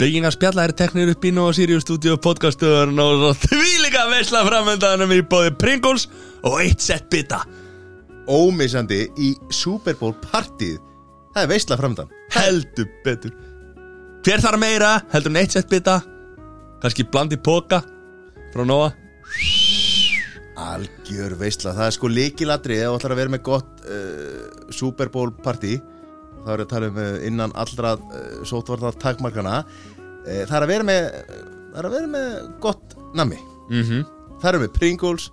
Byggingar spjalla er teknir upp í Nova Sirius Studio podcastuðurinn og því líka veisla framöndanum í bóði Pringles og eitt sett bita. Ómissandi í Super Bowl partíð. Það er veistla framdann heldur betur. Hver þarf meira heldur en eitt sett bita? Kannski blandi póka frá Nova? Algjör veistla, það er sko líkilatri ef þú ætlar að vera með gott uh, Super Bowl partí þá er að tala um uh, innan allra uh, sótvarnar takmarkana. Uh, það er að vera með það er að vera með gott nammi. Mm -hmm. það er með Pringles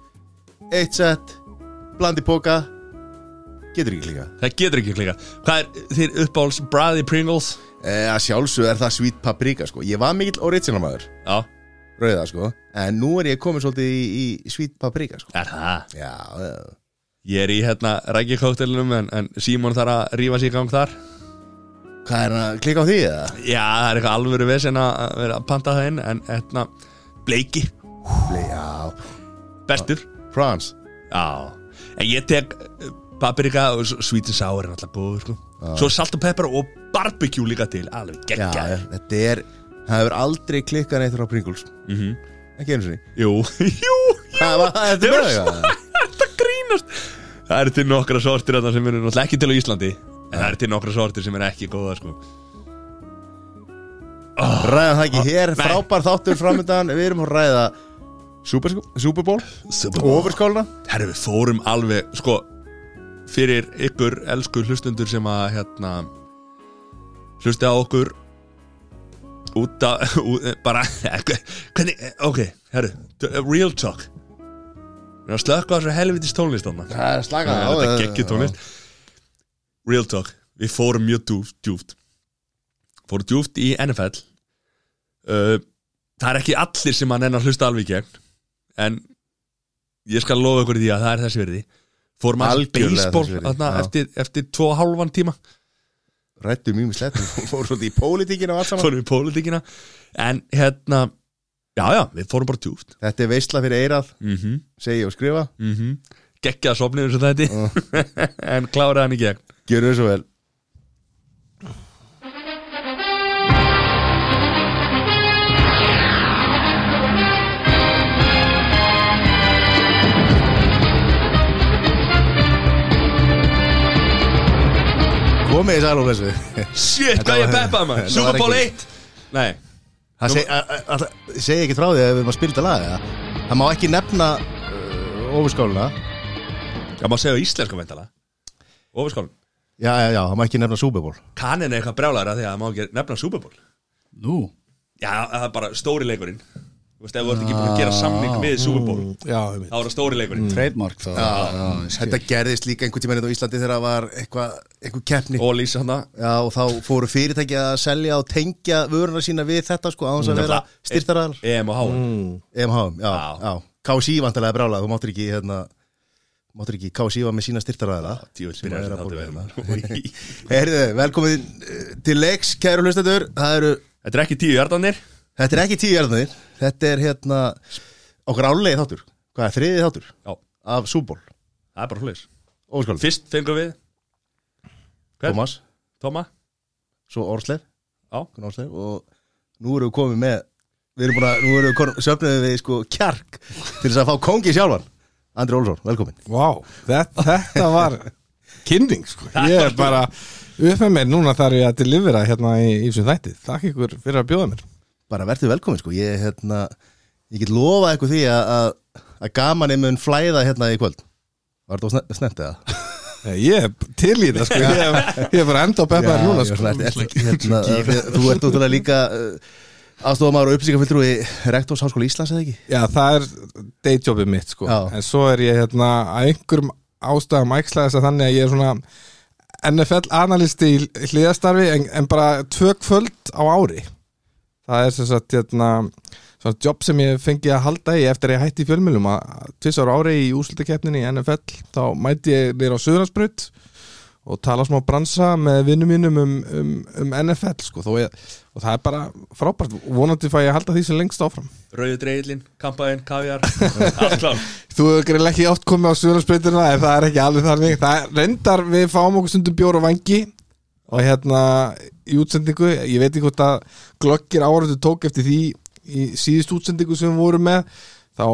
eitt set, blandi póka getur ekki líka Það getur ekki klika Hvað er þér uppáhalds Bræði Pringles? að sjálfsög er það sweet paprika sko. Ég var mikill original maður. Já, rauða sko. En nú er ég komin svolítið í, í sweet paprika sko. Er það? já, já. Ég er í hérna rækjakóktelinum en, en Símon þarf að rífa sig í gang þar. Hvað er hann að klika á því eða? Já, það er eitthvað alvöru vesen að vera að panta það inn en hérna, bleiki, já, bestur. France Já, en ég tek eh, paprika og sweet and sour er alltaf búið sko. Svo salt og pepper og barbecue líka til alveg Já, geggja þetta er Það hefur aldrei klikkað neitt frá Pringles. Mhm. Ekki einu sinni. Jú, jú, Hvað var þetta með eru það? þetta grínast Það eru til nokkra sortir sem eru náttúrulega ekki til á Íslandi. En það eru til nokkra sortir sem eru ekki góða sko. Ræða það ekki hér Nei. Frábær þáttur framöndan Við erum að ræða Super, Super Bowl Overskáluna Herru, við fórum alveg Sko, fyrir ykkur elsku hlustundur sem að hérna hlusti á okkur út að út, bara, hvernig, ok herru, real talk við erum að slökka á þessu helvitis tónlist. Það er slaka á þetta það. geggjur tónlist. Real talk, við fórum mjög djúft, fórum djúft í NFL uh, það er ekki allir sem að nennar hlusta alveg í gegn en ég skal lofa ykkur því að það er þessi verði fórum að þarna, já. eftir, eftir tvo og hálfan tíma. Rættu mjög með slett Fór svolítið í pólitíkina fórum við pólitíkina. En hérna, já já, við fórum bara djúft Þetta er veistla fyrir eirað mm -hmm, Segi og skrifa. Mm -hmm. geggjaða sopnið eins og þetta en kláraði hann í gegn. Gjörðu þið svo vel. Komið í sæl og blessu shit, hvað ég peppaði maður, þetta Super var Bowl ekki- 1 nei, Það seg, segi ekki frá því að við erum að spila þetta lag eða? Það má ekki nefna uh, ofurskáluna. Það má segja íslenska veintalega ofurskálum Já, já, já, það má ekki nefna Super Bowl. Kanin er eitthvað brjálæra því að það má ekki nefna Super Bowl. Nú? Já, það er bara stóri leikurinn Þú veist, ef þú ert ekki búin að gera samning við Super Bowl Já, ég þá er það stóri leikurinn. Trademark þá. Já, já, Þetta gerðist líka einhvern tímann á Íslandi þegar það var eitthvað eitthvað keppni. Og lýsa hann Já, og þá fóru fyrirtæki að selja og tengja vöruna sína við þetta sko á þess að vera styrtaraðal EM og HM EMH, já, Já. já. KSI vantarlega brálað, þú máttir ekki hérna, máttir ekki KSI var með sína er vel. hérna. Herðu, velkomin eh, til leiks, kæru hlustendur. Það eru, Þetta er ekki tíu hjartanir þetta er ekki tíu erðanir Þetta er hérna okkar álegi þáttur. Hvað er þriðið þáttur? Já, af Súból það er bara hlutis Óskál, Fyrst fengum við Hvern? Thomas, Tóma svo Orslef Já. Gunnar Orslef, og nú erum við komið með Við erum búin að, nú erum við söfnuðið við sko kjark til þess að fá kongi sjálfan. Andri Olsson, velkomin Vá, þetta, þetta var kynning sko. Ég er bara upp með mér Núna þarf ég að delivera hérna í Ífsum þætti. Takk ykkur fyrir að bjóða mér bara verður velkomin sko. Ég, hérna, ég get lofað eitthvað því að, að, að gamanið mun flæða hérna í kvöld. Var þetta sne snett eða? Eh, Ég er til í það sko. Ég er, er bara enda á peppaður núna já, sko. er, er, hérna, Þú ert útrúlega líka uh, aðstofamæður og upplýsingafylltrúi Rektors Háskóla Íslands eða ekki? Já, það er dayjobið mitt sko. Já. En svo er ég hérna að einhverjum ástæðum þess að þannig að ég er svona NFL-analisti í hliðastarfi en, en bara tvö kvöld á ári Það er sem sagt hérna svona jobb sem ég fengi að halda í eftir að ég hætti í fjölmjölum að tvisar ári í úslutakeppninni í NFL þá mæti ég nýra á Suðurlandsbraut og tala smá bransa með vinnum mínum um, um, um NFL sko, ég, og það er bara frábært. Vonandi fæ ég að halda því sem lengst áfram. Rauði dreigilinn, kampaðinn, kaviar. Allt klár. Þú hefur greinlega ekki oft komið á Suðurlandsbreytina en það er ekki alveg þannig. Það er, reyndar við fáum okkur stundum bjór og vangi og hérna í útsendingu, ég veit ekki hvort að glokkir áraðu tók eftir því í síðust útsendingu sem við vorum með. Þá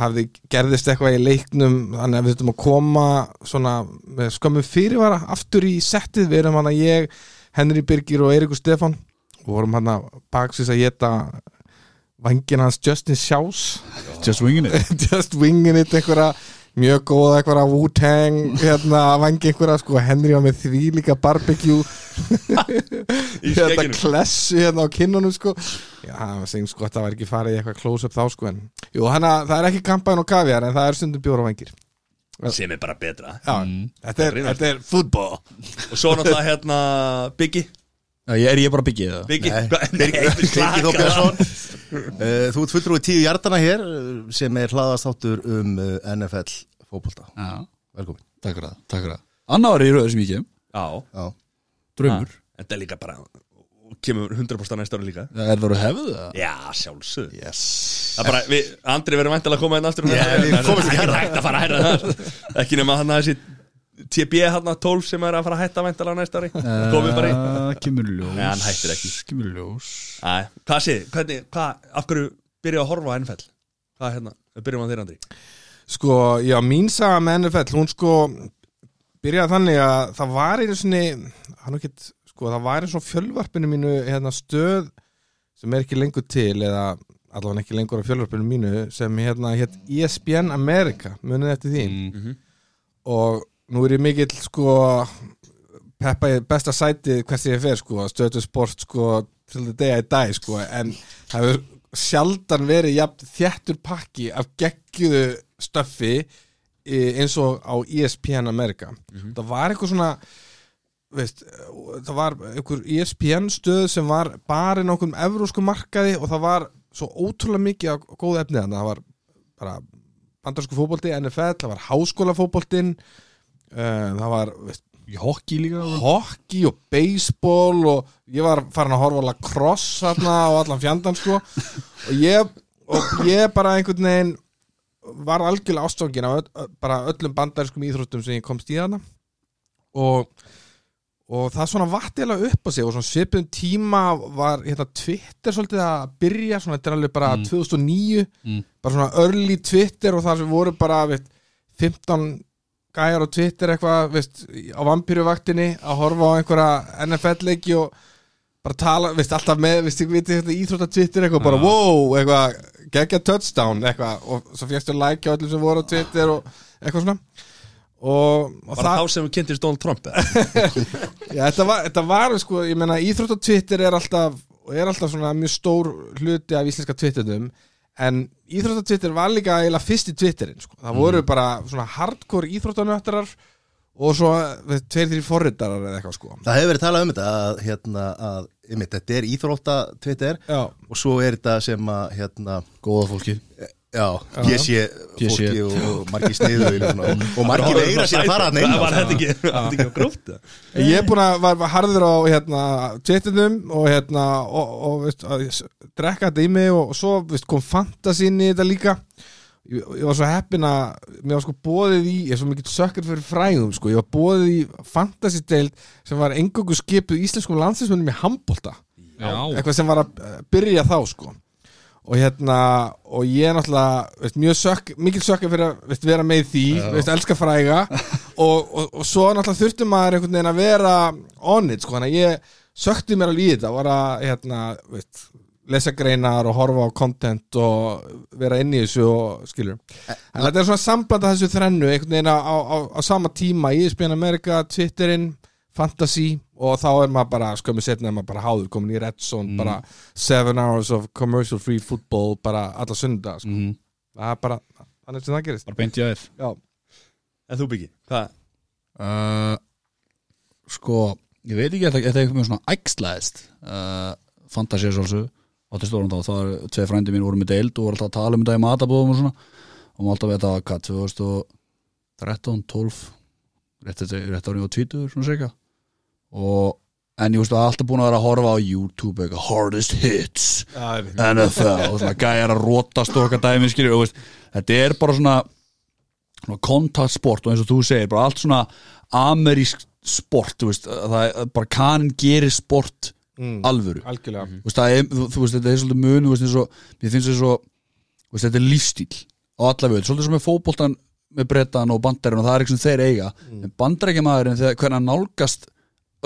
hafði gerðist eitthvað í leiknum þannig að við þurfum að koma svona með skömmum fyrirvara aftur í settið, við erum hann að ég Henry Birgir og Eirikur Stefán. Og vorum hann að baksins að geta vangin hans Justin Sjás Just winging it. Just winging it einhverja mjög góða einhverja Wu-Tang hérna vangi einhverja sko. Henry var með því líka barbecue. Hérna klessu hérna á kinnunum sko. Já, það var segjum sko að það var ekki farið í eitthvað close-up þá sko en jú, hana, það er ekki kampaðin og kaviar en það er stundum bjóra vangir sem er bara betra. Já, þetta er, þetta er football. Og svo náttúrulega hérna Biggi Já, ég- Er ég bara byggið það? Þór á. Björnsson. Uh, Þú ert fulltrúi tíu hjartana hér uh, sem er hlaðastáttur um uh, NFL fótbolta. Já, Velkomin. Takk fyrir það, takk fyrir það. Anna var í rauður sem ég kem, Já, Já. draumur. Þetta er líka bara og kemur 100% næsta ári líka. Er það að hefðu það? Já, sjálfsög Yes. Það er bara, við, Andri verður væntalega að koma inn aftur Já, við hærra hærra. hægt að fara hærra þar. Ekki nema hann að þessi TB hann 12 sem er að fara að hætta væntalega næsta ári Komið bara í Kemur ljós Nei, hann hættir ekki. Kemur ljós Æ, Hvað sé, hvernig, hvað, af hverju byrjuðu að horfa á NFL? Hvað hérna, við byrjum á þér Andri Sko, já, mín saga með NFL, hún sko byrjaði þannig að það var einu sinni, hann ekki, sko, það var einu svona fjölvarpinu mínu hérna, stöð sem er ekki lengur til eða allavega ekki lengur á fjölvarpinu mínu sem hérna, hétt ESPN America, munið eftir því mm. og nú er ég mikill, sko peppa í besta sæti hvert ég fer, sko, stöðu sport, sko til the day I die, sko, en það hefur sjaldan verið jafn þjættur pakki af geggjuðu stöffi í- eins og á ESPN Amerika. Það var eitthvað svona veist, það var einhver ESPN stöð sem var bara á einhverjum evrósku markaði og það var svo ótrúlega mikið af góðu efnið það var bara bandarsku fótbolti, NFL, það var háskólafótboltin uh, það var veist, hockey líka hockey og baseball og ég var farin að horfa lacrosse þarna og allan fjandan sko og ég, og ég bara einhvern veginn var algjörlega ástofngin af öll, bara öllum bandariskum íþróttum sem ég komst í þarna og, og það svona vattilega upp á sig og svona svipum tíma var hérna Twitter svolítið að byrja svona þetta er alveg bara Mm. 2009 Mm. bara svona early Twitter og það sem voru bara veit, 15 gæjar á Twitter eitthvað veist, á vampýruvaktinni að horfa á einhverja NFL-leiki og bara tala, veist, alltaf með veist, íþrótta Twitter eitthvað bara wow, eitthvað, geggja touchdown eitthvað, og svo fjöxtu like á öllum sem voru á Twitter og eitthvað svona. Og, og Bara þá sem við kynntist Donald Trump? Já, þetta var, þetta var sko, ég meina íþrótt og Twitter er alltaf er alltaf svona mjög stór hluti af íslenska Twitternum en íþrótt og Twitter var líka eiginlega fyrst í Twitterin sko. það voru bara svona hardcore íþróttanöttarar og svo veist, tveir þrjir forritarar eða eitthvað sko. Það hefur verið talað um þetta að, hérna, að einmitt, þetta er íþrótta Twitter Já, og svo er þetta sem að hérna, Góða fólki já, ég sé fólki og, og margir sniðu og, og margir eigra sér að fara hann inn. Var þetta ekki, ekki á gróft? ég er búin að var, var harður á hérna, Twitternum og hérna og, og veist, að drekka þetta í mig og, og svo veist, kom fantasín í þetta líka. Ég, ég var svo heppin að mér var sko bóðið í, ég er svo mikið sökkur fyrir fræðum sko, ég var bóðið í fantasy-deild sem var engungu skipuð íslenskum landsliðsmönnum í handbolta. Já. Eitthvað sem var að eh, byrja þá sko og hérna og ég er náttúrulega veist, mjög sökk, mikil sökkur fyrir að veist, vera með í því, veist, elska fræga. Og, og, og svo náttúrulega þurfti maður einhvern veginn að vera on it sko, þannig að ég sökti mér alveg í þetta var að hérna, veist, lesa greinar og horfa á content og vera inn í þessu og skilur. En þetta er svona sambland af þessu þrennu einhvern veginn á, á, á, sama tíma E ESPN America, Twitterinn fantasy og þá er maður bara skömmu setna er maður bara háður komin í Red Zone bara seven hours of commercial free football bara alla sunda sko. Mhm. það er bara, þannig sem það gerist Bara beint í aðeir já, En þú byggi, hvað? uh, Sko Ég veit ekki, þetta þetta er eitthvað með svona ægslæðist uh, svolsög Átti stóran þá, var tvei frændi mín voru með deild og voru alltaf að tala um þetta í matabóðum og svona og maður alltaf veit að hvað, 2013, 12 rétt, þetta- rétt árið og 20 svona seka og en ég veist að alltaf búin að vera að horfa á YouTube eitthvað, hardest hits já NFL og svona gæjar að rótast og okkar dæmi skilur og veist, þetta er bara svona, svona kontaktsport og eins og þú segir, bara allt svona amerísk sport, veist að það er bara kanin gerir sport mm, alvöru. veist, er, þú, þú veist, þetta er svolítið mun veist, og, mér finnst þetta svo veist, þetta er lífstíl á alla völd svolítið sem með fótboltan með brettan og bandarinn og það er ekki sem þeir eiga. En bandarækjamaðurinn hvernig hann nálgast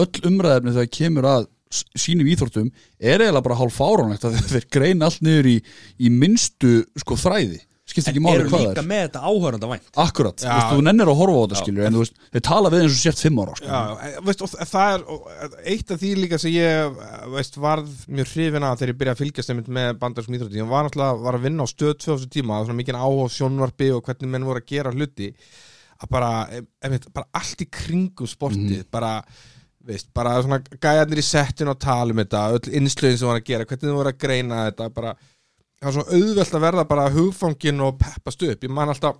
öll umræðefni þegar kemur að sínum íþórtum er eiginlega bara hálf fáránlegt að þeir greina allt niður í, í minnstu sko þræði. Skiptir ekki máli eru hvað það líka er. með þetta áhöranda vænt? Akkurat, þú Já. veist, þú nennir að horfa á þetta skilur en þú veist, þeir tala við eins og sért fimm ára sko. Já, e- veist, og það er og, eitt af því líka sem ég veist, varð mjög hrifin að þegar ég byrjaði að fylgjast með bandarskum íþrótti ég var náttúrulega var að vinna á stöð 2000 tíma svona mikið áhuga á sjónvarpi og hvernig menn voru að gera hluti að bara, einmitt, bara allt í kringum sportið bara Veist, bara svona gæjarnir í settinu og tala um þetta, öll innslögin sem voru að gera hvernig þið voru að greina þetta bara, það var svona auðvelt að verða bara hugfangin og peppast upp, ég man alltaf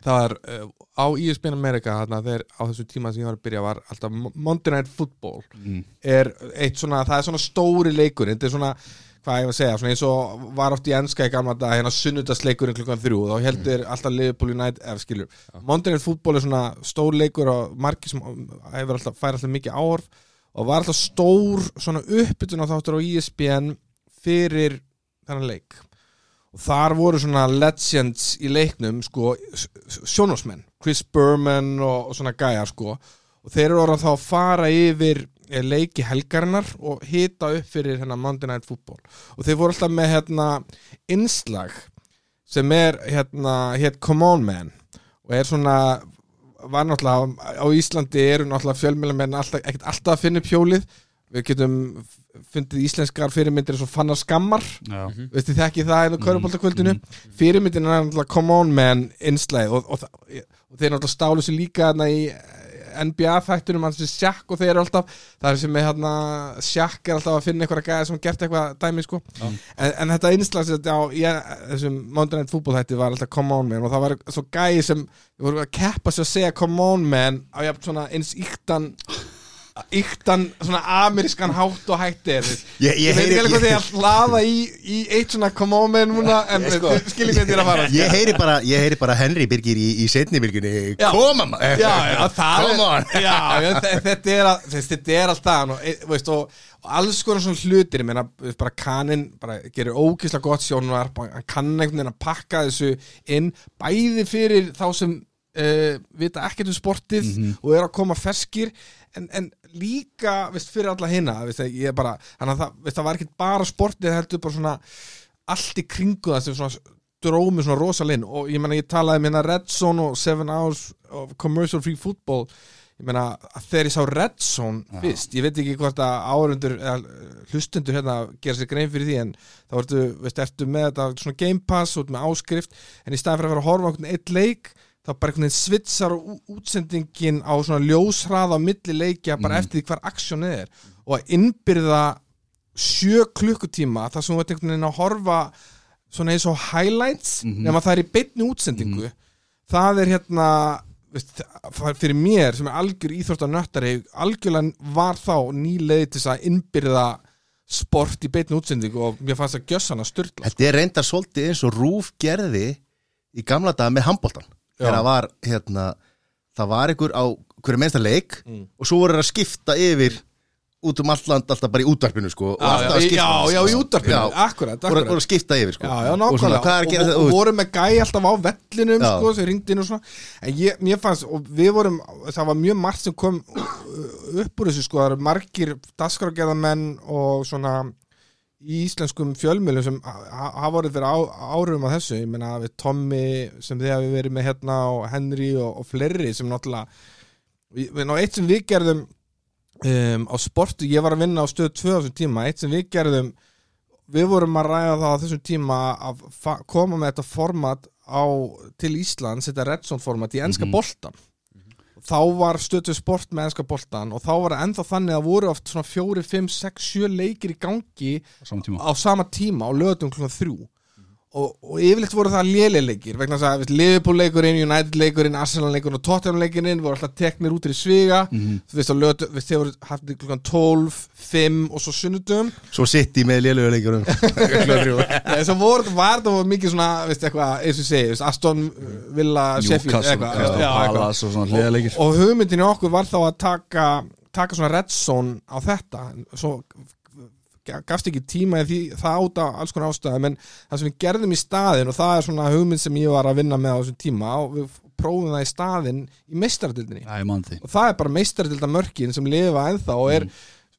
það er uh, á ESPN America þarna, þeir, á þessu tíma sem ég var að byrja var alltaf Monday Night Football Mm. er eitt svona, það er svona stóri leikur þetta er svona, hvað ég var að segja svona eins og var oft í enska í gamla dag hérna sunnudagsleikurinn klukkan þrjú þá heldur alltaf Liverpool United, ef skilur. Monday Night Football er svona stór leikur og margir sem alltaf, fær alltaf mikið áhorf og var alltaf stór svona uppbytun á þáttur á E ESPN fyrir þennan leik. Og þar voru svona legends í leiknum sko, sjónásmenn Chris Berman og, og svona gæjar sko. Og þeir eru orðað þá að fara yfir leiki helgarinnar og hita upp fyrir hérna Monday Night Football. Og þeir voru alltaf með hérna innslag sem er hérna hétt Come On Man og er svona var náttúrulega á Íslandi eru náttúrulega fjölmjölamenn ekkert alltaf að finna upp hjólið. Við getum fundið íslenskar fyrirmyndir eins og fannar skammar. Já. veistu þekki það einu körubóltakvöldinu fyrirmyndin er náttúrulega come on man innslæð og, og, og þeir náttúrulega stálu sér líka hérna í NBA þættunum hans er sjakk og þeir eru alltaf það er sem með hérna sjakk er alltaf að finna eitthvað gæði sem gert eitthvað dæmi sko. En, en þetta þetta á ég, þessum Monday Night Football þætti var alltaf come on man og það var svo gæði sem voru að keppa sér að segja come on man á jafn svona eins yktan yktan svona amerískan hátt og hætti er Ég- ég ég veit heyri- ekki hvað þið er að hlaða í, í eitt svona come on man núna en sko- skiljið hvað þið er að fara. Ég heyri bara, ég heyri bara Henry Birgir í, í setni bylgunni Já. Koma maður. Þetta er að, þetta er alltaf og, e- veist, og, og alls konar svona hlutir veist, bara kaninn bara gerir ógislega gott sjónvar hann kann einhvern veginn að pakka þessu inn bæði fyrir þá sem uh, vita ekkert um sportið og er að koma ferskir en, en líka, veist, fyrir alla hinna veist, ég er bara, þannig að það, veist, það var ekkert bara sportið, heldur bara svona allt í kringu það sem svona drómi svona rosalinn og ég meina ég talaði með hérna Red Zone og Seven Hours of Commercial Free Football. Ég meina þegar ég sá Red Zone fyrst, ég veit ekki hvort að áhörundur hlustundur hérna gera sér grein fyrir því en þá ertu, veist, ertu með þetta svona Game Pass út með áskrift en í staðan fyrir að vera að horfa einhvern eitt leik þá bara einhvern veginn svitsar útsendingin á svona ljóshraða á milli leikja bara eftir því hvar aksjónið er. Og að innbyrða sjö klukkutíma þar sem þú ert einhvern veginn að horfa svona eins og highlights nema það er í beinni útsendingu. Það er hérna veist, það fyrir mér sem er algjör íþróttar nöttari algjörlega var þá nýleið til þess að innbyrða sport í beinni útsendingu og mér fannst að gjössana styrla Þetta er reyndar svolítið eins og Rúf gerði í gamla daga með handbóltan þegar það var hérna það var einhver á hverju mennsta leik Mm. og svo voru þeir að skipta yfir út um allt land alltaf bara í útvarpinu sko, og Já, alltaf já, að skipta já, já, í útvarpinu, Já. akkurat, voru, að skipta yfir sko. Og svona, og, og, og voru með gæ alltaf á vellinum sko, sem ringdi inn og svona. En ég, mér fannst, og við vorum það var mjög margt sem kom upp úr þessu sko, það eru margir dasgrágerðamenn og svona í íslenskum fjölmjölum sem ha- ha- hafa voruð fyrir á, árum að þessu. Ég meina við Tommy sem þið hafi verið með hérna og Henry og, og fleiri sem náttúrulega við, ná, eitt sem við gerðum um, á sportu, ég var að vinna á stöð 2 á þessum tíma, eitt sem við gerðum við vorum að ræða það á þessum tíma að koma með þetta format á, til Íslands, þetta Redson format í enska boltan þá var stötu sport með enska boltan og þá var það ennþá þannig að voru oft svona 4, 5, 6, 7 leikir í gangi á sama tíma. á lögatum klukkan þrjú og, og yfirleitt voru það léleileikir vegna þess að veist, Liverpool leikurinn, United leikurinn Arsenal leikurinn og Tottenham leikurinn voru alltaf teknir út í sviga. Þú veist, á lötu, veist, þeir voru haft klukkan 12, 5 og svo sunnudum Svo sitt í með Nei, svo voru, var þetta voru mikið svona veist, eitthvað, eins og segi, veist, Aston Villa, Sheffield og hugmyndin í okkur var þá að taka taka svona red zone á þetta. Svo gafst ekki tíma því það áta alls konar ástæðum en það sem við gerðum í staðin og það er svona hugmynd sem ég var að vinna með á þessum tíma og við prófum það í staðin í meistardildinni og það er bara meistardilda mörkin sem lifa ennþá og er,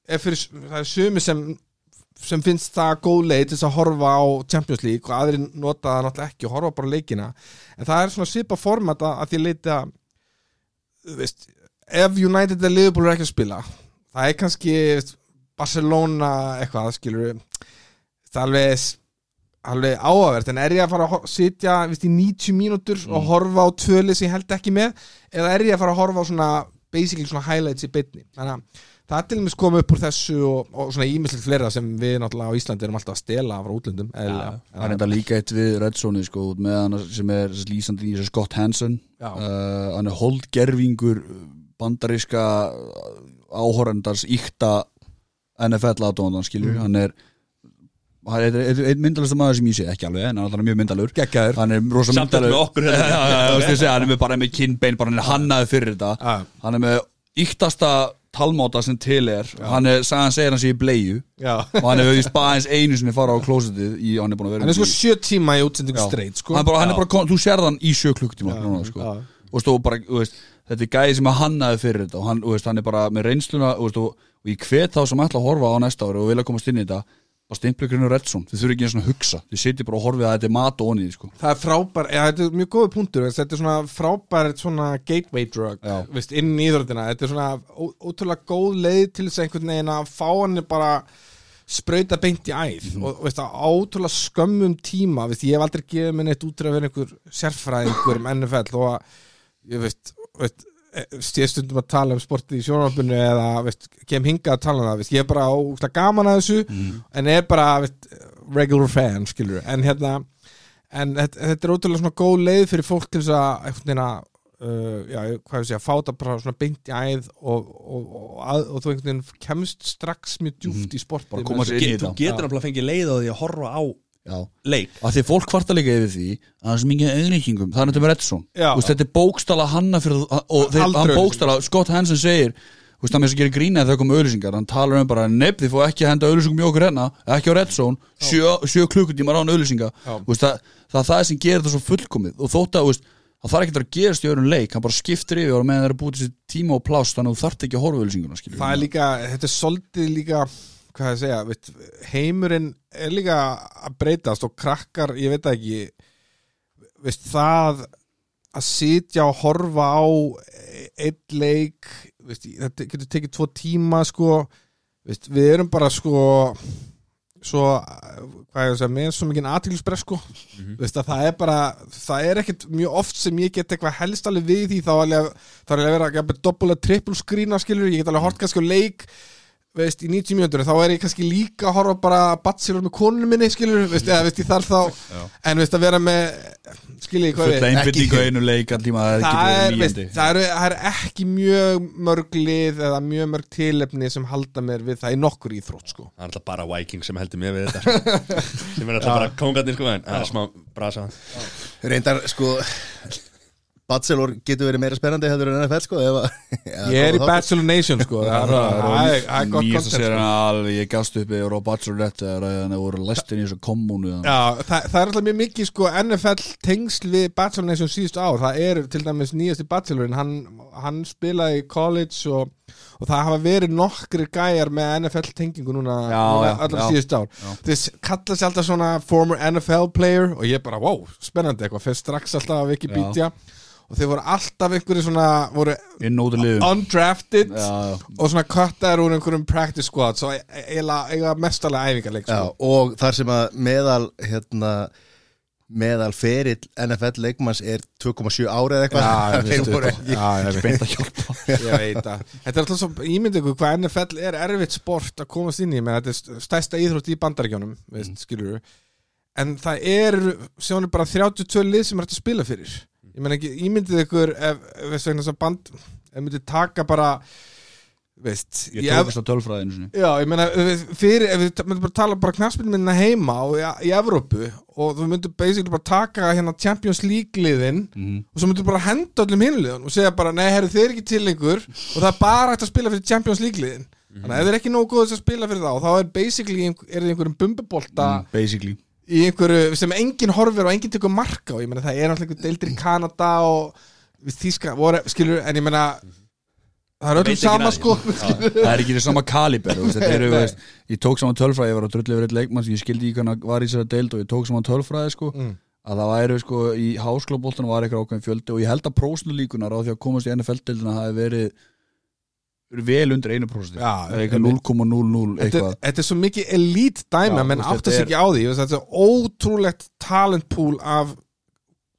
er fyrir, það er sumi sem sem finnst það góð leið til þess að horfa á Champions League og aðri nota það náttúrulega ekki og horfa bara leikina. En það er svona svipa format að, að því leita þú veist, ef United eða Liverpool er ekki að spila það er kannski Barcelona eitthvað skilur það er alveg alveg áhugavert. En er ég að fara að sitja veist, í 90 mínútur og horfa á tvöli sem ég held ekki með? Eða er ég að fara að horfa á svona basically svona highlights í bytni þannig að það er til dæmis komið upp úr þessu og, og svona ímislegt fleira sem við náttúrulega á Íslandi erum alltaf að stela frá útlöndum eðlilega. Það er enda líka eitt við Red Zone sko, út með hann sem er lýsandi í Scott Hansen. Uh, hann er holdgerfingur bandaríska áhorendars íkta NFL aðdóndan skilur hann er hann er einn ein myndalasta maður sem ég sé ekki alveg en hann er mjög myndalur Geggjaður. hann er rosa myndalur hérna. já, já, já, já, hann er með bara með kinnbein bara hann er hannaði fyrir þetta Já. hann er með íktasta talmóta sem til er hann er, hann segir hann sé í bleiu Já. og hann hefur eins einu sinni fara á klósetið í, hann er búin að vera hann er sko sjö tíma í útsendingu Já. straight sko. hann, er bara, hann er bara, þú sérð hann í sjö klukktíma sko. já. og stóð bara, þú veist, þetta er gæði sem er hannaði fyrir þetta og hann, veist, hann er bara með reynsluna veist, og, og ég hvet þá sem ætla að horfa á næsta ári og vilja komast inn í þetta bara stimplugrinu Redson, þið þurfi ekki eins og að hugsa. Þið sitja bara og horfið að þetta er mat og onnið sko. það er frábær, já, þetta er mjög góði punktur þetta er svona frábær svona gateway drug veist, inn í íþróttina. Þetta er svona ó, ótrúlega góð leið til þess að einhvern veginn að fá hann bara sprauta beint í æð. Og veist, ótrúlega skömmum tíma veist, ég hef aldrei gefið mér neitt út til að vera einhver sérfræðingur um NFL og að ég veist, veist ég stundum að tala um sportið í sjónvarpinu eða veist, kem hingað að tala um það veist, ég er bara ótrúlega gaman að þessu en er bara veist, regular fan skilur en hérna en þetta, þetta er ótrúlega svona góð leið fyrir fólk til þess að að uh, já, hvað ég segja, fá það bara svona beint í æð og, og, og, að, og þú einhvern veginn kemst strax mjög djúft í sportið Bara koma sér inn í Þú getur náttúrulega fengið leið á því að horfa á. Leik. Að því að fólk kvarta líka yfir því að það er svo mikið auðlýkingum, það er þetta með. Vist, þetta er bókstala hanna fyrir og þeir, hann bókstala, Scott Hansen segir þú veist, hann með þess að gera grína þegar kom auðlýsingar hann talar um bara, nefn þið fóðu ekki að henda auðlýsingum í okkur hérna, ekki á Redson sjö, sjö klukkutímar án auðlýsinga það, það er það sem gerir þetta svo fullkomið. Og þótt að, það þarf ekki að gerast í öðrum leik. Hann bara skiptir yfir og meðan það er búið þessi tíma og pláss þannig að þú þarft ekki að horfa auðlýsinguna það er líka, þetta er svolítið líka hvað ég segja, veit, heimurinn er líka að breytast og krakkar, ég veit ekki veist, það að sitja og horfa á einn leik veist, þetta getur tekið tvo tíma sko, veist, við erum bara sko svo, hvað ég að segja, með svo mikið aðtilspress sko, veist að það er bara það er ekkert mjög oft sem ég get eitthvað helst alveg við því, þá er alveg þá er alveg að vera að trippul skrína skilur, ég get alveg hort kannski á leik veist, í 90 mínútur, þá er ég kannski líka að horfa bara bachelor með konunum minni skilur, veist, eða veist, ég þarf þá en veist að vera með skilur ég hvað á einu leik all tíma, það er, veist, það, er, það er ekki mjög mörg lið eða mjög mörg tilefni sem halda mér við það í nokkur íþrótt sko. Það er alltaf bara Viking sem heldur mér við þetta sko. sem er alltaf bara kongarnir sko en það er smá brasa. Reyndar sko Bachelor getur verið meira spennandi hefur en NFL sko ef, að- ég er í Bachelor Nation sko. það er- gott Nýjast að content segja sko. ég gafst upp yfir á Bachelorette þegar það voru lestin í þessu kommunu Já, það, það er alltaf mjög mikið sko NFL tengsl við Bachelor Nation síðustu ár það er til dæmis nýjasti Bachelorinn hann, hann spilaði í college og, og það hafa verið nokkri gæjar með NFL tengingu núna, Já, núna allar já. síðustu ár þess kalla sér alltaf svona former NFL player og ég bara, wow, spennandi eitthvað fyrir strax alltaf að Wikipedia og þeir voru alltaf einhverju svona voru undrafted Já, já. og svona cuttaður úr einhverjum practice squad svo eiginlega eiga mestalega æfingarleik sko. og þar sem að meðal hérna meðal ferill NFL leikmanns er 2,7 ára eða eitthvað. Þeir voru ekki þetta er alltaf svo ímyndið hvað NFL er erfitt sport að komast inn í. Með þetta er stærsta íþrótt í bandaríkjónum veist, skilur en það er sjónir bara 32 lið sem er hægt að spila fyrir ég menn ekki, ímyndið ykkur ef, ef þess vegna þess að band ef myndið taka bara veist, Ég í tók Ev- þess að tölfræðinu Já, ég við- fyrir, ef við myndum bara tala bara knarspilminna heima og í, Evrópu og þú myndum basically bara taka hérna Champions League liðin Mhm. og svo myndum bara henda öllum hinliðun og segja bara, nei, herru, þeir ekki til lengur og það er bara hægt að spila fyrir Champions League liðin þannig að ef þeir ekki nógu góðis að spila fyrir þá þá er basically, er það einhverjum bumbubolta Mm, Basically í einhverju sem enginn horfir og enginn tekur marka og ég meina það er alltaf einhver deildir í Kanada og við þýska, voru, skilur, en ég meina það er öllum sama sko. Það er ekki í sama kaliber Ég tók saman tölfræði Ég var að drullu eitt leikmann sem ég skildi ekki hvernig var í sér að deild og ég tók saman tölfræði sko, Mm. að það væri sko í háskólaboltanum var eitthvað ákveðin fjöldi og ég held að prósnu líkunar á því að komast í NFL-deildina hafi verið verið vel undir einu prósenti. Já, eitthvað 0,00 þetta, eitthvað. þetta er svo mikið elite dæmi Já, menn áttast þetta ekki á því veist, þetta er ótrúlegt talentpool af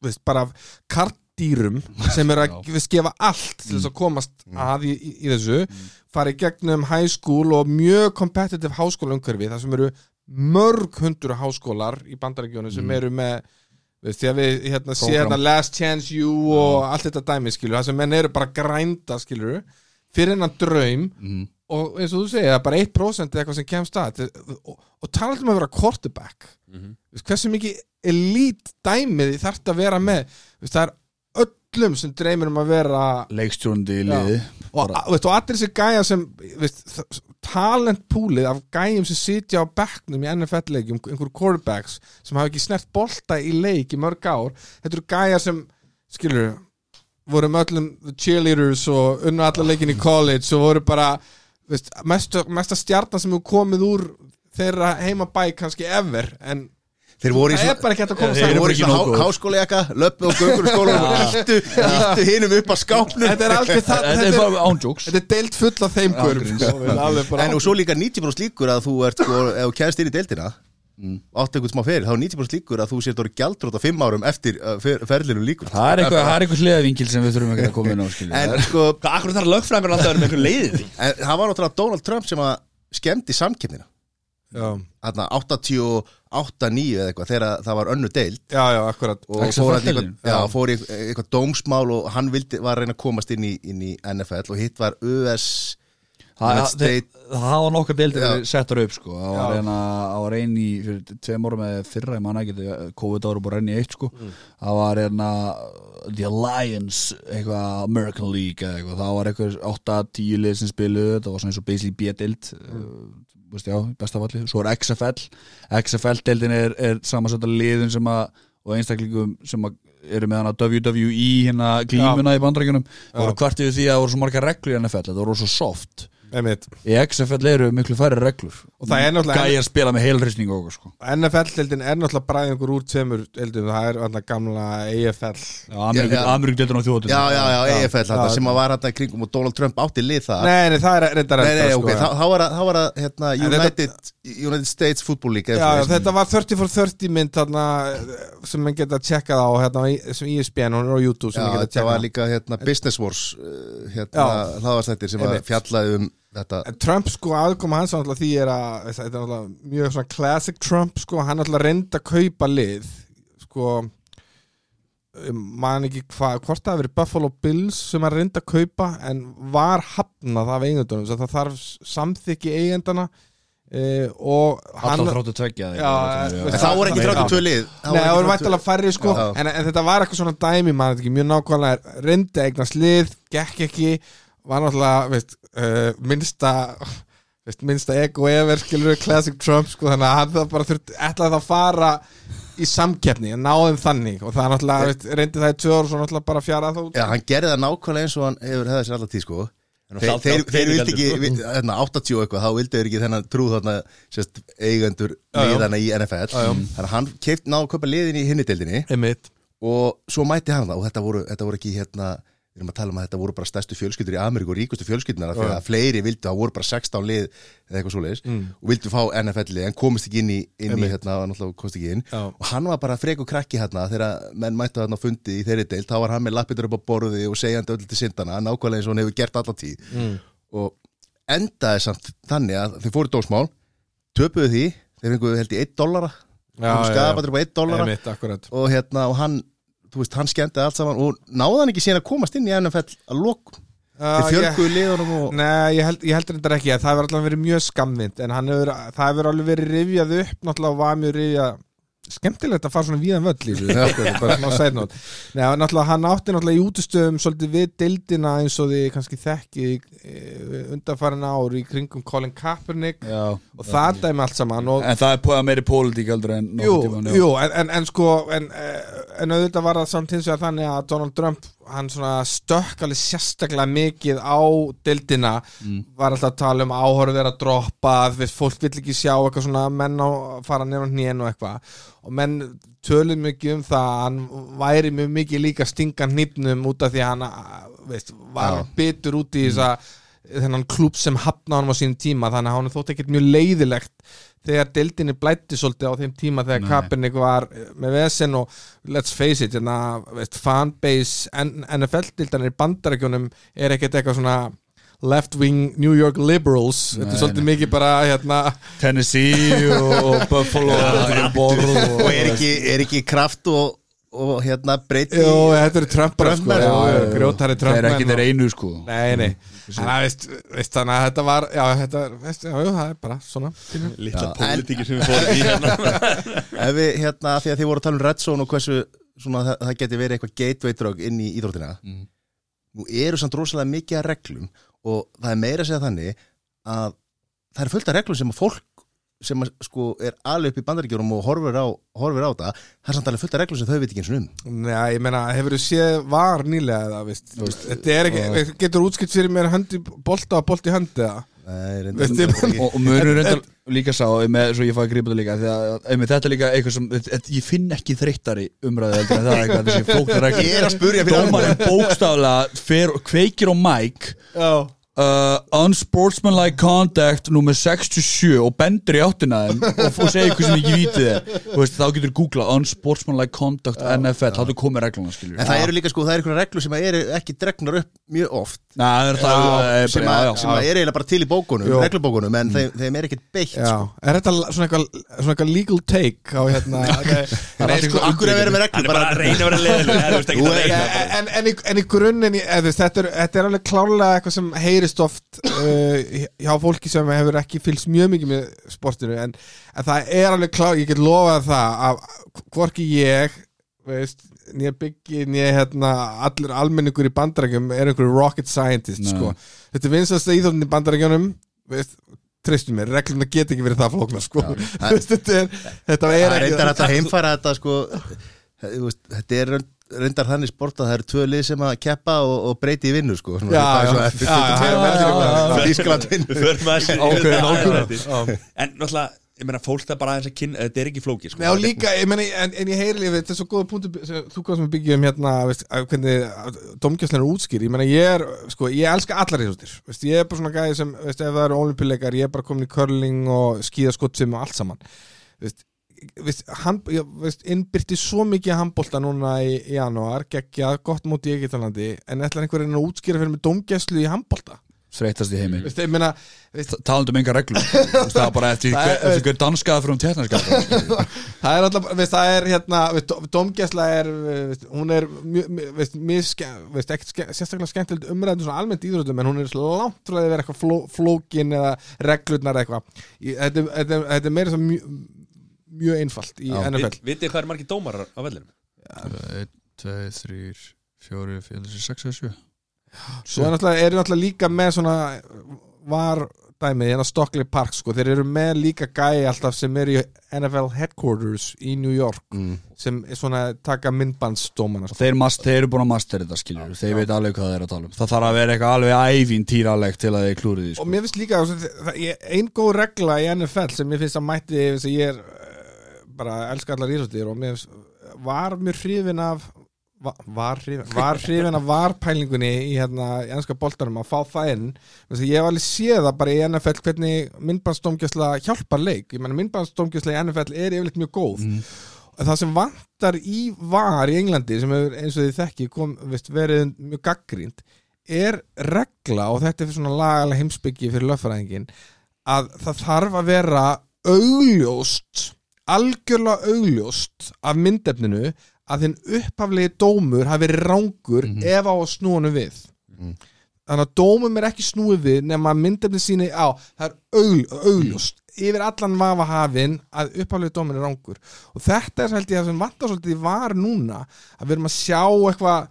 veist, bara af kartdýrum sem eru að gefa allt til þess að komast að í, í, í þessu fara í gegnum high school og mjög competitive háskólaumhverfi þar sem eru mörg hundur háskólar í bandarækjónu sem eru með því að við hérna, sé Prógram. hérna Last Chance You og allt þetta dæmi skilur það sem menn eru bara grænda skilur fyrir hennan draum Mhm. og eins og þú segir, er bara 1% eða eitthvað sem kemst að. Og, og tala um að vera quarterback. Mhm. Veist, hversu mikið elite dæmið þarf þetta að vera með? Það er öllum sem dreymir um að vera leikstjóndi í liði. Og, og allir þessi gæja sem talentpúlið af gæjum sem sitja á bekknum í NFL-leikjum einhverjum quarterbacks sem hafa ekki snert bolta í leik í mörg ár þetta eru gæja sem, skilur voru með öllum cheerleaders og unnu allar leikin í college og voru bara veist, mesta, mesta stjarnan sem hefur komið úr þeirra heimabæ kannski ever en Þeir voru í það er svona há, góðir. háskólegjaka, löppu og göngur í skólanum og íttu, íttu hinum upp að skápnum. Þetta er alveg það Þetta er ándjóks þetta er deilt full af þeim gurum sko, við alveg bara- En og svo líka 90% líkur að þú ert sko, ef þú kæðist inn í deildina átt einhvern smá fyrir, þá er 90% líkur að þú sér orðið gjaldrót á fimm árum eftir uh, fer, ferlinu líkur. Það er eitthvað, það er eitthvað hliðavingil sem við þurfum ekki að koma inn á En sko, Hvað akkur þarf lögfræðingur alltaf að vera með einhver leiðið því? en það var náttúrulega Donald Trump sem að skemmti samkeppnina. Já, Þarna 88-9 eða eitthvað þegar það var önnu deild. Já, já, akkurat. Og fór, að eitthvað, já, fór í eitthvað dómsmál og hann vildi, var að reyna að komast inn í, inn í NFL og hitt var US Það United States það var nokkar deildir Já. verið settar upp sko. Það Já. eina, það var einn í fyrir tveim árum eða fyrra, ég man ekki COVID ára bara enn í eitt sko. Það var eina The Alliance, eitthvað American League eða eitthvað, það var eitthvað 8-10 lið sem spiluðu, það var svona eins og basically B-deild mm. veist já, í besta falli. Svo er XFL, XFL-deildin er, er samansetta liðin sem að og einstaklingum sem að eru með hana WWE hérna glímuna í bandrækjunum voru kvart yfir því að það voru svo margar reglur í NFL, þetta voru svo soft. Í XFL eru miklu færri reglur. Og það er náttúrulega- gæjar spila með heilrýsning og okkur sko. NFL-deildin er náttúrulega bræðingur úr tveimur deildum, það er alltaf gamla AFL Já, Já, já. Amerík deildur á þjóðatum Já, já, já, EFL Já. sem að var þetta í kringum og Donald Trump átti lið það Nei, nei, það er reyndar Nei, nei, enda, ok, sko, þá, þá var það, þá var það hérna, þetta- United, United States Football League Já, þetta var 30 for 30 mynd þarna, sem mann geta tjekkað á hérna, í- sem ESPN, er á YouTube sem Já, þetta var á. líka hérna, Business Wars uh, hérna, Já. hlaðvarstættir sem að fjallaði um þetta En Trump sko aðkoma hans því er að þetta er náttúrulega mjög svona classic Trump sko, hann náttúrulega reyndi að kaupa lið sko um, man ekki hvað, hvort það hafi verið Buffalo Bills sem hann reyndi að kaupa en var hafnað af eigendunum svo það þarf samþykki eigendana uh, og hann Alltaf Já, En Já, þá voru ekki já. 32 lið Nei, það voru vættalega færri sko Já. en, en þetta var eitthvað svona dæmi mann ekki mjög nákvæmlega reyndi að eignast lið, gekk ekki var náttúrulega veist, uh, minnsta veist, minnsta ego ever skilur classic Trump sko þannig að hann það bara þurft ætlaði það að fara í samkeppni að náðum þannig. Og það er náttúrulega veist, reyndi það í ár og svo náttúrulega bara fjara þá út. Já, hann gerði það nákvæmlega eins og hann hefur hefðið sér alltaf tíð sko. En Þeir, þeir, þeir vildi ekki, sko. vi- hérna, 80 og eitthvað, þá vildi þeir ekki þennan trú þarna, sérst, eigendur liðana í NFL já. Þannig að hann keift náðu að kaupa liðin í hinni deildinni. Einmitt. og svo mætti hann það og þetta voru, þetta voru ekki hérna við erum að tala um að þetta voru bara stærstu fjölskyldur í Ameríku og ríkustu fjölskyldunar af því að fleiri vildu, það voru bara 16 lið eða eitthvað svoleiðis Mm. og vildu fá NFL lið en komist ekki inn í, inn í hérna, ekki inn. Já. og hann var bara frek og krakki hérna þegar menn mættu þarna á fundi í þeirri deild þá var hann með lappitur upp á borði og segjandi öll til syndana, nákvæmlega eins og hann hefur gert alla tíð. Mm. og endaði samt þannig að þeir fóru dósmál töpuðu því, þeir fenguðu held í 1 dollara skadabatri upp á 1 dollara. Einmitt, akkurat. Og hérna og hann þú veist, hann skemmti allt saman og náði hann ekki síðan að komast inn í NFL að lokum? Þið fjölguðu liðunum og Nei, ég held, ég held reyndar ekki að það hefur alltaf verið mjög skamvind en hefur, það hefur alveg verið rifjað upp náttúrulega var mjög rifjað skemmtilegt að fara svona víðan völl í þessu bara smá náttúrulega hann átti náttúrulega í útustöðum svolítið við deildina eins og þið kannski þekki undanfarin ár í kringum Colin Kaepernick Já, og það dæmi allt saman og en það er meiri pólitík heldur en Jú, já. jú en, en, en sko en, eh, en auðvitað var það samt hins vegar þannig að Donald Trump hann svona stökk alveg sérstaklega mikið á dildina var alltaf að tala um áhorfið að droppa við fólk vill ekki sjá eitthvað svona menn á fara nefn og hnén og eitthvað. Og menn töluð mikið um það að hann væri mjög mikið líka að stinga hnýpnum út af því að hann að, veist, var Já. bitur út í þessa þennan klúb sem hafna honum á sínum tíma þannig að hann þótt ekkert mjög leiðilegt þegar deildinni blætti svolítið á þeim tíma þegar. Kaepernick var með vesen og let's face it hérna, veist, fanbase NFL-dildanir í bandarækjunum er ekkert eitthvað svona left-wing New York liberals. Þetta Nei, er svolítið mikið bara hérna, Tennessee og, og Buffalo og Borð og er ekki, er ekki kraft og, og hérna breyti Jó, þetta eru Trumpar sko, já, já, grjótari Það er ekki þeir einu sko. Nei, nei, þannig að veist, veist, þannig að þetta var já, þetta, veist, já, það er bara svona. Lilla pólitíki sem við fórum í hérna. Ef við hérna, af því að þið voru að tala um Red Zone og hversu svona, það, það geti verið eitthvað gateway drug inn í íþróttina. Mm. nú eru samt rosalega mikið að reglum og það er meira að segja þannig að það er fullt af reglum sem að fólk sem að, sko, er alveg upp í bandaríkjörum og horfir á, horfir á það það er samt alveg fullt af reglum sem þau veit ekki eins og um. Nei, ég meina, hefur þú séð var nýlega eða, veist, þetta er ekki, getur útskipt fyrir mér bolta og bolt í eða? Nei, reyndar- Veist ekki. og, og munur reyndar líka sá með, svo ég fæði að grípa þetta líka því að þetta er líka eitthvað sem ég finn ekki þreyttari umræðu heldur en það er eitthvað þessi fólk Ég að spurja fyrir dómarinn bókstaflega fer, kveikir á mæk Já, uh, unsportsmanlike contact nummer 67 og bendur í áttina þeim og, og segir hvað sem ekki vítið er Þú veist, þá getur googlað unsportsmanlike contact NFL, þá er komið regluna skilur. En það eru líka sko, það eru einhverja reglur sem eru ekki dregnar upp mjög oft. Næ, það er það er sem, að, já, já, sem að er eiginlega bara til í bókunum, reglubókunum en þeim, þeim er ekkert beitt já, sko. er þetta svona eitthvað, svona eitthvað legal take á hérna Nei, sko, akkur er verið með er bara að reyna Þú er- en, en, en, í, en í grunninn þú þetta, er, þetta er alveg klárlega eitthvað sem heyrist oft uh, hjá fólki sem hefur ekki fylgst mjög mikið með sportinu en, en það er alveg klár, ég get lofað það að hvorki ég veist, nýja byggi nýja hérna, allur almenningur í bandarækjum er einhverju rocket scientist sko. þetta er vinstasta íþjóðin í bandarækjunum veist, treystu mér, reglum það get ekki verið það flóknar sko. það- þetta er, þetta er er ekki að heimfæra þetta sko, þetta er reyndar þannig sport að það eru tvö lið sem að keppa og, og breyti í vinnu sko. Svona, Já, það er já. svo eftir Já, já, 22 já, metri já, já, og já. Þýskaland vinnu Við förum að þessi Ákveðin Já, ákveðin. já. En náttúrulega, ég meina fólk það bara aðeins að kynna Þetta er ekki flóki sko. Já, líka, ég meni, en, en ég heyri lífið, þetta er svo góða punktu sem þú komst með byggjum hérna, veist, að hvernig domgjörslega er útskýr, ég meni, ég er, sko, ég elska allar íþróttir, veist, ég er bara svona gæði sem, veist, ef það eru ólimpileikar, ég er bara komin í curling og skíðaskottsum og allt saman, veist, innbyrti svo mikið handbólta núna í, í janúar, geggja, gott móti í Egiptalandi, en ætlar einhverjum að útskýra fyrir mig domgjörslu í handbólta, þreytast í heimi veist, ég meina, veist, talandi um enga reglum það er bara eftir Það er- hver- eftir hver danskaða fyrir um teknarskap Það er alltaf, það er hérna veist, Dómgæsla er, hún er sérstaklega skemmtilegt umræðin svona almennt í íþróttum en hún er langt frá að vera eitthvað fló, flókin eða reglurnar eitthvað. Þetta, er- meira svo mjög, einfalt í Já. NFL Vitið hvað er margir dómarar á vellinum? 1, 2, 3, 4, 5, 6, 7 Svo er náttúrulega, er líka með svona var dæmið hérna Stockley Park sko, þeir eru með líka gæi alltaf sem er í NFL headquarters í New York mm. sem er svona taka myndbandsdómana og þeir, mast, þeir eru búin að master þetta skilur þeir veit alveg hvað þeir eru að tala um það þarf að vera eitthvað alveg ævintýralegt til að þeir klúri því og sko. mér finnst líka það- ég- ein góð regla í NFL sem mér finnst að mætti þess að ég er bara elska allar íþróttir og mér var mjög hrifin af va- var hrifin, var hrifin af varpælingunni í hérna í ennska boltanum að fá það inn. Ég hef alveg séð það bara í NFL hvernig myndbandsdómgjösla hjálpar leik. Ég menna myndbandsdómgjösla í NFL er yfirleitt mjög góð. Mm. það sem vantar í var í Englandi sem hefur eins og þið þekki kom, veist, verið mjög gaggrínt er regla og þetta er svona lagalega heimsbyggi fyrir löffræðingin að það þarf að vera augljóst algjörlega augljóst af myndefninu að þinn upphaflegi dómur hafi verið rángur ef á að snúa hann við. Þannig að dómum er ekki snúið við nema að myndefni síni á það er augl, augljóst yfir allan vafa hafin að upphaflegi dómur er rángur og þetta er held ég að sem vantar svolítið var núna að við erum að sjá eitthvað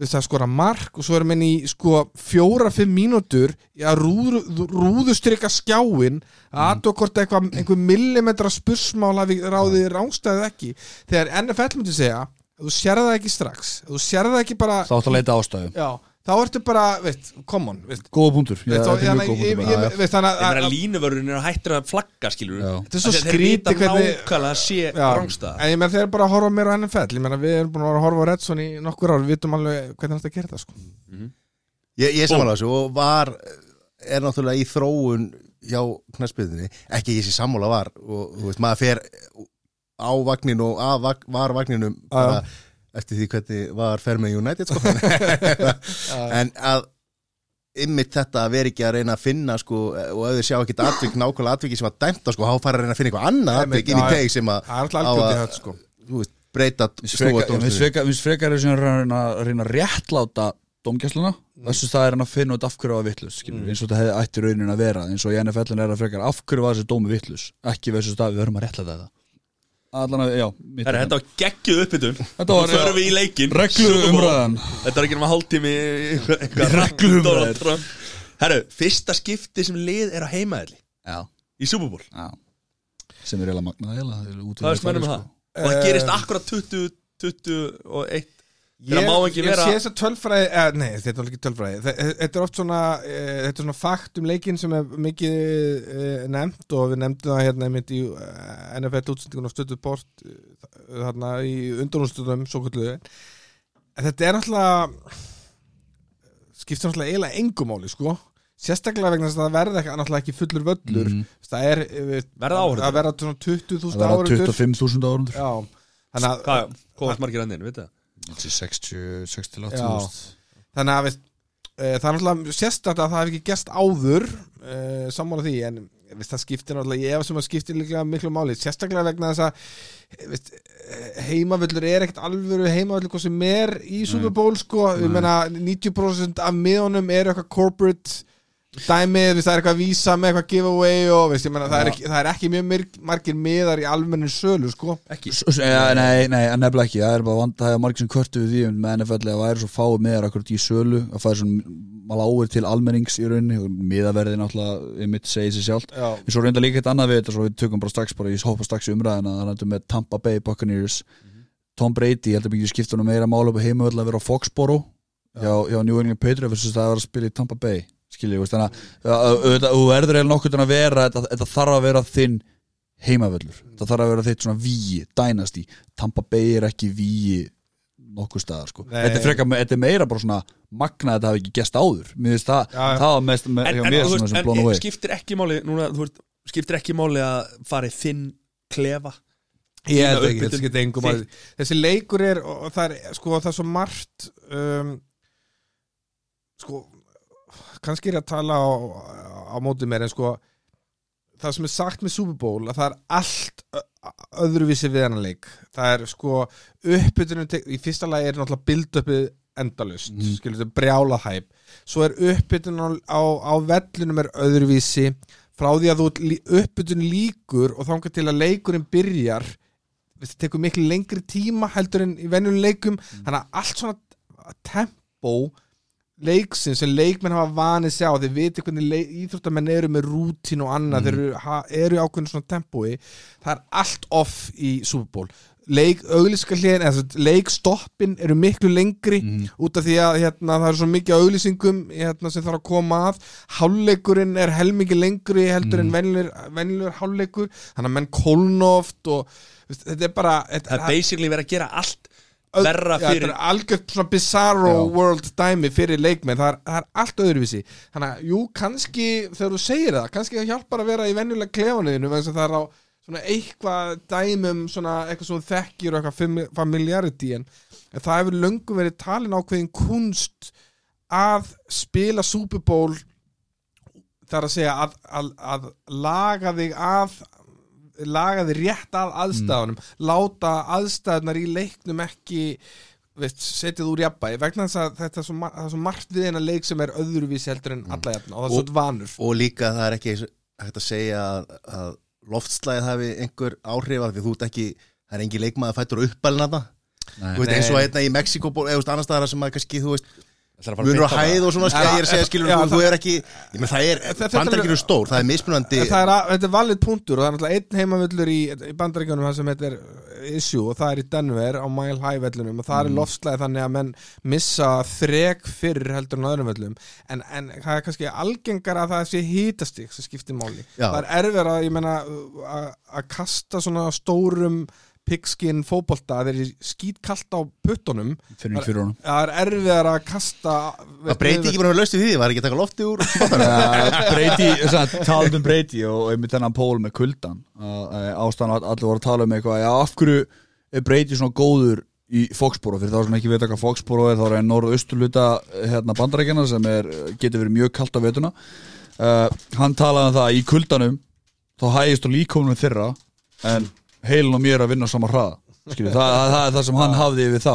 við það skora mark og svo erum við í sko fjóra-fimm mínútur í að rúðu, rúðustrykka skjáin að aðtók hvort eitthvað einhver millimetra spursmál hafi ráðið rángstæðið ekki. Þegar NFL myndi segja þú sér það ekki strax þú sér það ekki bara þá átt að leita ástæðu. Já, þá ertu bara, veist, come on veist, góða punktur. Er þannig, að línuvörðin er hættur að flagga skilur þetta er svo menn þeir eru bara að horfa meira á NFL ég menna við erum búin að horfa á Redson í nokkur ár. Við vitum alveg hvernig þetta gera það sko. Ég, ég sammála þessu og var er náttúrulega í þróun hjá knæspiðinni, ekki ég sé sammála var og þú veist, maður fer á vagnin og að var vagninum bara eftir því hvernig var fer með United sko. En að ymmit þetta að vera ekki að reyna að finna sko, og ef þið sjá ekkit atvik nákvæmlega atviki sem var dæmta sko, þá fara að reyna að finna eitthvað annað já, inn í teg sem að að- sko. þú veist, breyta dómstöðu frekar- sem að reyna, að reyna að réttláta domgæsluna þess að það er hann að finna út af hverju var vittlust mm. eins og þetta hefði ætti raunin að vera eins og í NFL er það frekar af hverju var þessi dómi vittlust ekki versus það við verðum að réttláta þetta allan að, já Herra, er Þetta var geggjuð uppbytun Þetta var, reglu umræðan. Þetta er ekki hálftími eitthvað- eitthvað Regluumræður. Donald Trump. Herru, fyrsta skipti sem lið er á heimaðli Í Super Bowl já sem er eiginlega magnað eiginlega, það er mennum það? Og það gerist akkurat 20, 21 Ég, ég vera sé þess að tölfræði eh, Nei, þetta er ekki tölfræði. Þe- Þetta er oft svona eh, Þetta er svona fakt um leikinn sem er mikið eh, nefnt og við nefndum það hérna einmitt í eh, NFL útsendingun og stöðu bort eh, þarna í undurúnstöðum svo kvöldu en þetta er náttúrulega skiptir náttúrulega eiginlega engumáli sko. Sérstaklega vegna þess að það verði ekki, náttúrulega ekki fullur völlur. Mhm. það er eh, Verða áhorfendur? að verða svona 20.000 það var áhorfendur. 25.000 árundur Já, þannig að Hvað, hvað var margir andinn, veit það? 60, 60 Já. þannig að veist, e, það er náttúrulega sérstætt að það hef ekki gerst áður e, sammála því en veist, það skiptir náttúrulega, ég ef sem að skiptir líklega miklu máli, sérstaklega vegna þess að eh, veist, eh, heimavöllur er ekkert alvöru heimavöllur hvað sem er í Super Bowl sko, ég meina 90% af miðunum eru eitthvað corporate dæmið, það er eitthvað vísa með eitthvað giveaway og veist, meina, það, er ekki, það er ekki mjög myrk, margir miðar í almennin sölu sko. Ekki. S- s- ja, Nei, nei, nefnilega ekki. Það er bara vand að það er margir sem kvörtu við því með NFL að það er svo fáið meðar akkurat í sölu að það er svona lágur til almennings í rauninni og miðaverði náttúrulega mitt segið sér sjálft. Já, en svo reynda líka eitt annað við þetta svo við tökum bara strax bara, ég hoppa strax í umræðina þannig að með Tampa Bay Buccaneers. Tom Brady, ég held að mikið skipta hann meira mála upp á heimavöld að vera á Foxboro hjá, hjá New England Patriots það að vera að spila í Tampa Bay veist þannig að þú verður eiginlega nokkuð að vera þetta, þetta þarf að vera þinn heimavöllur. Það þarf að vera þitt svona víi, dynasty. Tampa Bay er ekki víi nokkuð staðar sko. Þetta er, frekar, þetta er meira bara svona magna að þetta hafi ekki gest áður. Mér finnst það, já. það var mest með, En, hjá en, mér þú svona veist, en away. skiptir ekki máli núna, þú veist, skiptir ekki máli að fara í þinn klefa? Ég held ekki, þetta skiptir engum máli. Þessi leikur er og og það er, sko, það er svo margt um, sko kannski er ég að tala á, á móti mér en sko það sem er sagt með Super Bowl að það er allt öðruvísi við hennar leik. Það er sko uppbytunum í fyrsta lagi er náttúrulega build-upið endalust, mm. skilur þetta brjála hæp svo er uppbytunum á, á, vellunum er öðruvísi frá því að þú uppbytun líkur og þangar til að leikurinn byrjar það tekur miklu lengri tíma heldur en í venjulegum leikum. Þannig að allt svona tempo leiksin sem leikmenn hafa vanið sjá þeir viti hvernig íþróttamenn eru með rútín og annað, þeir eru, ha, eru í ákveðinu svona tempói, það er allt off í Super Bowl. Leik, auglýska hliðin, eða svo leikstoppin eru miklu lengri út af því að hérna, það er svo mikið af auglýsingum hérna, sem þarf að koma að. Hálfleikurinn er helmingi lengri heldur en venjulegur, venjulegur hálfleikur. Þannig að menn kólnoft og þetta er bara Það þetta, er basically verið að gera allt verra fyrir þetta er algjört svona bizarro Já. world dæmi fyrir leikmenn það er, það er allt öðruvísi þannig að jú, kannski þegar þú segir það kannski það hjálpar að vera í venjulega klefanuðinu vegna að það er á svona eitthvað dæmum svona eitthvað svona þekkir og eitthvað fami- familiarity en, en það hefur löngum verið talin ákveðin kunst að spila Super Bowl þar að segja að, að, að laga þig að laga þið rétt að aðstæðunum láta aðstæðunar í leiknum ekki veist, setið úr jafnbæði vegna þess að þetta er svo, mar- það er svo margt við eina leik sem er öðruvísi heldur en alla jafna og það er svo vanur. og líka það er ekki hægt að segja að, að loftslæðið hafi einhver áhrif af því þú ert ekki, það er engin leikmaður fættur uppalinn að það Nei. Þú veist, eins og hérna í Mexiko eða þú veist, annars staðar sem að kannski, þú veist að munur á hæð og svona, að segja, skilur Já, þú, er ekki, ég menn það er bandaríkinu stór, það er mismunandi það er, þetta er valið punktur og það er náttúrulega einn heimavöllur í, í bandaríkjunum það sem heitir issue og það er í Denver á Mile High völlunum og það er lofslæði þannig að menn missa þrek fyrr heldur en öðrum völlum. En, en það er kannski algengar að það sé hítastík sem skiptir máli. Já. það er erfir að, ég menna að kasta svona stórum pigskin fótbolta þeir eru skítkallt á puttunum. Fyrir ekki fyrir honum. Það er erfir að kasta það breyti ekki bara með löstu því, það er ekki að taka lofti úr breyti, talað um breyti og einmitt þennan pól með kuldan. Ástæðan að allir voru að tala um eitthvað já, af hverju er breyti svona góður í Foxboro, fyrir þá sem ekki veit hvað Foxboro er, þá er norðausturluta hérna bandarækjana sem er, getur verið mjög kalt á vetuna uh, hann talaði um það að í kuldanum þá hægist á líkomunum þeirra en heilin og mér að vinna á sama hraða Skilju, það, það, það er það sem hann hafði við þá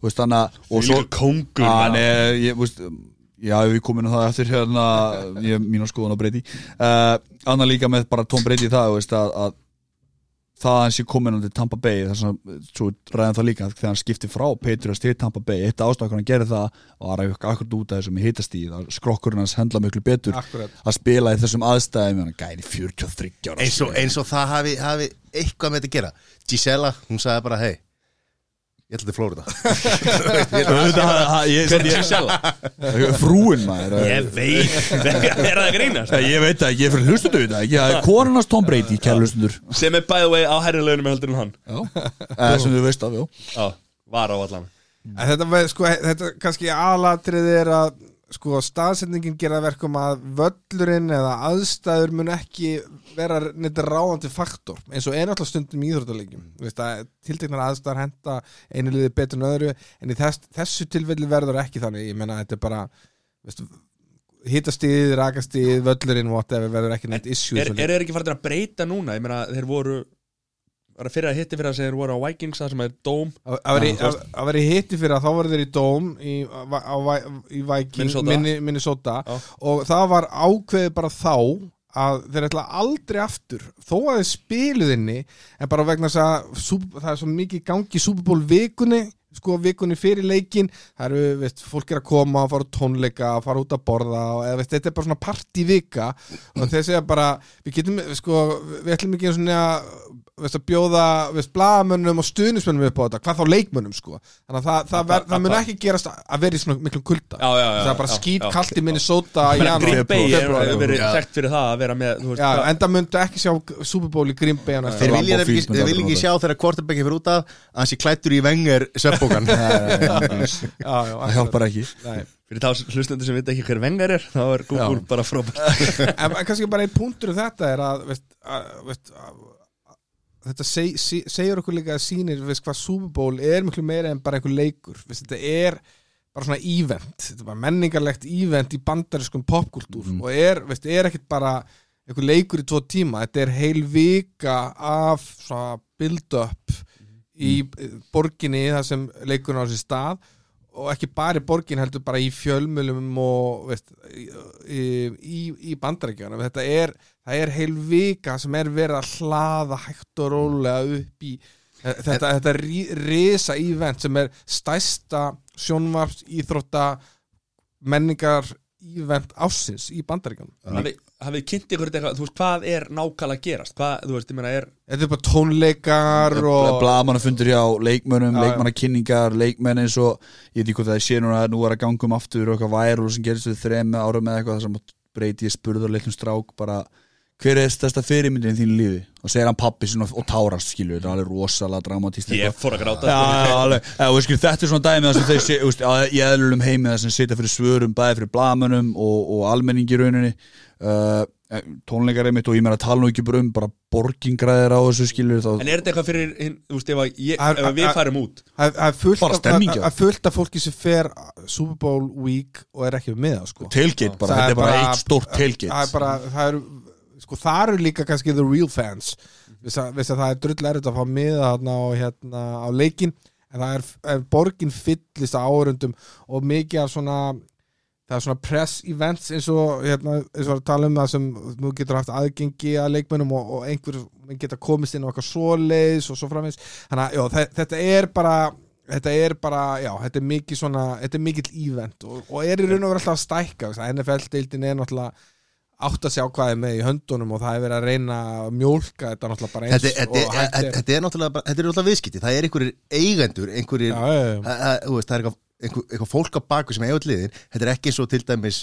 veist, að og Líka kóngur hann já. við komum inn á það eftir hérna, ég mín á skoðun á Breyti uh, annar líka með bara Tom Brady það, veist, að, að það að hann sé komin til Tampa Bay þess að, svo ræðum það líka þegar hann skipti frá Patriots til Tampa Bay, eitt ástæð hann gerði það og að ræða akkurat út af þessum hitast í að skrokkurinn hans hendla miklu betur Akkurat. að spila í þessum aðstæðum hann gæri 43 ára eins og, eins og það hafi, hafi eitthvað með þetta að gera Gisela, hún sagði bara, hei ég ætla til Flórida Hver Hvernig er sjálf? frúin maður. Ég veit, er það að grínast? Ég veit það ekki, ég er fyrir hlustundu við það er konarnas Tom Brady, kæra hlustundur Sem er by the way á herrilegunum heldur en hann. Já, sem þú veist af, já. Já, var á allan. En þetta, með, sko, þetta kannski aðlatrið er að sko, staðsetningin gera það verkum að völlurinn eða aðstæður mun ekki vera neitt ráðandi faktor eins og einu alltaf stundum í íþróttalegjum tilteknar aðstæður henda einu liði betur en öðru en í þess, þessu tilfelli verður ekki þannig. Ég meina þetta er bara veistu, hitastíð, rakastíð, völlurinn whatever, verður ekki neitt issue Er, er þeir ekki farið að breyta núna? Ég meina, þeir voru að fyrir að hitti fyrir að segja þeir voru á Vikings það sem er Dome Að- vera í- hitti fyrir að þá voru þeir í Dóm í, á, á, í Viking Minnesota. Minni, Minnesota Já. og það var ákveðið bara þá að þeir ætla aldrei aftur þó að þeir spiluðinni en bara vegna þess að það er svo mikið gangi í Super Bowl vikunni sko vikunni fyrir leikin það eru, veist, fólk er að koma og fara á tónleika fara út að borða og eða, veist, þetta er bara svona partyvika og þeir segja bara við getum, sko, við ætlum ekki svona veist, að bjóða veist, blagamönnum og stuðnismönnum upp á þetta hvað þá leikmönnum sko. Þannig að það, það, ver, það mun ekki gerast að vera í svona miklu kulda. Já, já, já, það er bara skýt kallt í Minnesota í janúar, er fyrir það að vera með þú veist, Já, hvað- enda myndu ekki sjá Super Bowl í Green Bay þeir vilja ekki, sjá þegar Já, já, Það hjálpar ekki. Nei. fyrir þá hlustendur sem veit ekki hver vengar er þá er Google bara frábært. En kannski bara einn punktur um þetta er að, veist, að, veist, að, þetta seg, seg, segir okkur líka að sýnir veist, hvað Super Bowl er miklu meira en bara einhver leikur. Veist, þetta er bara svona event. Þetta er bara menningarlegt event í bandariskum popkultúr Mhm. og er, veist, er ekkit bara einhver leikur í tvo tíma. Þetta er heil vika af svona build-up í borginni þar sem leikurinn á sér stað og ekki bara í borgin heldur bara í fjölmjölum og veist, í, í, í bandarækjana þetta er, er heil vika sem er verið að hlaða hægt og rólega upp í þetta, þetta rí, risa event sem er stæsta sjónvarps íþrótta menningar event ásins í bandaríkjunum hafið kynnt ykkur þetta þú veist hvað er nákvæmlega að gerast? Hvað, þú veist, ég meina er þetta er bara tónleikar og Blamafundur hjá leikmönnum, leikmannakynningar leikmenn eins og, ég veit ekki hvað það sé núna nú er að ganga um aftur og eitthvað væru sem gerist við þrem árum eða eitthvað þar sem breyti ég spurður leiklum strák bara hver er stærsta fyrirmyndin í þínu lífi? Og segir hann pappi sinna og tárast skilju, þetta er alveg rosalega dramatíst ég fór að gráta. Já, já, alveg, já, og skil, þetta er svona dæmi þar sem þeir sé, veist, að, í eðlulum heimi þar sem sitja fyrir svörum bæði fyrir blamunum og, og almenningi í rauninni. Uh, tónleikar einmitt og ég meina að tala nú ekki bara um bara borgingræðir á þessu skilur þá, en er þetta eitthvað fyrir hinn, þú veist, ef, ég, Að- ef við farum út? Það það er fullt Bara af- stemming, að- já. að fullt af fólki sem fer Super Bowl week og er ekki með það sko. tailgate bara, þetta er bara eitt stórt það er tailgate bara, það eru sko, það eru líka kannski the real fans. Viss að, viss að það er drull erfitt að fá miða þarna á, hérna, á leikin en það er, er borgin fyllist á árundum og mikið af svona það er svona press events eins og hérna, eins og að tala um það sem þú getur haft aðgengi að leikmennum og, og einhver geta komist inn á eitthvað svoleiðis og svo framins þannig að já, þe- þetta er bara þetta er bara, já, þetta er mikið svona þetta er mikill event og, og er í raun og veru alltaf að stækka, NFL-deildin er náttúrulega átt að sjá hvað er með í höndunum og það er verið að reyna að mjólka þetta náttúrulega bara eins Þetta, þetta, og hægt þetta, þetta er náttúrulega bara- þetta er náttúrulega viðskipti, það er einhverjir eigendur einhverjir, Já, já. það, það, þú veist, það er eitthvað, eitthvað fólk á baku sem eiga liðin, þetta er ekki og til dæmis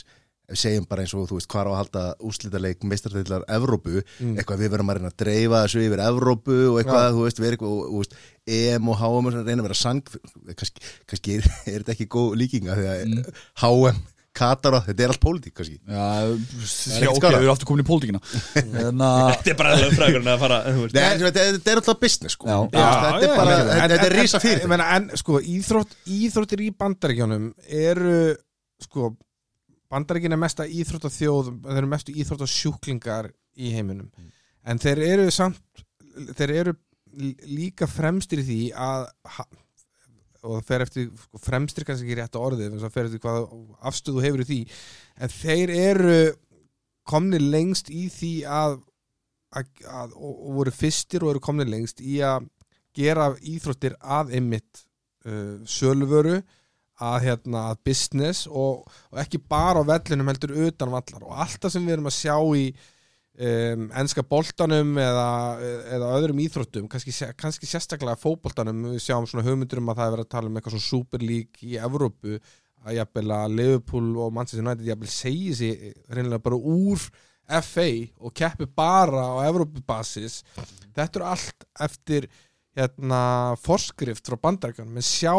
segjum bara eins og þú veist hvar á að halda úrslitaleik meistartillar Evrópu. Eitthvað við verðum að reyna að dreifa þessu yfir Evrópu og eitthvað, þú veist, við erum EM og HM og reyna að vera sang kannski, kannski er, er þetta ekki góð líkinga því að HM, Katara, þetta er allt pólitík kannski. Já, ok, við erum aftur komin í pólitíkina. Að Þetta er bara lögfræðurinn að fara þetta, er alltaf business sko. Þetta er er risa en- fyrir En sko, íþrótt, íþróttir í bandaríkjónum eru sko, bandaríkin er mesta íþrótta þjóð þeir eru mestu íþrótta sjúklingar í heiminum. En þeir eru samt þeir eru líka fremstir í því að og fer eftir sko, fremstir kannski ekki rétt orðið en það fer eftir hvað afstöðu hefur í því. En þeir eru komni lengst í því að, að, að og, og voru fyrstir og eru komni lengst í að gera íþróttir að einmitt uh, söluvöru að, hérna, að business og, og ekki bara á vellinum heldur utan vallar. Og allt það sem við erum að sjá í um, enska boltanum eða, eða öðrum íþróttum kannski, kannski sérstaklega fótboltanum. Við sjáum svona hugmyndur um að það er verið að tala um eitthvað svona Super League í Evrópu að jafnvel að Liverpool og Manchester United jafnvel segi sig reynilega bara úr FA og keppi bara á Evrópubasis. Þetta eru allt eftir hérna forskrift frá bandarækjanum menn sjá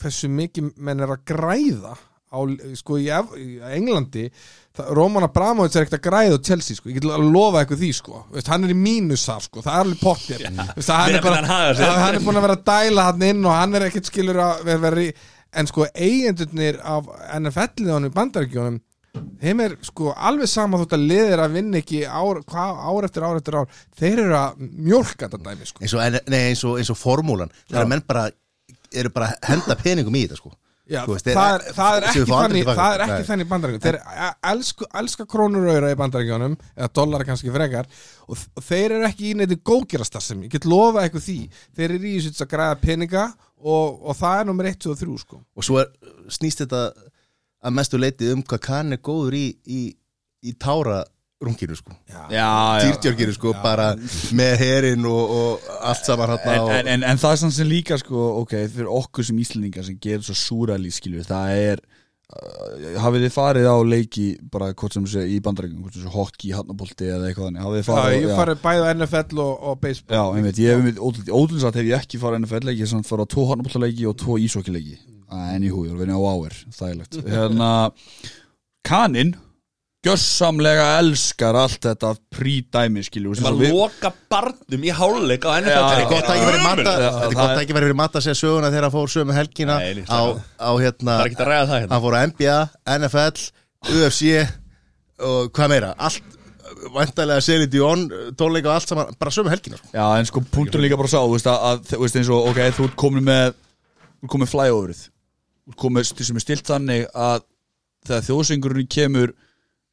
hversu mikið menn er að græða á, sko í Englandi það, Roman Abramovits er ekkert að græða á Chelsea sko, ég get að lofa eitthvað því sko. Veist, hann er í mínusar sko, það er alveg pottir Veist, hann, er bara, hann er búin að vera að dæla hann inn og hann er ekkert skilur að vera, vera í, en sko eigendurnir af NFL-liðanum í bandaríkjónum þeim er sko alveg sama þótt að liðir að vinna ekki ár, hva, ár eftir ár eftir ár. Þeir eru að mjólka þetta dæmi sko. Eins og, nei, eins og, eins og formúlan. Það er að menn bara eru bara að henda peningum í þetta sko Já, veist, það, er, það er þannig það er ekki Nei. þannig í bandaríkjum þeir elsku, elska krónur og auðra í bandaríkjunum eða dollara kannski frekar og, þeir eru ekki í neitt góðgerastar sem ég get lofa eitthvað því. Þeir eru í þessu að græða peninga og, og það er nummer 1, 2 og 3 sko. Og svo er, snýst þetta að mestu leiti um hvað kann er góður í, í, í tára runginu sko. Já, já dýrtjörginu sko, bara með herin og, og allt saman en, og, en, en, en það er samt sem líka sko, ok, fyrir okkur sem íslendingar sem gerir svo súrali skilju, það er uh, hafið þið farið á leiki bara hvort sem sé í bandarækjum hvort sem sé hockey, hafnabolti eða eitthvað þannig hafið þið Já, farið ég já. farið bæði á NFL og, og baseball. Já, einmitt, ég hef einmitt ótrúlega hef ég ekki farið NFL leiki, ég hef samt farið á tvo hafnaboltaleiki og tvo ísokkileiki en í húi, ég var að vinna á áver, þægilegt. Hérna, kaninn gjössamlega elskar allt þetta prídæmi skilju Sem að loka barnum í háluleik á NFL Þetta er gott að ekki verið mata Já, Þetta er það gott er- að ekki verið mata að segja söguna þegar hann fór sömu helgina Nei, á, á hérna Það er ekki að ræða það hérna. Hann fór á NBA, NFL, UFC og hvað meira. Allt, væntalega Celine Dion tónleika og allt saman, bara sömu helgina sko. Já, en sko punktur líka bara sá þú veist, að, að, þú veist eins og, ok, þú ert komin með st- sem er stilt þannig að þegar þjóðsengurinn kemur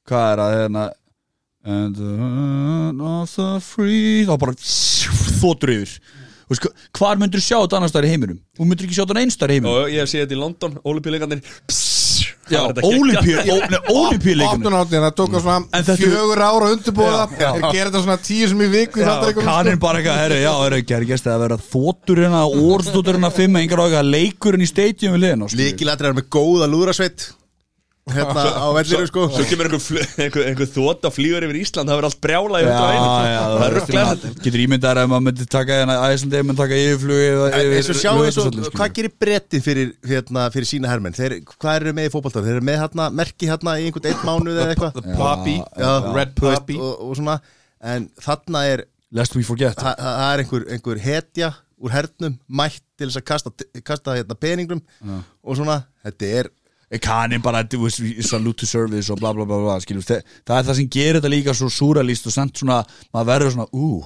hvað er að hérna? And the hand of the free þá bara þóttur yfir. Þú veist, hva- hvar myndur sjá þetta annars staðar í heiminum? Þú myndur ekki sjá þetta einn staðar í heiminum. Og ég hef séð þetta í London, olimpíuleikandir Opnunáttin, það tók að En svona fjögur ára undirbúða þeir gera þetta svona tíu sem í viku í bandaríkjunum, sko. Kaninn bara eitthvað, herri, já, herri, gerði gæst að vera þóttur hérna, orðstóttur hérna fimm, engar á eitthvað leikurinn í stadium við liðin Líkilatri er með góða lúðrasveit hérna á vellinu sko. Svo kemur einhver, einhver, einhver þótt og flýgur yfir Ísland Það verður allt brjála einu. já, Það þetta Getur ímyndar ef maður myndi taka hérna Æslandi myndi taka yfirflugi yfir eins og sjá eins og, hvað gerir brettið fyrir, hérna, fyrir sína hermenn? Þeir, hvað eru með í fótboltar, þeir eru með hérna, merki hérna í einhvern eitt mánuð eða eitthvað? The Poppy, Já, Red Poppy og, og svona, en þarna er Lest we forget. Það er einhver, einhver hetja úr hernum mætt til þess að kasta, kasta hérna, peningum og svona, þetta er Kaninn bara, þú veist, salute to service og bla bla bla, bla skilur, það, það er það sem gerir þetta líka svo súralist og samt svona, maður verður svona, ú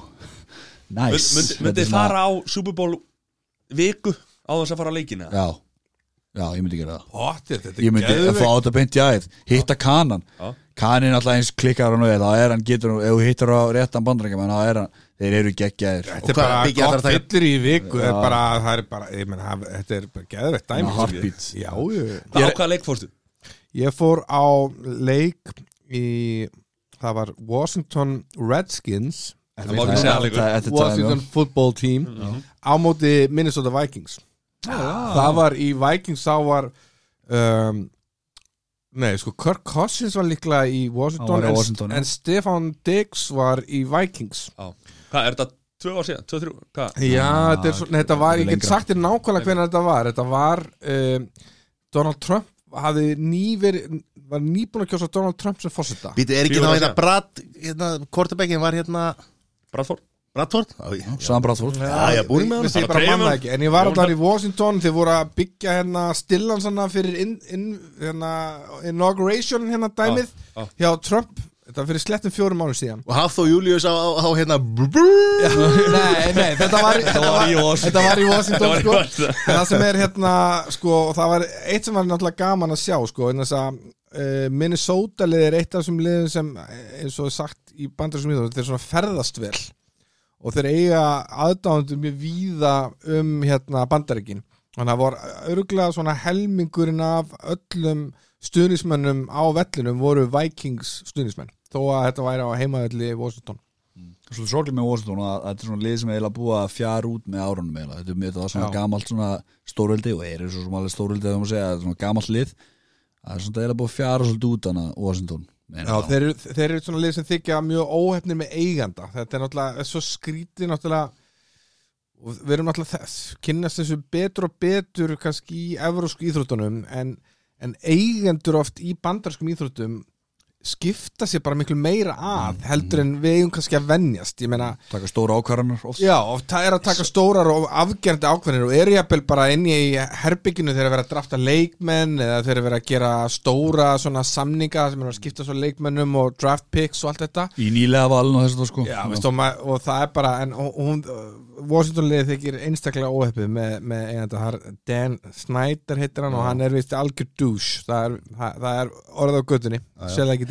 Næs Myndi- Myndi þið fara á Super Bowl viku á þess að fara á leikina? Já, já, ég myndi gera það. Pottir, þetta Ég myndi að fá þetta beint í æð Hitta kanan. Já. Kanin alltaf eins klikkar hann og er þá er hann getur, ef þú hittar á réttan bandrækjum þá er hann, þeir eru geggjaðir. Þetta er bara gott fyllir í viku Það er bara, það er bara, ég menn, þetta er bara geðveitt dæmi Já, heartbeat. Já, ég, Hvað á hvaða leik fórstu? ég fór á leik í, það var Washington Redskins. Þetta Washington football team á móti Minnesota Vikings. Það var í Vikings þá var um, nei sko Kirk Cousins var líklega í Washington, en, Stefan Diggs var í Vikings. Já. Hvað, er þetta tvö ár síðan? Tvö, þrjú? Hvað? já, þetta, er, svo, nei, þetta var, ég get sagt þér nákvæmlega hvernig þetta var þetta var um, Donald Trump hafði ný verið var nýbúin að kjósa Donald Trump sem fórseta Býtu, er ekki þá hérna. Brad hérna, Kortebekkin var hérna Bradford? Bradford? Sam Bradford Já, já, búin með hann. Ég En ég var alltaf í Washington Þeir voru að byggja hérna stillan svona fyrir in, in, hérna, inauguration hérna dæmið Já, já. hjá Trump Þetta var fyrir slettum fjórum mánu síðan Og Hafþó Július á, á, á hérna Nei, nei, þetta var, þetta var, í Washington. þetta var í Washington var í sko. Washington. En það sem er hérna sko, og það var eitt sem var náttúrulega gaman að sjá sko, en þess að uh, Minnesota lið er eitt af þessum liðum sem eh, eins og er sagt í bandarsum íþróttum þeir svona ferðast vel og þeir eiga aðdáðandur mjög víða um hérna bandaríkin þannig að það var örgulega svona helmingurinn af öllum stuðnismönnum á vellinum voru Vikings stuðnismenn þó að þetta væri á heimavelli í Washington Svolítið sorglega með Washington að að þetta er svona lið sem er eiginlega búið að fjara út með árunum eiginlega. Þetta er mjög- var svona Já. gamalt svona stórveldi og er svo sem alveg stórveldi þegar maður segja, þetta er svona gamalt lið það er svona eiginlega búið að fjara svolítið út hana Washington Já, það. þeir, eru- þeir eru svona lið sem þykja mjög óhefnir með eiganda þetta er náttúrulega, svo skrítið náttúrulega og við erum náttúrulega þess kynnast þessu betur og betur kannski í evrósku íþróttunum en, en eigendur oft í bandarskum íþróttum skipta sér bara miklu meira að heldur en við eigum kannski að venjast ég meina, taka stóra ákvarðanar já, oft það er að taka stórar og afgerandi ákveðnir og eru jafnvel bara inn í herbygginu þegar vera að drafta leikmenn eða þegar vera að gera stóra svona samninga sem er að skipta svo leikmennum og draft picks og allt þetta. Í nýlega valin og þess að sko. Já, veist, og, ma- og það er bara en og- og hún, Washington liðið þykir einstaklega óheppið með, með eiganda þar, Dan Snyder heitir hann og hann er vist algjör douche. Það er, það, það er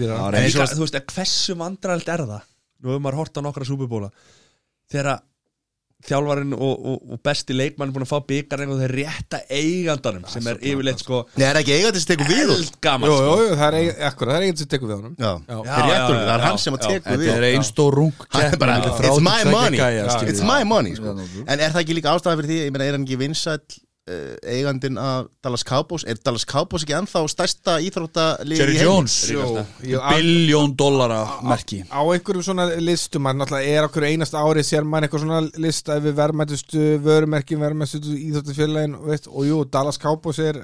En líka, svo- þú veist, hversu vandræðilt er það? Nú hefur maður hort á nokkra súbubóla Þegar að þjálfarinn og, og, og besti leikmann er búin að fá byggarinn og þeir rétta eigandanum sem er yfirleitt sko. Nei, er ekki eigandi sem tekur við eldgaman Jú, sko. jú, jú, það er það er eigandi sem tekur við honum. Já, Já. það er það er hann sem tekur við þetta er einn stór rung er it's my 32 money. It's my money, sko. En er það ekki líka ástæða fyrir því, ég meina, er hann ekki vinsæll uh, eigandinn af Dallas Cowboys. Er Dallas Cowboys ekki ennþá stærsta íþróttalið Jerry? Jones. Biljón dollara merki. á einhverjum svona listum er okkur einasta ári sér maður eitthvað svona lista yfir verðmættustu vörumerkin, verðmættustu íþjóttufélagin veist, og jú, Dallas Cowboys er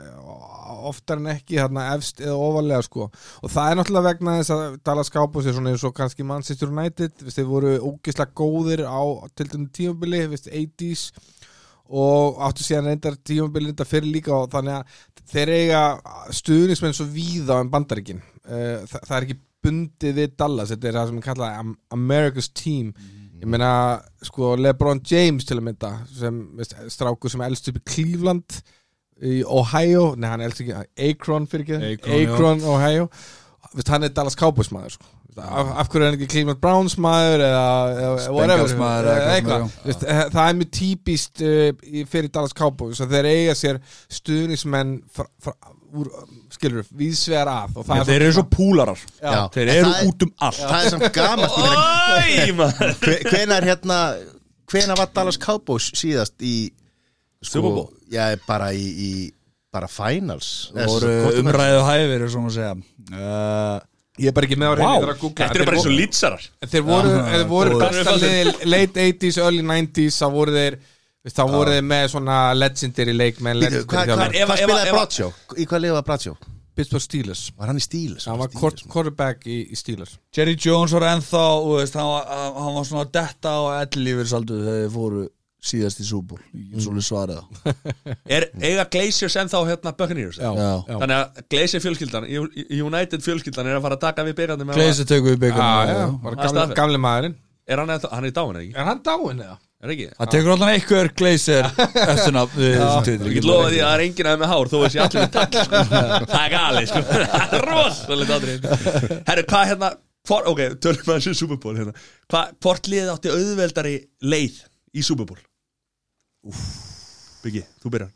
oftar en ekki þarna efst eða ofalega sko. Og það er náttúrulega vegna þess að Dallas Cowboys er svona eins og kannski Manchester United þeir voru ógislega góðir á til dæmis tímabili, veist, 80s og áttu síðan reyndar tímabili þetta fyrir líka og þannig að þeir eiga stuðnismenn svo víða um bandaríkin. Uh, það, það er ekki bundið við Dallas þetta er það sem er kallað Am- America's Team. Ég meina sko LeBron James til að mynda sem veist, strákur sem elst upp í Cleveland í Ohio, nei hann elst ekki Akron fyrir ekki, Akron, Ohio. Veist, hann er Dallas Cowboys maður sko. Af, af hverju er hann ekki Cleveland Browns maður eða, eða whatever maður eða eitthvað? eh, það er mjög típist uh, í- fyrir Dallas Cowboys að þeir eiga sér stuðnismenn skilur, víðsvegar að og það er þeir eru svo púlarar. Já. þeir eru er- út um allt. Það er samt gamalt ég meina, Æ, maður. hve- Hvenær hérna Hvenær var Dallas Cowboys síðast í sko? Já, bara í, í bara finals? Voru umræðu hæfir svona að segja. Uh, ég er bara ekki með á reyni þegar að googla Þetta eru bara eins og lýtsarar þeir voru, þeir voru besta liði late 80s, early 90s þá voru þeir þá voru þeir með svona legendary leikmenn Hvað spilaði Bradsjó? Í hvað lifa Bradsjó? Pittsburgh Steelers Var hann í Steelers? hann var quar- quarterback í, í Steelers Jerry Jones var ennþá hann, var, var svona detta á ellilífursaldu þegar þeir fóru síðast í súból ég svolítið svarið það Er eiga Glaciers ennþá hérna Buccaneers já, Já. Þannig að Glacier fjölskyldan United fjölskyldan er að fara að taka við byggandi með Gleisi tökum við Já, byggjum já, bara Það gamli, staðfest. gamli maðurinn Er hann, eða, hann er í dáin, eða ekki? Er hann dáin eða? Er ekki? Það tekur alltaf einhver gleysir eftir titli. Ég get lofa því að það er enginn aðeins með hár þó að sé allir með sko. Það er gali sko. Það er rosalegt aðrið Herru, hvað hérna Ok, tölum við þessu Super Bowl hérna. Hvort liðið átti auðveldari leið í Super Bowl? Byggi, þú byrjar.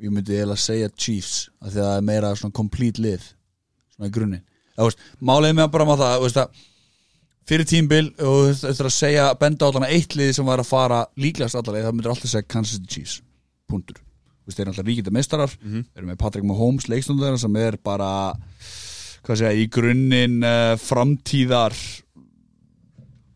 Ég myndi eiginlega segja Chiefs af því að það er meira svona complete lið svona í Það veist, Málið með bara með það þú veist, fyrir tímbil og þú eftir að segja benda á þarna eitt lið sem var að fara líklegast allarleið það myndir alltaf segja Kansas City Chiefs veist, þeir eru alltaf ríkita meistarar Mhm. eru með Patrick Mahomes leikstundur sem er bara segja, í grunninn uh, framtíðar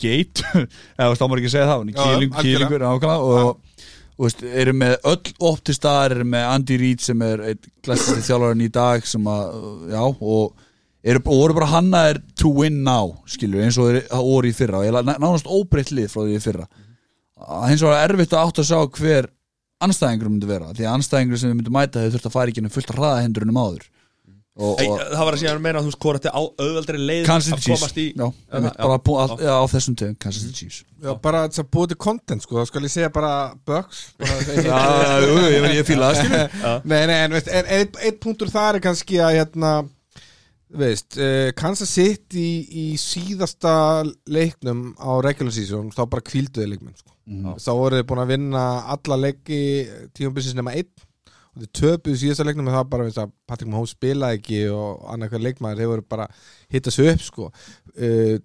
gate. Eða þá maður ekki að segja það en Já, kýling, kýlingur nákvæmlega, og, og veist, eru með öll optistar, eru með Andy Reid sem er glæstasti þjálfarinn í dag sem að, já, og eru, og voru bara hannaðir to win now skilur, eins og í fyrra. Og nánast óbreytt lið frá því í fyrra. Að hins vegar er erfitt að átt að sjá hver anstæðingur myndi vera, því að anstæðingur sem við myndum mæta þau þurft að fara ekki ennum fullt hraðahendurinn áður og, Ei, og Það var að segja meira að þú veist hvort þetta á auðveldari leið Kansas að City Chiefs. komast í já, já, bara bú, á, já, á þessum tegum Kansas City Chiefs. Já, bara þess að búið til content sko, þá skal ég segja bara jú, ég, fíla það skilur Nei, nei, en veist, en einn ein punktur þar er kannski að hérna veist, uh, Kansas City í, í síðasta leiknum á regular season, þá bara kvílduði leikmenn sko. þá voru þið búin að vinna alla leiki tímabissins nema einn og þið töpuðu síðasta leiknum en það var bara veist, að Patrick Mahomes spilaði ekki og annað hver leikmaður hefur bara hittað sig upp sko. uh,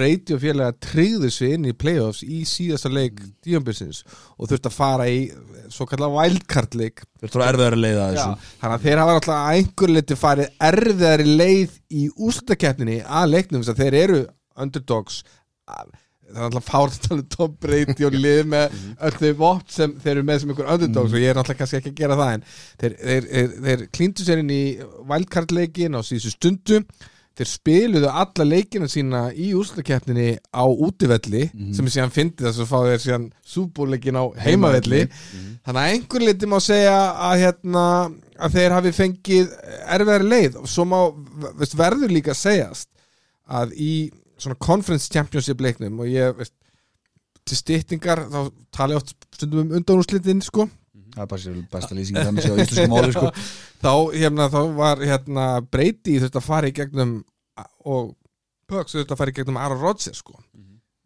Brady og félaga tryggðu sig inn í playoffs í síðasta leik mm. tímabissins og þurfti að fara í svo kallar wildcard leik erfiðar að leiða Já, þessu þannig að þeir hafa alltaf að einhver liti farið erfiðari leið í úrslutakeppninni að leiknum þess að þeir eru underdogs að- það er alltaf fárt að tala um Tom Brady og lið með öll þau vopn sem þeir eru með sem einhver underdogs og ég er alltaf kannski ekki að gera það en þeir, þeir, þeir, þeir klíndu sér inn í wildcard leikin á síðustu stundu. Þeir spiluðu alla leikina sína í úrslutakeppninni á útivelli sem er síðan fyndið þess að fá þeir síðan súbúleikin á heimavelli. Þannig að einhver liti má segja að hérna að þeir hafi fengið erfiðari leið. Og svo má veist, verður líka segjast að í svona conference championship leiknum og ég veist, til styttingar þá tala ég oft stundum um undanúrslitin sko. Það er bara besta lýsing þannig séu á íslensku máli sko. þá, hérna, þá var hérna, Brady þurft að fara í gegnum og Bucks þurft að fara í gegnum Aaron Rodgers sko.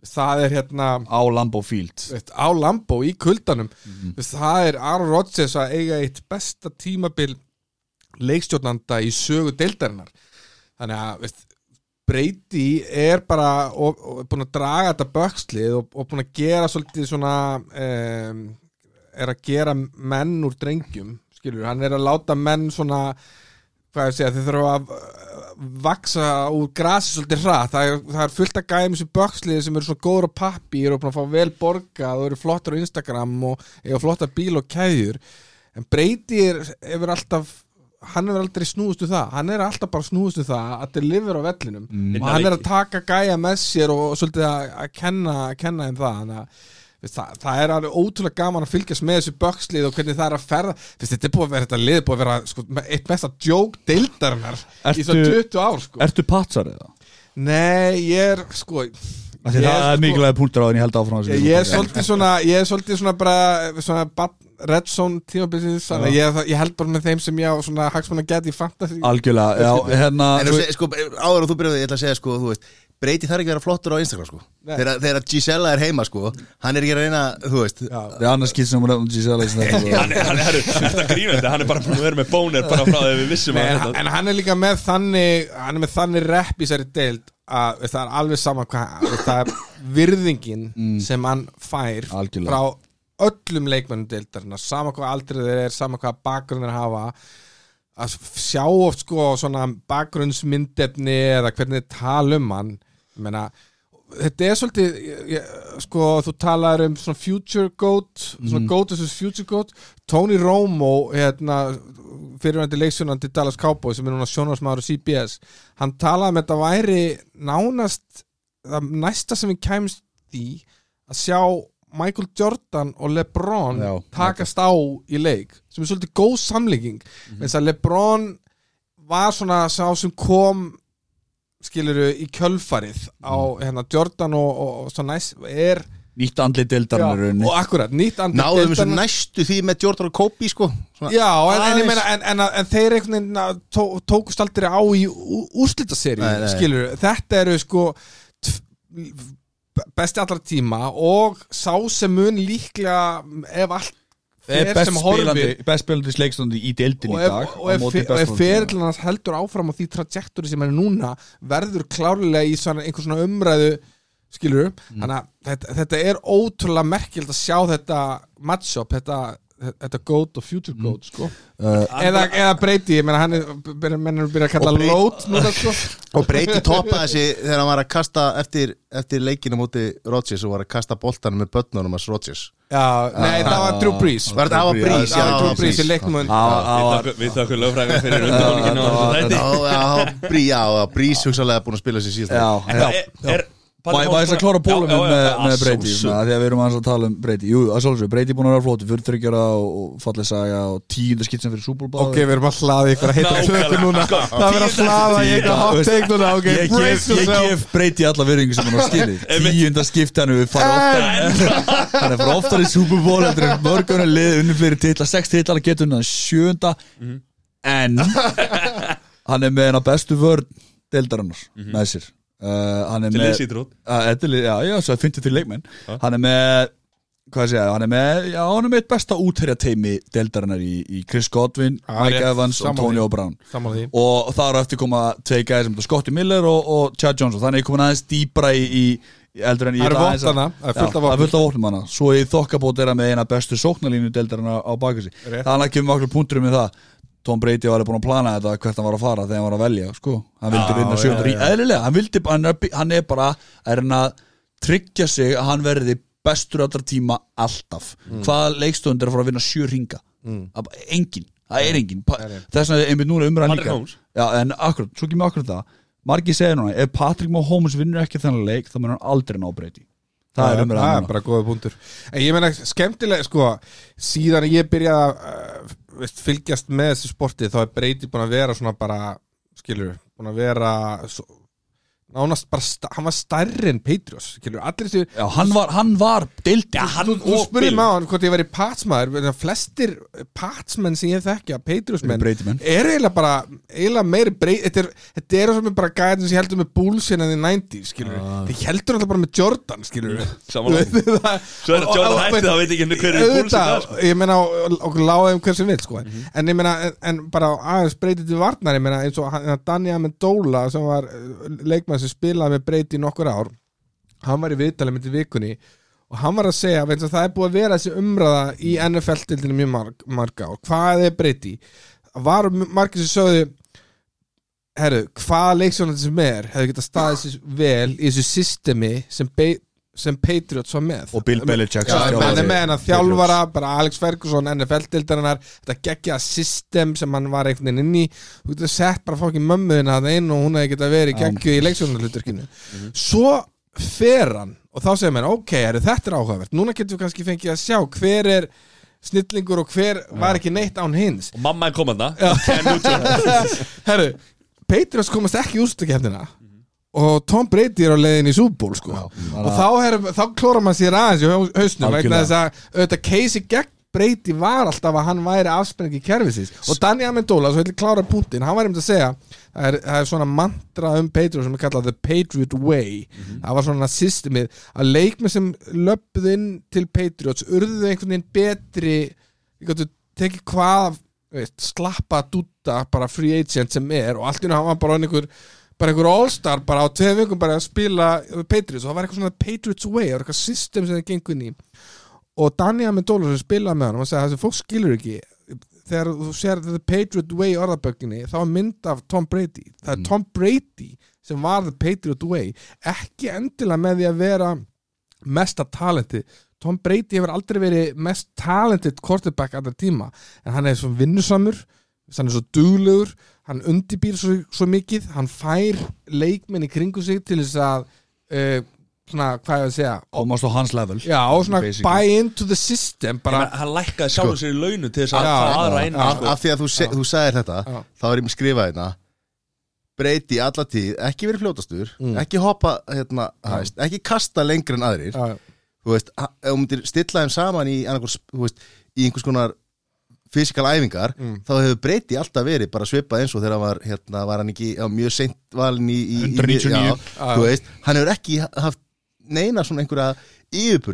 það er hérna á Lambo Field. veist, á Lambo í kuldanum. Veist, það er Aaron Rodgers að eiga eitt besta tímabil leikstjórnanda í sögu deildarinnar. Þannig að veist, Brady er bara og, og er búin að draga þetta bökslið og, og búin að gera svolítið svona um, er að gera menn úr drengjum skilur, hann er að láta menn svona hvað ég segja, þeir þurfa að uh, vaksa úr grasi svolítið hratt. Það er, það er fullt að gæmi sem bökslið sem eru svona góður á pappír og búin að fá vel borgað og eru flottar á Instagram og eiga flottar bíl og kæður en Brady er, hefur alltaf hann hefur aldrei snúist úr það hann er alltaf bara snúist úr það að deliver á vellinum Mm. og hann er að taka gæja með sér og, svolítið að, að kenna, kenna þeim það þannig að það, það er alveg ótrúlega gaman að fylgjast með þessu bökslið og hvernig það er að ferða þetta er búið að vera þetta lið búið að vera sko, eitt mesta joke deildarinnar í svo Ertu- 20 ár sko. Ertu patsar eða? Nei, ég er sko Það er, er sko- mikilvæg punktur á en ég held áfram Ég, ég er svolítið svona ég er svolítið svona bara svona barn- red zone tímabilsins ég, ég held bara með þeim sem ég á svona hagsmann að geta í fantasy. Algjörlega, já, hérna En þú segir, sko, áður og þú byrjaði, ég ætla að segja, sko, þú veist Breyti þarf ekki að vera flottur á Instagram, sko. Þegar þegar Gisella er heima, sko Hann er ekki að reyna, þú veist. Það er annars skilt sem hún lefnum Gisela í sinni Hann er, hann er, hann er grínandi, hann er bara búin að vera með bónir bara frá því við vissum Nei, að en, en hann er líka með þannig hann er með þannig rep í sér deild að það er alveg sama hvað það er virðingin sem hann fær Algjörlega. frá öllum leikmennum deildarinn sama hvað aldrei þeir er, sama hvað bakgrunn þeir hafa. Að sjá oft sko svona bakgrunnsmyndefni eða hvernig þeir tala um hann ég meina þetta er svolítið ég, sko þú talar um svona future goat svona goat versus future goat. Tony Romo hérna, fyrirvændi leiksjónandi Dallas Cowboys sem er núna sjónarsmaður á CBS hann talaði um þetta væri nánast það næsta sem við kæmst í að sjá Michael Jordan og LeBron Já, takast á í leik sem er svolítið góð samlíking Mhm. mm -hmm. LeBron var svona sá sem kom skiluru í kjölfarið á hérna, Jordan og, og, og svo næst er Nýtt er raunni og akkurat, nýtt andlit Náðum þessu deildarinnar. næstu því með Jordan og Kobe sko. Svona- Já, en, en, ég meina, en, en, en þeir einhvern veginn tó, tókust aldrei á í úrslitaserju, Nei, nei. skilur þetta eru sko besti allra tíma og sá sem mun líklega ef allt Er best spilandi sleikstandi í deildin og í dag og ef, og ef ferillin hans heldur áfram á því trajektori sem er núna verður klárlega í svona, einhver svona umræðu skilur Mm. þannig að þetta, þetta er ótrúlega merkild að sjá þetta matchup þetta, þetta goat og future Mm. goat sko. uh, eða, eða breyti, ég meina hann er mennur byrja að kalla load núna sko Og breyti toppa þessi þegar hann var að kasta eftir, eftir leikinu múti Rodgers og var að kasta boltanum með börnunum hans Rodgers Já, nei, það var Drew Brees Var þetta hafa Brees? Það var Drew Já, Brees í Brees. leiknum Við þakkum lögfræðingar fyrir undanhóninginu á Já, Brees hugsalega búin að spila sér síðast Já, já ég þess að klára bólum Já, já, með, að Því að við erum aðeins að tala um Breyti Jú, að sjálfsög, Breyti búin að vera flóti Fyrir þryggjara og fallið saga og tíunda skitt sem fyrir súbúlbáð Ok, við erum að hlaða ykkur að heita tökur núna. Sko, Það verður að hlaða í eitthvað hot take núna. Ok, Ég brace gef, ég yourself. gef Breyti alla virðingu sem hann á skilið. Einmitt. Tíunda skipt hann við Hann er fyrir oftar í súbúlból Þetta er mörgunar lið Unni fleiri titla, sex titla Getur hann sjönda Er uh, Hann er Til með liðs í drót að, þetta er- Já, já, svo það finnst til leikmenn Hann er með Hvað sé ég, hann er með, já, hann er með besta útherja teimi deildarinnar í, í Chris Godwin, Já, Mike rétt, Evans og Tony. O'Brown. Saman því. Og það eru eftir koma tvei gæði sem þetta Scotty Miller og, og Chad Johnson. Þannig er komin aðeins dýbra í, í, í eldur en ég Það er fullt af vopnum. fullt af vopnum hana svo í þokkabót er hann með eina bestu sóknarlínu deildarinn á, á baka sig. Þannig að kemur okkur punktur með það Tom Brady var alveg búin að plana þetta hvert hann var að fara þegar hann var að velja sko. hann vildi Já, vinna já, sjöndar í eðlilega, hann, vildi, hann, er, hann er bara er hann að tryggja sig að hann verði bestur allra tíma alltaf. Mm. hvaða leikstund er að fara að vinna sjö ringa mm. engin, það er engin þess vegna er einmitt núna umræðan líka. Já, en akkurat, svo kemur akkurat það. Margi segir núna, ef Patrick Mahomes vinnur ekki þennan leik, þá mun hann aldrei ná breyti Það er það umræðan er núna. bara góða punktur. En ég meina skemmtilega sko síðan ég byrjaði að uh, veist, fylgjast með þessu sporti þá er Breyti búin að vera svona bara skilur, búin að vera svo, bara, hann var stærri en Patriots, skilur, allir þessu Já, hann var, hann var deildi Já, hann Þú, spurði hann hvort ég væri patsmaður flestir patsmenn sem ég þekkja Brady-menn. er eiginlega bara eiginlega meiri breyt þetta er, þetta er sem er bara gæðin sem heldur með en því 90 skilur Ah. þið heldur alltaf bara með Jordan skilur Samanlega. Svo er Jordan og- hætti, þá veit ekki hver í Bulls í dag, auðvitað, sko. ég meina og- okkur láðum hver sem vil sko. en ég meina, en, bara aðeins breytið til varnar, ég meina eins og Danny Amendola sem var eh, leikmann sem spilaði með breyti í nokkur ár hann var í viðtalið til vikunni og hann var að segja, að það er búið að vera þessi umræða í NFL-dildinu mjög marg, marga og hvað er breyti var margir sem sögðu herru, hvaða leiksjónandi sem er hefur getað staðið sér vel í þessu systemi sem, sem Patriots var með. Og Bill Belichick er þjálfara, bara Alex Ferguson NFL-dildarinnar, þetta geggja system sem hann var einhvern veginn inn í. Þú getur sett bara fókið mömmuðina það inn og hún hefði getað verið geggju í leiksjónarhluturkinu svo fer hann og þá segir mér, ok, heru, þetta er áhugavert. Núna getum við kannski fengið að sjá hver er snillingur og hver var ekki neitt án hins. Og mamma er Newton herru, Patriots komast ekki í úrstakefnina og Tom Brady er á leiðin í Bowl sko. og þá, er, þá klóra maður sér aðeins í hau- hausnum vegna þess að auðvitað Casey gegn Brady var alltaf að hann væri afspenningi kerfisins og Danny Amendola, svo hefði klára punktin hann var um að segja það er, það er svona mantra um Patriot sem er kallað The Patriot Way. Það var svona systemið að leikmið sem löpðu inn til Patriots urðu einhvern veginn betri tekið hvað slappa dúta bara free agent sem er og allt í hennu hann var bara einhver bara einhver all-star bara á tveið vikum bara að spila Patriots. Og það var eitthvað svona Patriots way það var eitthvað system sem það gengur inn í. Og Danny Amendola sem spilaði með hann og sagði að þessi fólk skilur ekki. Þegar þú sér The Patriot Way orðabögginni þá er mynd af Tom Brady. Það er Tom Brady sem var The Patriot Way. Ekki endilega með því að vera mesta talenti. Tom Brady hefur aldrei verið mest talented quarterback allra tíma. En hann er svo vinnusamur hann er svo duglegur hann undibýr svo, svo mikið hann fær leikmenn í kringu sig til þess að uh, svona, hvað ég að segja Komast á hans level já, og svona Basically. buy into the system bara, Bara, Hann lækkaði sjálfur sér í launu til þess að Já, fá aðra inn sko. af því að þú, se, þú sagðir þetta Já. þá er ég með skrifað hérna breyti alla tíð, ekki verið fljótastur ekki hoppa hérna hæst ekki kasta lengri en aðrir. Já, þú veist, ha- ef þú myndir stilla þeim saman í, annarkvors, þú veist, í einhvers konar fysikal æfingar, þá hefur breyti alltaf verið bara svipað eins og þegar hann var hérna, var hann ekki já, mjög seint valin í, í, í 199. já, veist, hann hefur ekki haft neina svona einhverja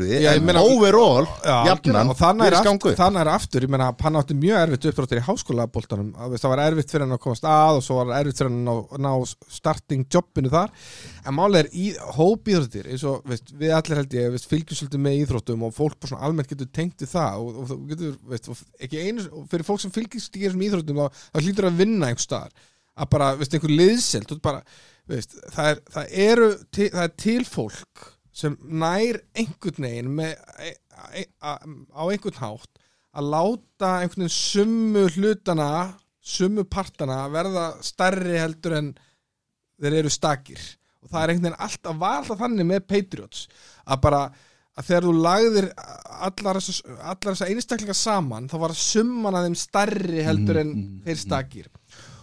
ég en overall jafnan, þannig er, aftur, þannig er aftur, ég meina hann átti mjög erfitt uppdráttir í háskólaboltanum Að, veist, það var erfitt fyrir hann að komast að og svo var erfitt fyrir hann að ná, starting jobbinu þar. En málega er í hópíþróttir eins og veist, við allir held ég veist, fylgjum svolítið með íþróttum og fólk bara svona almennt getur tengt við það og, og, getur, veist, og ekki einu og fyrir fólk sem fylgjast í þessum íþróttum þá, þá hlýtur að vinna einhver staðar. Að bara, veist, einhver veist, það, er, það, eru til, það er til fólk sem nær einhvern veginn með, e, e, á einhvern hátt að láta einhvern veginn summu hlutana summu partana verða stærri heldur en þeir eru stakir. Og það er einhvern veginn alltaf var alltaf þannig með Patriots að bara að þegar þú lagðir allar þessa einstaklinga saman þá var summan að þeim stærri heldur en þeir stakir.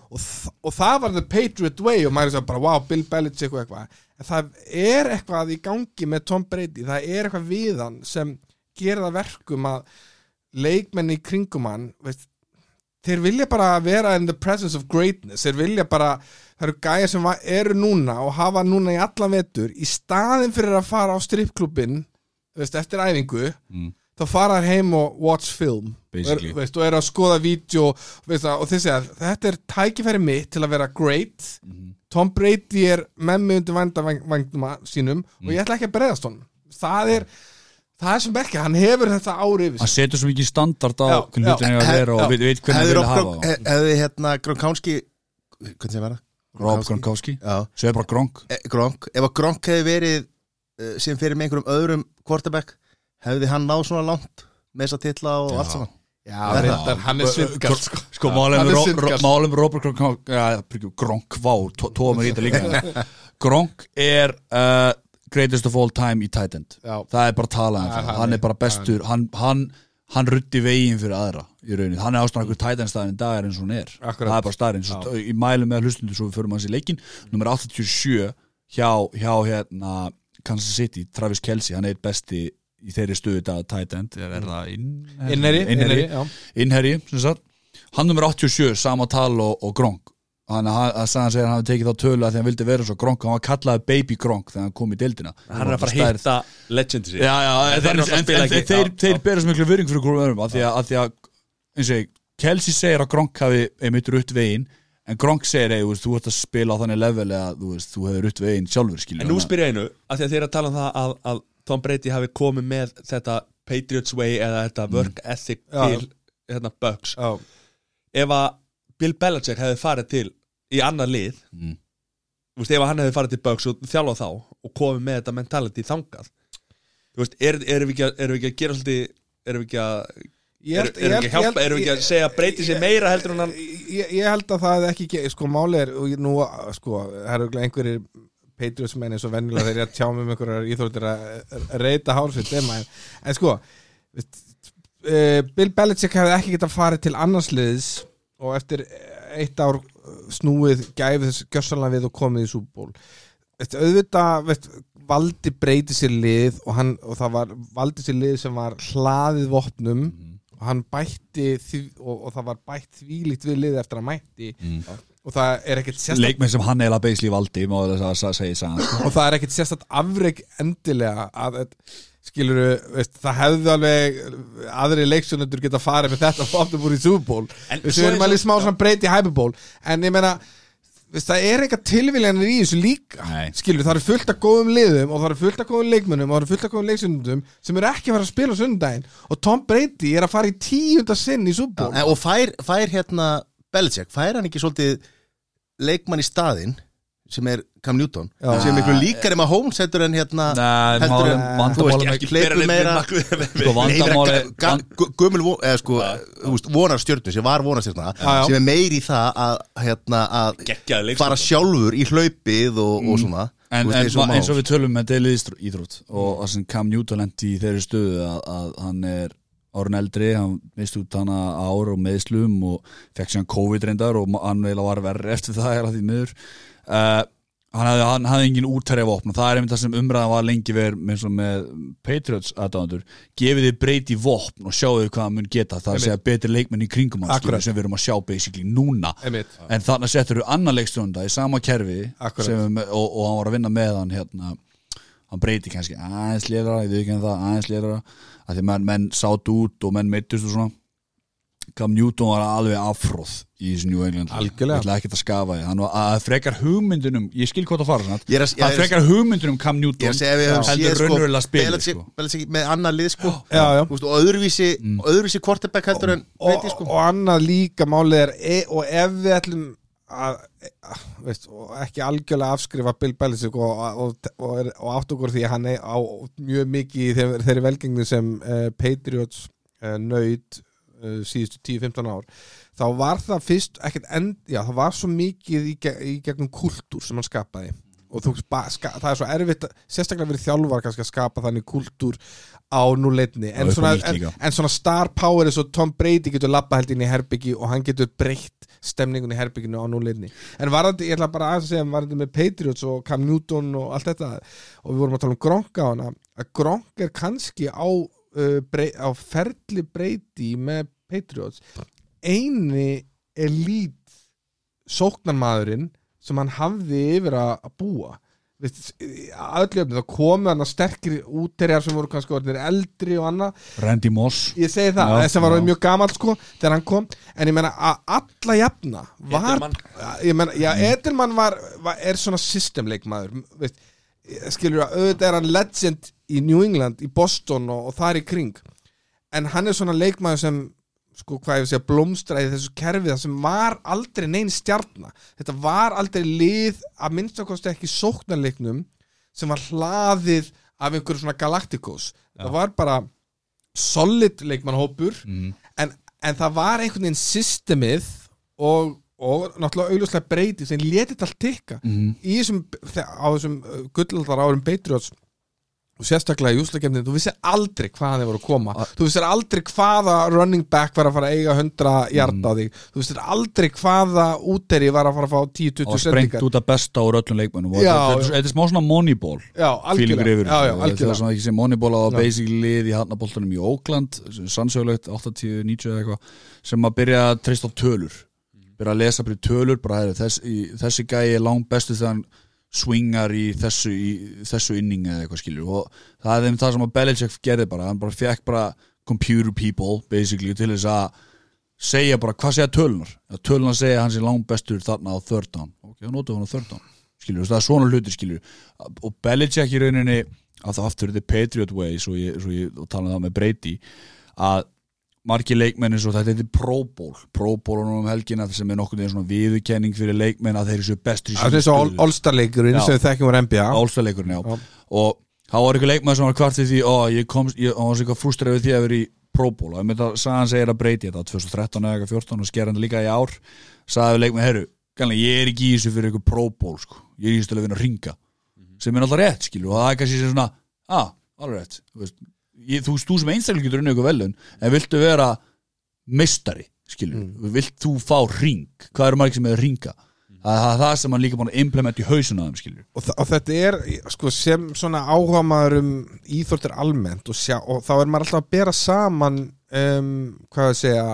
Og, og það var the Patriot way og maður er bara wow, Bill Belichick og eitthvað en það er eitthvað í gangi með Tom Brady, það er eitthvað við hann sem gerir það verkum að leikmenni í kringum hann veist, þeir vilja bara vera in the presence of greatness. Þeir vilja bara, það eru gæjar sem eru núna og hafa núna í allan vetur. Í staðin fyrir að fara á strippklubin veist, eftir æfingu Mm. þá fara þær heim og watch film. Og, veist, og eru að skoða vídeo það, og þeir segja, þetta er tækifæri mitt til að vera great Tom Brady er með mig undir vandavængdum sínum og ég ætla ekki að breyðast honum. Það er, það er sem ekki hann hefur þetta ári yfir hann setur svo mikið standard á hvernig hlutin er að vera og veit hvernig hann vilja hafa hefði hérna Gronkowski hvernig sem vera? Rob Gronkowski, Já, svo er bara Gronk. E, Gronk, ef að Gronk hefði verið uh, sem fyrir með einhverjum öðrum quarterback, hefði hann náð svona langt með þessa titla og allt saman hann er svindkast sko. Sko, er málum Robert Gronk ja, Gronk, vá, tó- tóða mér í þetta líka. Gronk er uh, greatest of all time í tight end. Það er bara að tala um hann er- bara bestur, hann, hann hann ruddi veginn fyrir aðra í rauninni, hann er ástæðan einhver tight end staðin í dag er eins og hún er, það er bara staðin í mælum með hlustundu svo við förum hans í leikin nummer 87 hjá, hjá hérna Kansas City, Travis Kelce, hann er eitt besti í þeirri stöðu dag tight end er, er það inn, Innherji, innherji, já. innherji sem sagt. hann nummer 87, sama tal og, og Gronk. Hann að að hann segir að hann hafi tekið þá tölu að því hann vildi vera svo Gronk. Hann var kallaði Baby Gronk þegar hann kom í deildina. Hann er að fara að hitta legendi sér já, já, en, En þeir en, þeir, þeir bera svo miklu vöring fyrir hverjum öðrum af því að, að, því að eins og ég, Kelsey segir að Gronk hafi einmitt rutt veginn en Gronk segir, ei, þú ert að spila á þannig level að þú þú hefur rutt veginn sjálfur skilur En nú spyr ég einu, af því að þeir eru að tala um það að, að Tom Brady hafi komið með þetta Patriots way eða þetta work ethic til hérna, Bucks Já. ef að Bill Belichick hefði farið til í annað lið Mm. veist, ef hann hefði farið til Bucks og þjálfað þá og komið með þetta mentality þangað veist, er- erum við að- erum við ekki að gera svolítið erum við ekki að erum við ekki að hjálpa, erum við ekki að segja að breyti sér meira heldur en hann ég, ég held að það er ekki sko máli er og nú sko það eru einhverjir Patriots menn eins og venjulega þeir eru að tjá með einhverjar íþróttir að að reyta hársitt en, en sko uh, Bill Belichick hefði ekki getað farið til annars liðs og eftir eitt ár eh, snúið gæfið þess gjörsanlega við og komið í súból auðvitað veist, valdi breyti sér lið og, hann, og það var valdi sér lið sem var hlaðið vopnum og hann bætti og, og það var bætt þvílíkt við lið eftir að mætti og það er ekkert sérstætt leikmenn sem hann eila hann, sko. og það er ekkert sérstætt afreg endilega að skilur veist, það hefði alveg aðri leiksjónundur geta farið með þetta ofta búið í Súból við erum er alveg smá svona breyti hæpuból en ég meina veist, það er eitthvað tilviljanir í þessu líka. Nei. skilur, það eru fullt af góðum liðum og það eru fullt af góðum leikmönnum og það eru fullt af góðum leiksjónundum sem eru ekki að fara að spila sundaginn og Tom Brady er að fara í tíunda sinn í Súból En- og fær, fær hérna Belichick, fær hann ekki svolítið leikmann í staðinn sem er Cam Newton Já. sem er miklu líkari með Holmes heldur en hérna Nei, heldur en, er ekki hleypur meira sko vandamáli sko, veist, vonarstjörnum sem var já. sem er meiri í það að, hérna, að fara sjálfur í hlaupið og, og svona En, en eins og ma- eins og við tölum með deilið íþrótt og Cam Newton lendi í þeirri stöðu að, að hann er árun eldri, hann misti út hana ár og meðslum og fekk sér COVID reyndar og hann eiginlega var verri eftir það er að því miður. Uh, hann hafði, hann hafði engin útæri af opn og það er einmitt það sem umræðan var lengi verið eins og með Patriots aðdándur gefið þið breyti vopn og sjáu þið hvað hann mun geta það er að segja betri leikmenn í kringum hann Akkurat. sem við erum að sjá basically núna. Einmitt. en þannig settur þú annan leikstjónda í sama kerfi sem, við og, og hann var að vinna með hann hérna, hann breyti kannski aðeins lérara, ég veit ekki en það, aðeins lérara að því menn, menn sátt út og menn meittust og svona Cam Newton var alveg afróð í þessu New England. Algjörlega. Ég ætla ekki að skafa því hann var að frekar hugmyndunum ég skil hvað það fara svona er að- er að að- frekar hugmyndunum Cam er Newton að segja að við höfum heldur sko raunverulega spilið Belichick- sko. Með annað lið sko Já, já. Þú veist, og öðruvísi, öðruvísi quarterback heldur en og, breyti sko og annað líka málið er e, og ef við ætlum að, að veist, og ekki algjörlega afskrifa Bill Belichick og, og, og, og átt okkur því að hann er á mjög mikið í þeir, þeirri velgengni sem uh, Patriots uh, nöyt uh, síðustu 10-15 ár. Þá var það fyrst ekkert end, já það var svo mikið í, í gegnum kultúr sem hann skapaði. Og þú, ska, það er svo erfitt sérstaklega verið þjálfar kannski að skapa þannig kultúr á núleitni en, en, en svona star power er svo Tom Brady getur labba held inn í herbyggi og hann getur breytt stemningun í herbygginu á núleitni en varandi, ég ætla bara að segja varandi með Patriots og Cam Newton og allt þetta og við vorum að tala um Gronk á hana að Gronk er kannski á, uh, brey, á ferli Brady með Patriots. Eini elít sóknarmaðurinn sem hann hafði yfir að búa Vist, að öllu öfni, þá komu hann að sterkir úterjar sem voru kannski orðinir eldri og annað. Randy Moss. Ég segi það, Já, þess að var já. mjög gamall sko, þegar hann kom, en ég meina að alla jafna var, Edelman. ég meina, já, Edelman var, var er svona systemleikmaður skilur að auðvitað er hann legend í New England, í Boston og, og þar í kring, en hann er svona leikmaður sem sko hvað ég vil segja blómstra í þessu kerfi það sem var aldrei neinn stjarnar þetta var aldrei lið að minnstakosti ekki sóknarleiknum sem var hlaðið af einhverju svona Galacticos það var bara solid leikmannhópur mm. en, en það var einhvern veginn systemið og, og náttúrulega augljóslega breyti sem letið allt tikka Mm. í þessum, þe- á þessum uh, gullaldar árum Patriots og sérstaklega í úslakefni, þú vissir aldrei hvaðan þeir voru að koma, þú vissir aldrei hvaða running back var að fara að eiga 100 hjarta á þig, þú vissir aldrei hvaða úteri var að fara að fá 10-20 og sprengt út að besta úr öllum leikmennum þetta þetta- þetta er smá svona moneyball já, þessu. það er svona ekki sem moneyball á basically lið í harnaboltanum í Oakland sannsögulegt 80-90 eða eitthvað sem að byrja að treysta á tölur. Byrja að lesa í tölur bara, heru, þess, í, þessi gæi er langt bestu þegar hann swingar í þessu, í þessu inning eða eitthvað skilur. Og það er þeim það sem að Belichick gerði bara. Hann bara fekk bara computer people basically til þess að segja bara hvað segja tölunar að tölunar segja hann sé langt bestur þarna á third down. Ok, þá notum við hann á third down skilur, það er svona hlutir skilur. Og Belichick í rauninni að það aftur the Patriot way svo ég, svo ég og tala um það með Brady að margir leikmenn eins og þetta heitir Pro Bowl. Um helgina sem er svona viðurkenning fyrir leikmenn að þeir eru í Það er eins og All-Star-leikurinn sem þekkjum úr NBA Álstaleikurinn, já. Já. og þá var eitthvað leikmenn sem var kvart í því ó, ég komst, ég, hann var svo eitthvað frústrað við því að vera í Pro Bowl. Og ég myndi að sagði hann segir að breyti þetta 2013 eða eitthvað 14 og skerandi líka í ár sagði við leikmenn, herru, gæmlega ég er ekki í þessu fyrir Pro Bowl, sko. Ég er í þessu til að vinna ringa sem er alltaf rétt, skilur, og það er kannski sem svona ah, ég, þú, þú sem einstaklega getur unnið eitthvað velun en viltu vera meistari skilur, vilt þú fá ring hvað eru margir sem er ringa það það er það sem hann líka búin að implementa í hausuna þeim og, og þetta er sko, sem svona áhuga maður um íþórtir almennt og, sjá, og þá er maður alltaf að bera saman um, hvað að segja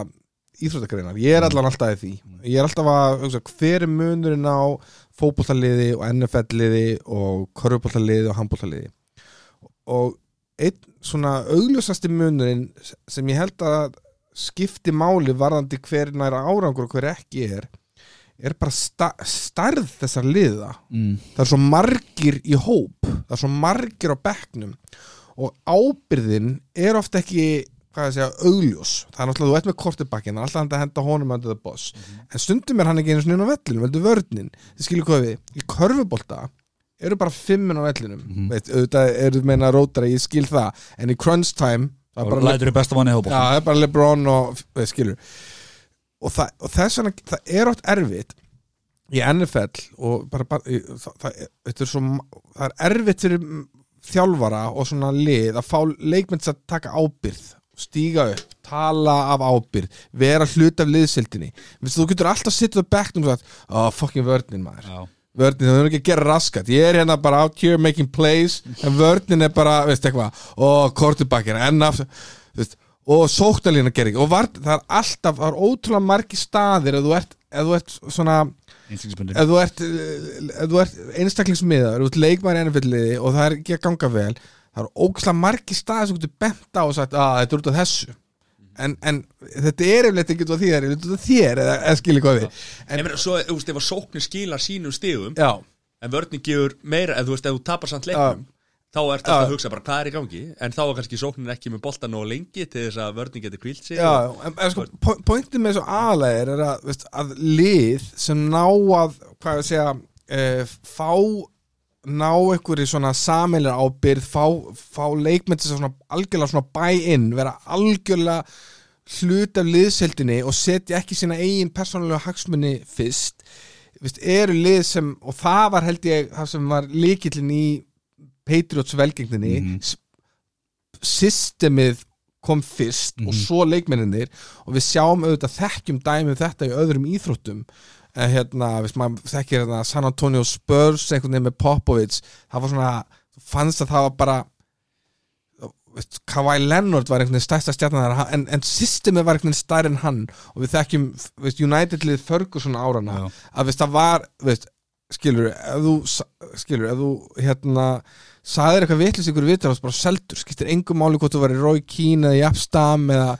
íþróttagreinar, ég er allan alltaf í því. Ég er alltaf að hver er munurinn á fótboltaliði og NFL-liði og körfubóltaliði og handbóltaliði og einn svona augljósasti munurinn sem ég held að skipti máli varðandi hver næra árangur og hver ekki er er bara sta stærð þessar liða. Mm. það er svo margir í hóp það er svo margir á bekknum og ábyrðin er ofta ekki hvað ég segja, augljós. Það er náttúrulega, þú ert með kortibakkin alltaf hann að henda honum undir the boss en stundum er hann ekki einu svona inn á vellinu, veldur vörnin. Þið skilur hvað við, í körfubolta eru bara fimmun á vellinum. Mhm. veit, auðvitað eru meina rótara, ég skil það. En í crunch time það er bara er Lebron og veið, skilur. Og, það, og þess vegna það er oft erfitt í NFL og bara, bara það, það, er- svo, það er erfitt fyrir mm, þjálfara og svona lið að fá leikmenn til að taka ábyrð stíga upp, tala af ábyrð vera hlut af liðsildinni þú getur alltaf sittið á bekknum og sagt, oh fucking vörnin maður. Já. Vörnin, það er ekki að gera raskat. Ég er hérna bara out here making plays en vörnin er bara, veist eitthvað og kortubakkir, ennaf og sóknalína ekki. Og var, það er alltaf, það er ótrúlega margi staðir ef þú ert, ef þú ert svona ef þú ert, ef þú ert einstaklingsmiðar, ert leikmæri ennfjalliði og það er ekki að ganga vel það eru ógæslega margi staðir sem þú getur bent á og sagt að þetta er út af þessu en, en þetta er eflegt ekki út af þér eða þér, eða, eða skilja hvað við? En ég meina, svo, þú veist, ef að sóknir skilar sínum stigum já, En vörnir gefur meira, ef þú veist, ef þú tapar samt leiknum Þá er þetta að hugsa bara, hvað er í gangi? En þá er kannski sóknin ekki með bolta nóg lengi Til þess að vörnir geti kvílt sig já, en, en sko, po- pointið með þessu aðlegir er að, veist, að lið sem ná að, hvað ég segja uh, fá ná einhverju svona sameilir ábyrð fá, fá þess að svona algjörlega svona buy-in, vera algjörlega hlut af liðseldinni og setja ekki sína eigin persónulega hagsmunni fyrst. Vist, eru lið sem, og það var held ég það sem var líkillin í Patriots velgengninni. Mm systemið kom fyrst og svo leikmenninir og við sjáum auðvitað þekkjum dæmið þetta í öðrum íþróttum en hérna, við maður þekkir hérna San Antonio Spurs einhvern veginn með Popovich. Það var svona, fannst að það var bara veist, Kawhi Leonard var einhvern veginn stærsta stjarnan þar en, en systemið var einhvern veginn stærri en hann. Og við þekkjum veist, United-lið Ferguson árana Já. að veist, það var veist, skilur, ef þú skilur, ef þú hérna sagðir eitthvað vitlis ykkur vitur þá bara seldur, skiptir engum máli hvort þú var í Roy Keane eða í eða-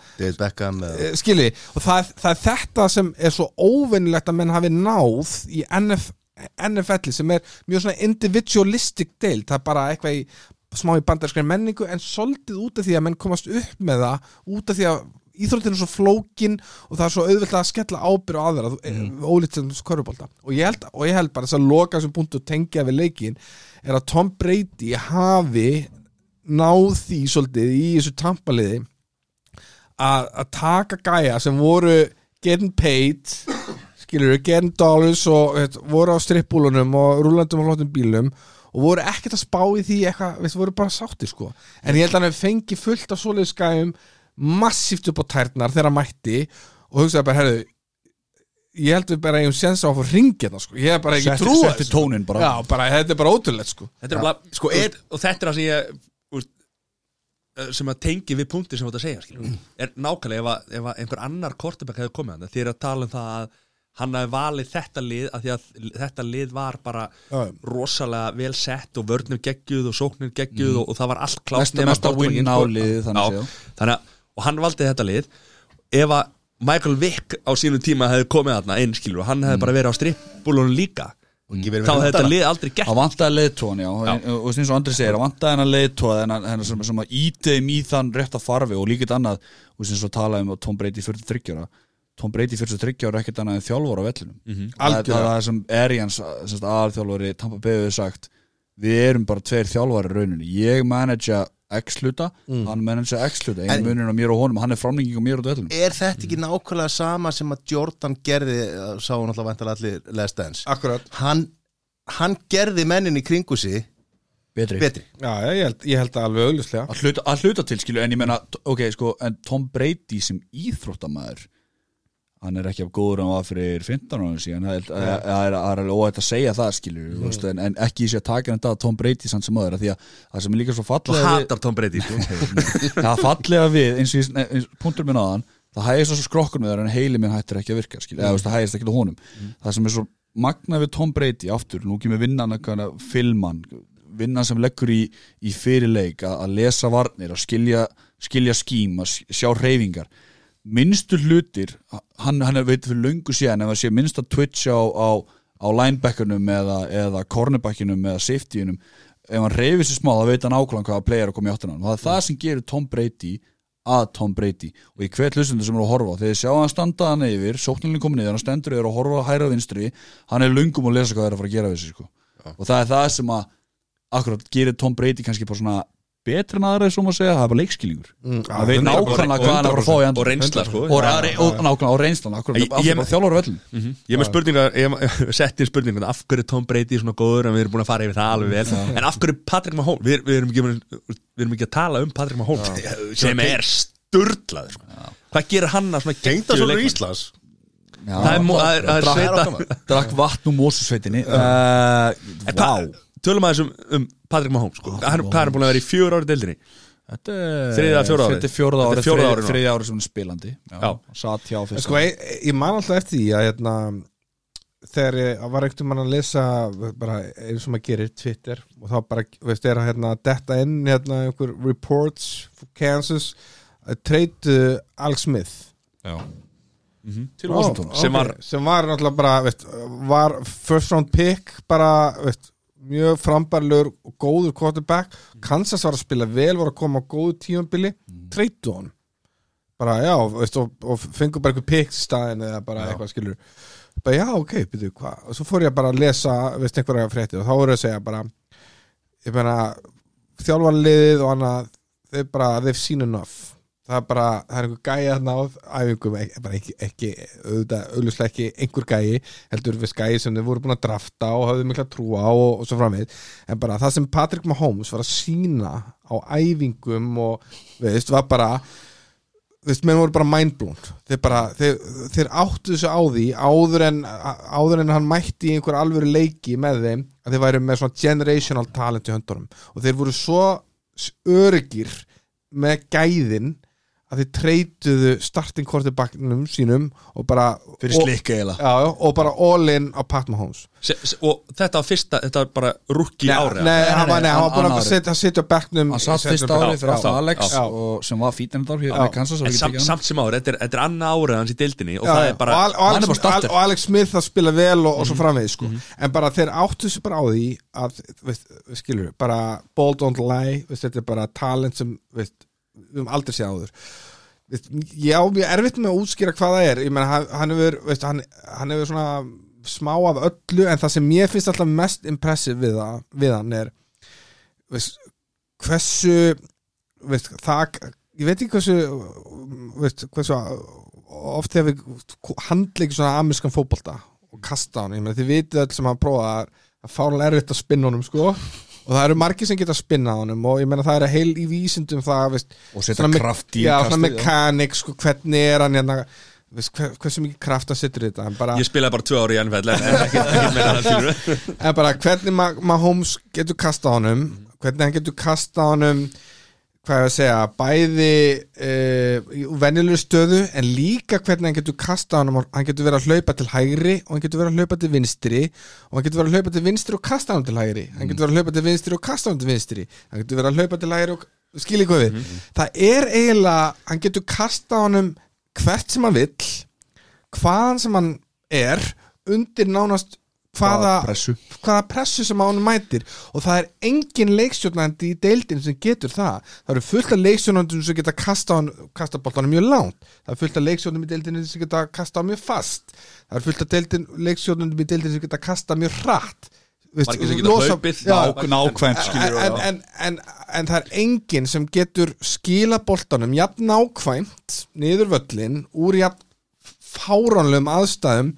Eh, skilji, og það, það er þetta sem er svo óvinnilegt að menn hafi náð í NF, NFL sem er mjög svona individualistic deil, það er bara eitthvað í smá í bandarskræn menningu en soldið út af því að menn komast upp með það út af því að íþróttin er svo flókin og það er svo auðvitað að skella ábyrð á aðra, mm. ólítið sem og ég held, og ég held bara þess að loka þessum punktu og tengja við leikin er að Tom Brady hafi náð því svolítið í þessu tampaliði að að taka gæja sem voru getting paid skilur getting dollars og veit, voru á strippbúlunum og rúlandum á flottum bílum og voru ekkert að spá í því eitthvað, veist, voru bara sáttir sko. En ég held að hann fengið fullt af svoleiðis gæjum massíft upp á tærnar þegar hann mætti og hugsaði bara, herðu ég held við bara eigum séns á að fá ringið sko. ég hef bara ekki trúið setti tóninn bara. Já, bara, þetta er bara ótrúlegt sko. Þetta er bara, sko, er, og þetta er það sem ég úr, sem að tengi við punkti sem þú ert að segja skilur, er nákvæmlega ef, að, ef að einhver annar kortebæk hefði komið hann því er að tala um það að hann hafi valið þetta lið að því að þetta lið var bara Já. rosalega vel sett og vörnum geggjuð og sóknir geggjuð og, og það var allt klátt þannig að, og hann valdi þetta lið. Ef að Michael Vick á sínum tíma hefði komið þarna inn skilur og hann hefði bara verið á strippbúlunum líka. Þá hefði þetta lið aldrei gert. Það vantaði leiðtóan, já, Já. og og eins og Andri segir, það vantaði hennar leiðtóa hennar sem, sem að ítiðum í þann rétt að farfi og líkit annað, og eins og talaði um að Tom Brady 43 ára. Tom Brady 43 ára er ekkert annað en þjálfur á vellinum. Mm -hmm. það, er- það er sem Arians, aðalþjálfari Tampa Bay hefur sagt, við erum bara tveir þjálfari í rauninni, ég managea X hluta, hann managea X hluta En- einu munir á mér og honum, hann er framlenging á mér og vellinum Er þetta ekki nákvæmlega sama sem að Jordan gerði, sá hún alltaf vantilega allir Last Dance? Akkurat. Hann, hann gerði mennin í kringu sig betri, betri. Já, ég held, ég held að alveg auðlustlega Að hluta, að hluta til skilu en ég meina, ok, sko en Tom Brady sem íþróttamæður hann er ekki af góður en var fyrir 15 ára síðan. Það er, er, er alveg óætt að segja það skilu mm. veist, en, en ekki í sig að taka hann þetta Tom Brady samt sem aður, af því að það sem er líka svo og fallega við, hatar Tom Brady það. Fallega við eins og eins, punktur minn þann það hægist svo skrokkur með það en heili minn hættir ekki að virka skilu, eða veist, það hægist ekki á honum. Það sem er svo magna við Tom Brady aftur, nú kemur vinnan að filman vinnan sem leggur í, í fyrirleik að, að lesa varnir að skilja, skilja skím að sjá reyfingar minnstu hlutir hann, hann er veit fyrir löngu síðan ef að sé minnsta twitch á, á, á linebackunum eða, eða cornerbackinum eða safetyunum ef hann reyfir sér smá þá veit hann ákvæðan hvaða player er að koma í áttina á hann. og það er það sem gerir Tom Brady að Tom Brady og ég hvet hlustundur sem eru að horfa þegar þið sjá hann standa hann yfir sóknarlinni komin niður, hann stendur yfir og horfa hæra vinstri hann er lungum að lesa hvað það er að fara að gera við sig sko. og það er það sem að akkurat gerir Tom Brady kannski bara svona betra en aðra, svo maður segja, það er bara leikskilningur. Mm, það veit 100%. nákvæmlega hvað hann er að að fá í og andur reynsla sko. og, og, og nákvæmlega og bara þjálfur vellum ég er með spurningar ég setti spurningar af hverju er Tom Brady svona góður en við erum búin að fara yfir það alveg vel. En af hverju er Patrick Mahomes við, við, erum ekki, við erum ekki að tala um Patrick Mahomes. Sem er sturlaður sko. Hvað gerir hann að svona geggjuðu svona? Íslands. Já, Það er það er- það er drakk- sveita Drakk vatn úr mósusveitinni En Vá Tölum aðeins um, um Patrick Mahomes sko. Hann hvað er hann búin að vera í fjögur ári deildinni? Þetta er er Þetta er árið fjórða þriðja- árið núna. Þriðja árið sem hann er spilandi. Já. Satt hjá fyrst Sko, ég, ég man alltaf eftir því að hérna, þegar ég var ekkert um að lesa bara eins og maður gerir Twitter og þá bara, veist, er að hérna, detta inn hérna, einhver reports for Kansas að treytu Alex Smith. Já. Til Ó, Washington. Ok, Sem var- sem var náttúrulega bara veist, var first round pick bara veist, mjög frambarlegur og góður quarterback. Kansas var að spila vel, var að koma á góðu tímabili. Mm. treytu hann bara já, veist, og, og fengur bara eitthvað pick í staðin eða bara eitthvað skilur bara já, ok, byrju, hvað? Og svo fór ég bara að lesa, veist, einhverja frétti og þá voru að segja bara ég meina, þjálfarliðið og annað, þeir bara, they've seen enough það er bara, það er einhver gæi þarna á æfingum, bara ekki, ekki auðvitað, auðvitað ekki einhver gæi heldur við gæi sem þeir voru búin að drafta og hafðu mikla trúa á og, og svo framvegð en bara það sem Patrick Mahomes var að sína á æfingum og veist, var bara veist, menn voru bara mindblown. Þeir, bara, þeir, þeir áttu þessu á því áður en, áður en hann mætti í einhver alvöru leiki með þeim að þeir væri með svona generational talent í höndunum. Og þeir voru svo öryggir með gæðin að þeir treytuðu starting quarterbacknum sínum og bara Fyrir og, slikka já, já, og bara all in á Pat Mahomes. Se, se, Og þetta var fyrsta, þetta var bara rúki ári nei, hann var, nei, hann var búin annar að setja, setja backnum Hann satt fyrsta árið fyrir já, Alex já. og sem var og við samt, samt sem ári, þetta er, þetta er annað árið hans í deildinni og Já, það er bara og, Al- og, hann er Alex, bara og Alex Smith að spila vel og, og svo framvegis sko. en bara þeir áttu þessu bara á því að, veist, skilur, bara ball don't lie, veist, þetta er bara talent sem, veist, við höfum aldrei séð áður. Já, mér er erfitt með að útskýra hvað það er. Ég meina, hann, hann hefur, veist, hann, hann hefur svona smá af öllu en það sem mér finnst alltaf mest impressive við, við hann er veist, hversu veist, það, ég veit ekki hversu hversu oft hefur handleikir svona amerískan fótbolta og kasta hann, ég meina þið vitið öll sem hafa prófað að fárlega erfitt að spinna honum sko og það eru margir sem geta að spinna honum og ég meina það er heil í vísindum það veist, Og setja kraft í já, svona mekanik sko, hvernig er hann hérna, veist, hver, hversu mikið kraft að setja þetta? En bara, Ég spilaði bara tvö ári í NFL en en ekki, ekki meira það skilur en bara hvernig Ma- Mahomes getur kasta honum hvernig hann getur kasta honum hvað ég að segja, bæði uh, í venjulegu stöðu en líka hvernig hann getur kasta honum hann getur verið að hlaupa til hægri og hann getur verið að hlaupa til vinstri og hann getur verið að hlaupa til vinstri og kasta honum til hægri. Hann getur verið að hlaupa til vinstri og kasta honum til vinstri. Hann getur verið að hlaupa til hægri og skilja hvað við. Það er eiginlega, hann getur kasta honum hvert sem hann vill hvaðan sem hann er undir nánast hvaða pressu. hvaða pressu sem á hann mætir. Og það er engin leikstjórnandi í deildin sem getur það. Það eru fullt af leikstjórnandum sem geta kasta, kasta boltanum mjög langt. Það er fullt af leikstjórnandum í deildin sem geta kasta mjög fast. Það er fullt af deildin, leikstjórnandum í deildin sem geta kasta mjög hratt. Margir sem geta hlaupið. Nákvæmt en, en, en, en, en það er enginn sem getur skila boltanum jafn nákvæmt niður völlin úr jafn fáránlegum aðstæðum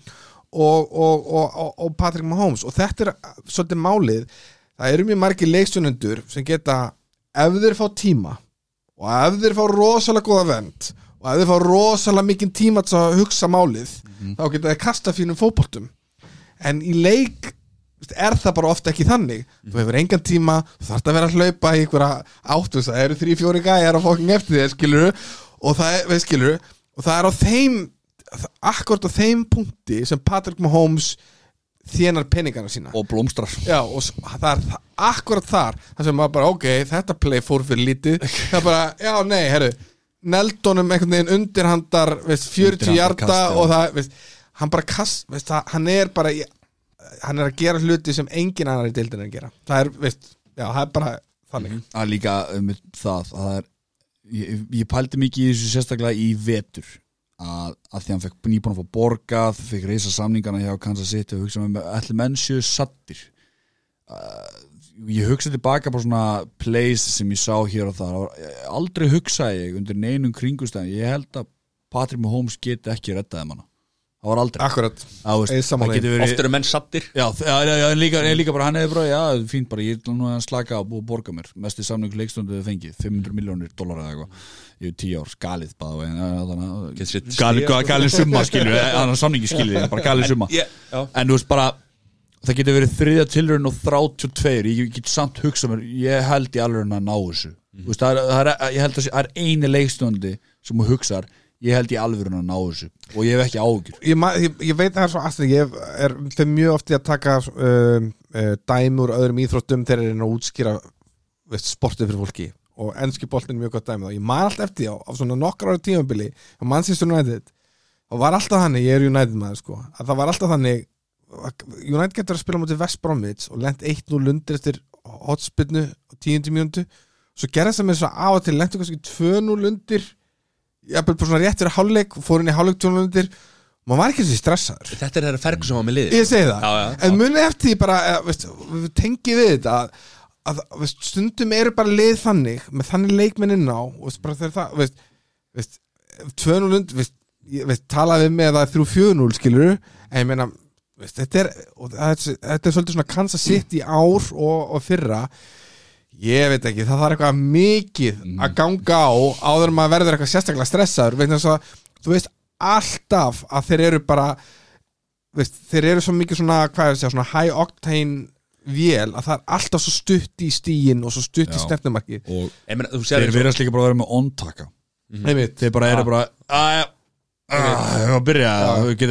og, og, og, og, og Patrick Mahomes. Og þetta er svolítið málið. Það eru mjög margir leikstjónundur sem geta ef þeir fá tíma og ef þeir fá rosalega góða vend og ef þeir fá rosalega mikinn tíma til að hugsa málið þá geta þeir kasta fínum fótboltum. En í leik er það bara ofta ekki þannig. Þú hefur engan tíma, þú þarft að vera að hlaupa í einhverja áttu, það eru þrý, fjóri gæjar að fóking eftir þér, skilur og það er, veist, skilur, og það er á þeim akkord á þeim punkti sem Patrick Mahomes þénar peningana sína. Og blómstrar. Já, og það er akkurat þar þar sem maður bara, ok, þetta play fór fyrir lítið. Það er bara, já, nei, herru Neldonum einhvern veginn undirhandar veist, 40 Undirhandar hjarta og það, veist, hann bara kast veist, það, hann er bara í, hann er að gera hluti sem engin annar í deildin er að gera. Það er, veist, já, það er bara þannig. Það er líka um, það, það er, ég, ég pældi mikið í þessu sérstaklega í vetur að, að því hann fekk nýbúin að fá borgað fekk reysa samningana hjá Kansas City og hugsa með allir menn séu sattir uh, ég hugsa tilbaka på svona plays sem ég sá hér og þar. Aldrei hugsaði ég undir neinum kringustæðin ég held að Patrick Mahomes geti ekki rettaði manna það var aldrei. Akkurat. Já, veist, Ég er sammála það getur verið Oft eru menn sattir Já, en líka, en líka bara hann hefði bara, já, fínt bara, ég er nú að slaka á og borga mér, mesti samning leikstundu þið fengið, 500 miljónir dólar eða eitthvað. Er 10 ár, galið bara en, Getur sér galið, summa að samningi skilur, bara galið summa. En þú veist bara það getur verið þriðja tilraun og 32 ég get samt hugsa mér, ég held í alveg að ná þessu. Þú veist, það er, það er, ég held að það er eini leikstundi sem þú hugsar ég held í alveg að ná þessu. Og ég hef ekki ágjur ég, ég, ég veit að það er svo aðstæð ég er þeim mjög oft í að taka um, uh, dæmi úr öðrum íþróttum þegar er að útskýra veist, sportið fyrir fólki. Og ennski boltin er mjög gott dæmi. Og ég man alltaf eftir því á, á svona nokkar ára tímabili á Manchester United. Og var alltaf þannig, ég er United maður sko að það var alltaf þannig að United getur að spila mútið West Bromwich og lent 1-0 undir eftir hotspinnu á tíundu mjöndu svo gerðist það með svo á og til lentu kannski 2-0 undir jafnvel bara svona rétt fyrir hálfleik fór inn í hálfleik 2-0 undir maður var ekki þessi stressaður. Þetta er þeirra Ferguson var með liði ég segi það, Já, já, en munið eftir því bara eh, veist, við tengið við þetta að, að veist, stundum eru bara lið þannig með þannig leikminn inn á veist, bara þegar það veist, veist, 2-0 undir veist, ég- veist, talaði við með að það er 3-4-0 skilur en ég meina veist, þetta, er, og þetta, er- þetta er svolítið svona Kansas City ár og, og fyrra ég veit ekki, það þarf eitthvað mikið að ganga á áður en maður verður eitthvað sérstaklega stressaður. Að þú veist alltaf að þeir eru bara veist, þeir eru svo mikið svona, hvað er að segja, svona high octane vél að það er alltaf svo stutt í stíin og svo stutt í Já. stefnumarki og Ég meina, þú sér þeir verðast líka bara að vera með on-taka. Einmitt. Þeir bara eru bara aðja, að byrja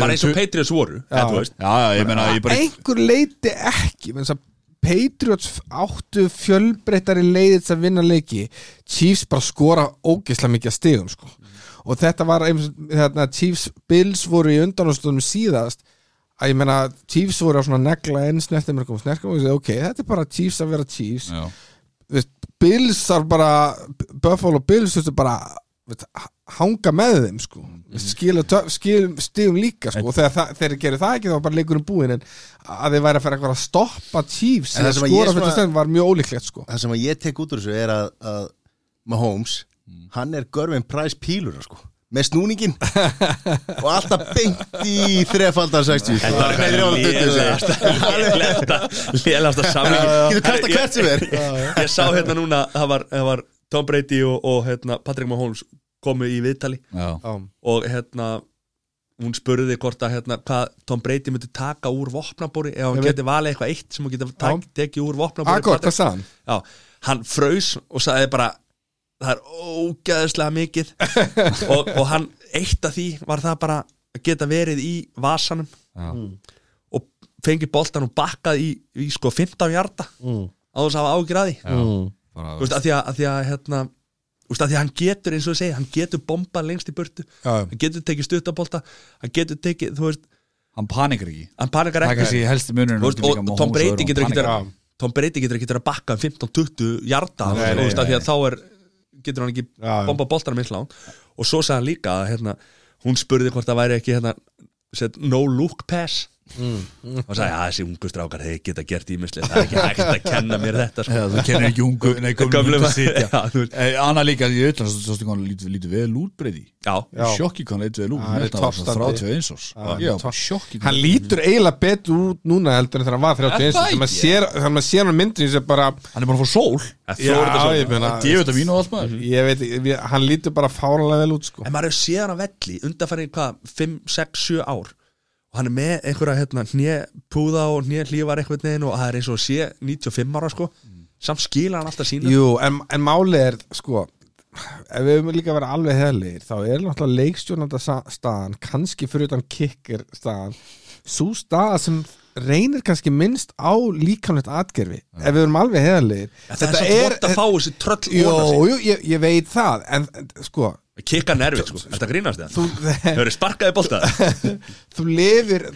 Bara eins og Patriots voru eða, þú veist. já, já, ég meina, ég bara einhver leiti ekki menn Patriots áttu fjölbreyttari leiðis að vinna leiki. Chiefs bara skora ógeðslega mikið að stigum sko. og þetta var einhvers, hérna, Chiefs Bills voru í undanástunum síðast. Að ég meina Chiefs voru að svona negla einn snertimörkum snerkum og ég segi ok, þetta er bara Chiefs að vera Chiefs. Bills þarf bara Buffalo Bills bara veist, hanga með þeim sko. tö- skila stigum líka sko. og þegar, þeir gerir það ekki þá var bara leikurinn búinn en að þeir væri að fara að stoppa það eða sem að ég skora fyrir stund var mjög ólíklegt sko. það sem að ég tek út úr þessu er að, að Mahomes, hann er görfin Price Pílur sko með snúningin og alltaf beint í þrefaldar 60 Þetta var eitthvað lélegasta lélegasta samlingi getur kasta hvert sem er. Ég sá hérna núna það var, það var Tom Brady og, og hérna, Patrick Mahomes komu í viðtali. Já, og hérna hún spurði hvort að hérna, hvað Tom Brady myndi taka úr vopnabóri ef hann geti valið eitthvað eitt sem hann geti Já. tekið úr vopnabóri Akkur, hvað sagði hann? Já, hann fraus og sagði bara það er ógæðislega mikið. Og, og hann, eitt af því var það bara að geta verið í vasanum já, og fengið boltan og bakkað í, í sko 15 hjarta Mm. á þess að hafa ágjur að því. Já bara, Þú veist, að því að, að því að hérna þú veist, að því að hann getur eins og ég segi hann getur bombað lengst í burtu. Já, hann getur tekið stuttabolta hann getur tekið, þú veist, hann panikar ekki. Hann panikar það ekki. munurinn veist, og Tom Brady getur ekki að Tom Brady getur ekki að bakka um 15-20 hjarta Nei, þú veist, að því að þá er getur hann ekki Já, já. bomba boltanum eins langt. Og svo sagði hann líka að hérna, hún spurði hvort það væri ekki hérna, set, no look pass Mm, og sagði að þessi ungu strákar þeir geta gert ímislega, það er ekki hægt að kenna mér þetta sko. Já, þú kennir ekki ungu, nei, gömlu Gömlu ungu maður. sitja Já, þú veist. Eh, Anna líka, ég veit hans, svo stu hann lítið lítið vel út breyði já, Já. Sjokki hann lítið vel út, Já, hann hann er held að það var toppstandi. 31 árs Já, Já, topp. sjokki hann lítur eiginlega betur út núna heldur en þegar hann var 31 Er það þegar maður ekki? sér, sér hann myndin sem bara Hann er bara að fá sól Það Já, þorir þetta svo. ég meina D-vitamin og allt maður ég veit, ég, hann lítur bara fáranlega vel út sko. en maður séð hann að velli undanfæri hvað, 5, 6, 7 ár og hann er með einhverja hérna, hnjepúða og hnjelífar einhvern veginn og það er eins og sé 95 ára sko. Samt skila hann alltaf sínu Jú, en, en máli er sko ef við höfum líka að vera alveg heðlir þá er náttúrulega leikstjórnanda staðan kannski fyrir utan kicker staðan svo staða sem reynir kannski minnst á líkamlegt atgerfi ef við höfum alveg heðlir það er svo gott að fá þessi tröll Jú, jú, ég, ég veit það en en, sko kikka nervið sko, þetta grínast það þú, þau eru sparkaði bolta. Þú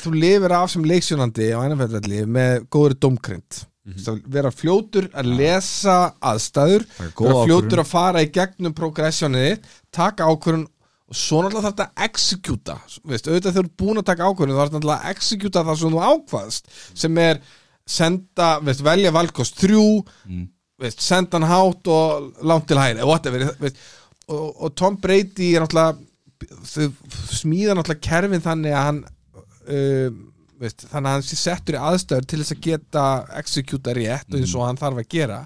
þú lifir af sem leikstjórnandi á einanfjöldarli með góður domkrind mm vera fljótur að lesa aðstæður, vera fljótur að fara í gegnum progressjónið, taka ákvörðun og svo náttúrulega þarf þetta að veist, auðvitað þegar þú ert búin að taka ákvörðun þá þarf náttúrulega að executa það sem þú ákvaðst sem er senda, veist, velja valkost þrjú veist, senda hann hátt og langt til hæri whatever, veist, og, og Tom Brady er náttúrulega þau smíða náttúrulega kerfin þannig að hann um, veist, þannig að hann settur í aðstöður til þess að geta executa rétt og eins og hann þarf að gera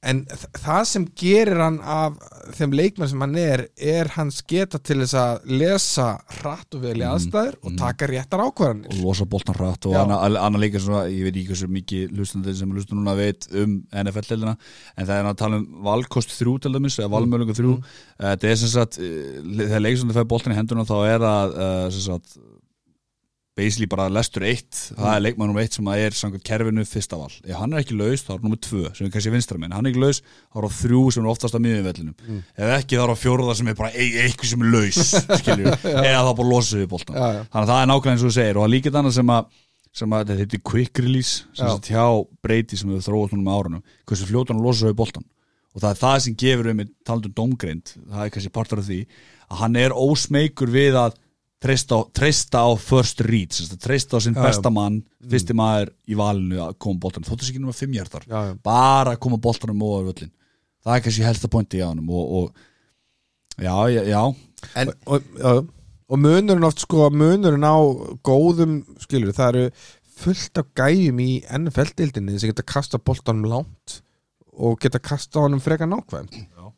en það sem gerir hann af þeim leikmenn sem hann er er hans geta til þess að lesa hratt og vel í aðstæður og taka réttar og ákvarðanir losa boltan hratt og annar anna líka svona, ég veit ekki hversu mikið hlustandi sem hlustur núna veit um NFL-deildina en það er að tala um valkost þrjú til dæmis, eða valmölugu þrjú. Mm. þetta er sem sagt, eh, þegar leiksandi fær boltan í henduna þá er það uh, sem sagt basically bara lestur eitt það er leikmann nummer eitt sem að er samkvæmt kerfinu fyrsta val, ef hann er ekki laus þá er nummer tvö sem er kannski vinstramenn, hann er ekki laus þá er á þrjú sem er oftast á miðjumvellinum ef ekki þá er á fjórða sem er bara ei, eitthvað sem er laus eða þá bara losið við já. þannig að það er nákvæmlega eins og þú segir. Og það er líka annað sem að sem að þetta heitir quick release sem Já. sagt hjá breyti sem við núna með árunum hversu fljótan hann losa við boltan og það er það sem gefur um talandum dómgreind, það er kannski partur af því að hann er ósmeykur við að treysta á, treysta á first read treysta á sinn Já, besta mann fyrsti maður í valinu að koma boltan þóttu sér ekki núna fimm hjartar Já, bara að koma boltanum over völlin það er kannski helsta pointi í ánum og, og já, já, En og, og, og munurinn oft sko munurinn á góðum skilur það eru fullt af gæjum í NFL-dildinni sem geta kasta boltanum langt og geta kasta honum frekar nákvæm.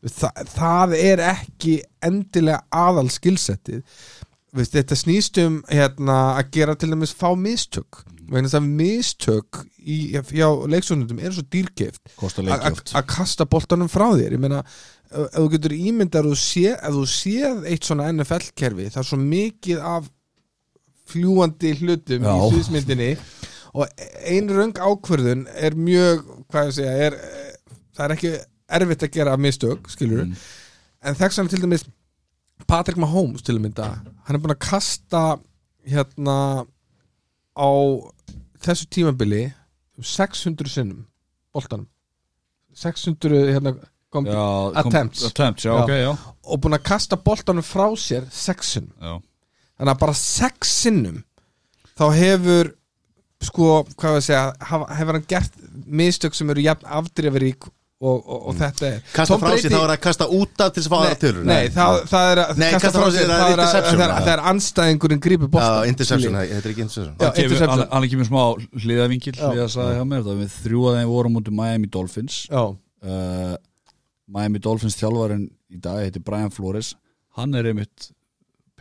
Þa, það er ekki endilega aðal skilsettið Veist, þetta snýst um hérna, að gera til dæmis fá mistök. Vegna þess að mistök í, hjá leiksónundum er svo kostar að- kasta boltanum frá þér. Ég meina, ef þú getur ímyndar ef þú séð eitt svona NFL-kerfi það er svo mikið af fljúandi hlutum Já. í sviðsmyndinni og ein röng ákvörðun er mjög, hvað ég segja er, það er ekki erfitt að gera mistök, skilur Mm. en þess að til dæmis Patrick Mahomes til að mynda, hann er búin að kasta hérna á þessu tímabili um 600 sinnum boltanum 600 hérna kom, já, kom- Attempts. attempts, já, Já. ok, já, og búin að kasta boltanum frá sér 6 sinnum þannig að bara 6 sinnum þá hefur sko, hvað við segja hafa, hefur hann gert mistök sem eru jafn afdrifarík og, og, og þetta er kasta frá sér þá er að kasta út af til þess að fá aðra Nei, tölur. nei það, það er að Nei, kasta frá sér, er það er, að, það er, já. það er anstæðingurinn grípi Já, interception, þetta er ekki interception. Hann hann hann kemur smá hliðavingil það við þrjú að þeim vorum út Miami Dolphins. Já, uh, Miami Dolphins þjálfarinn í dag heitir Brian Flores hann er einmitt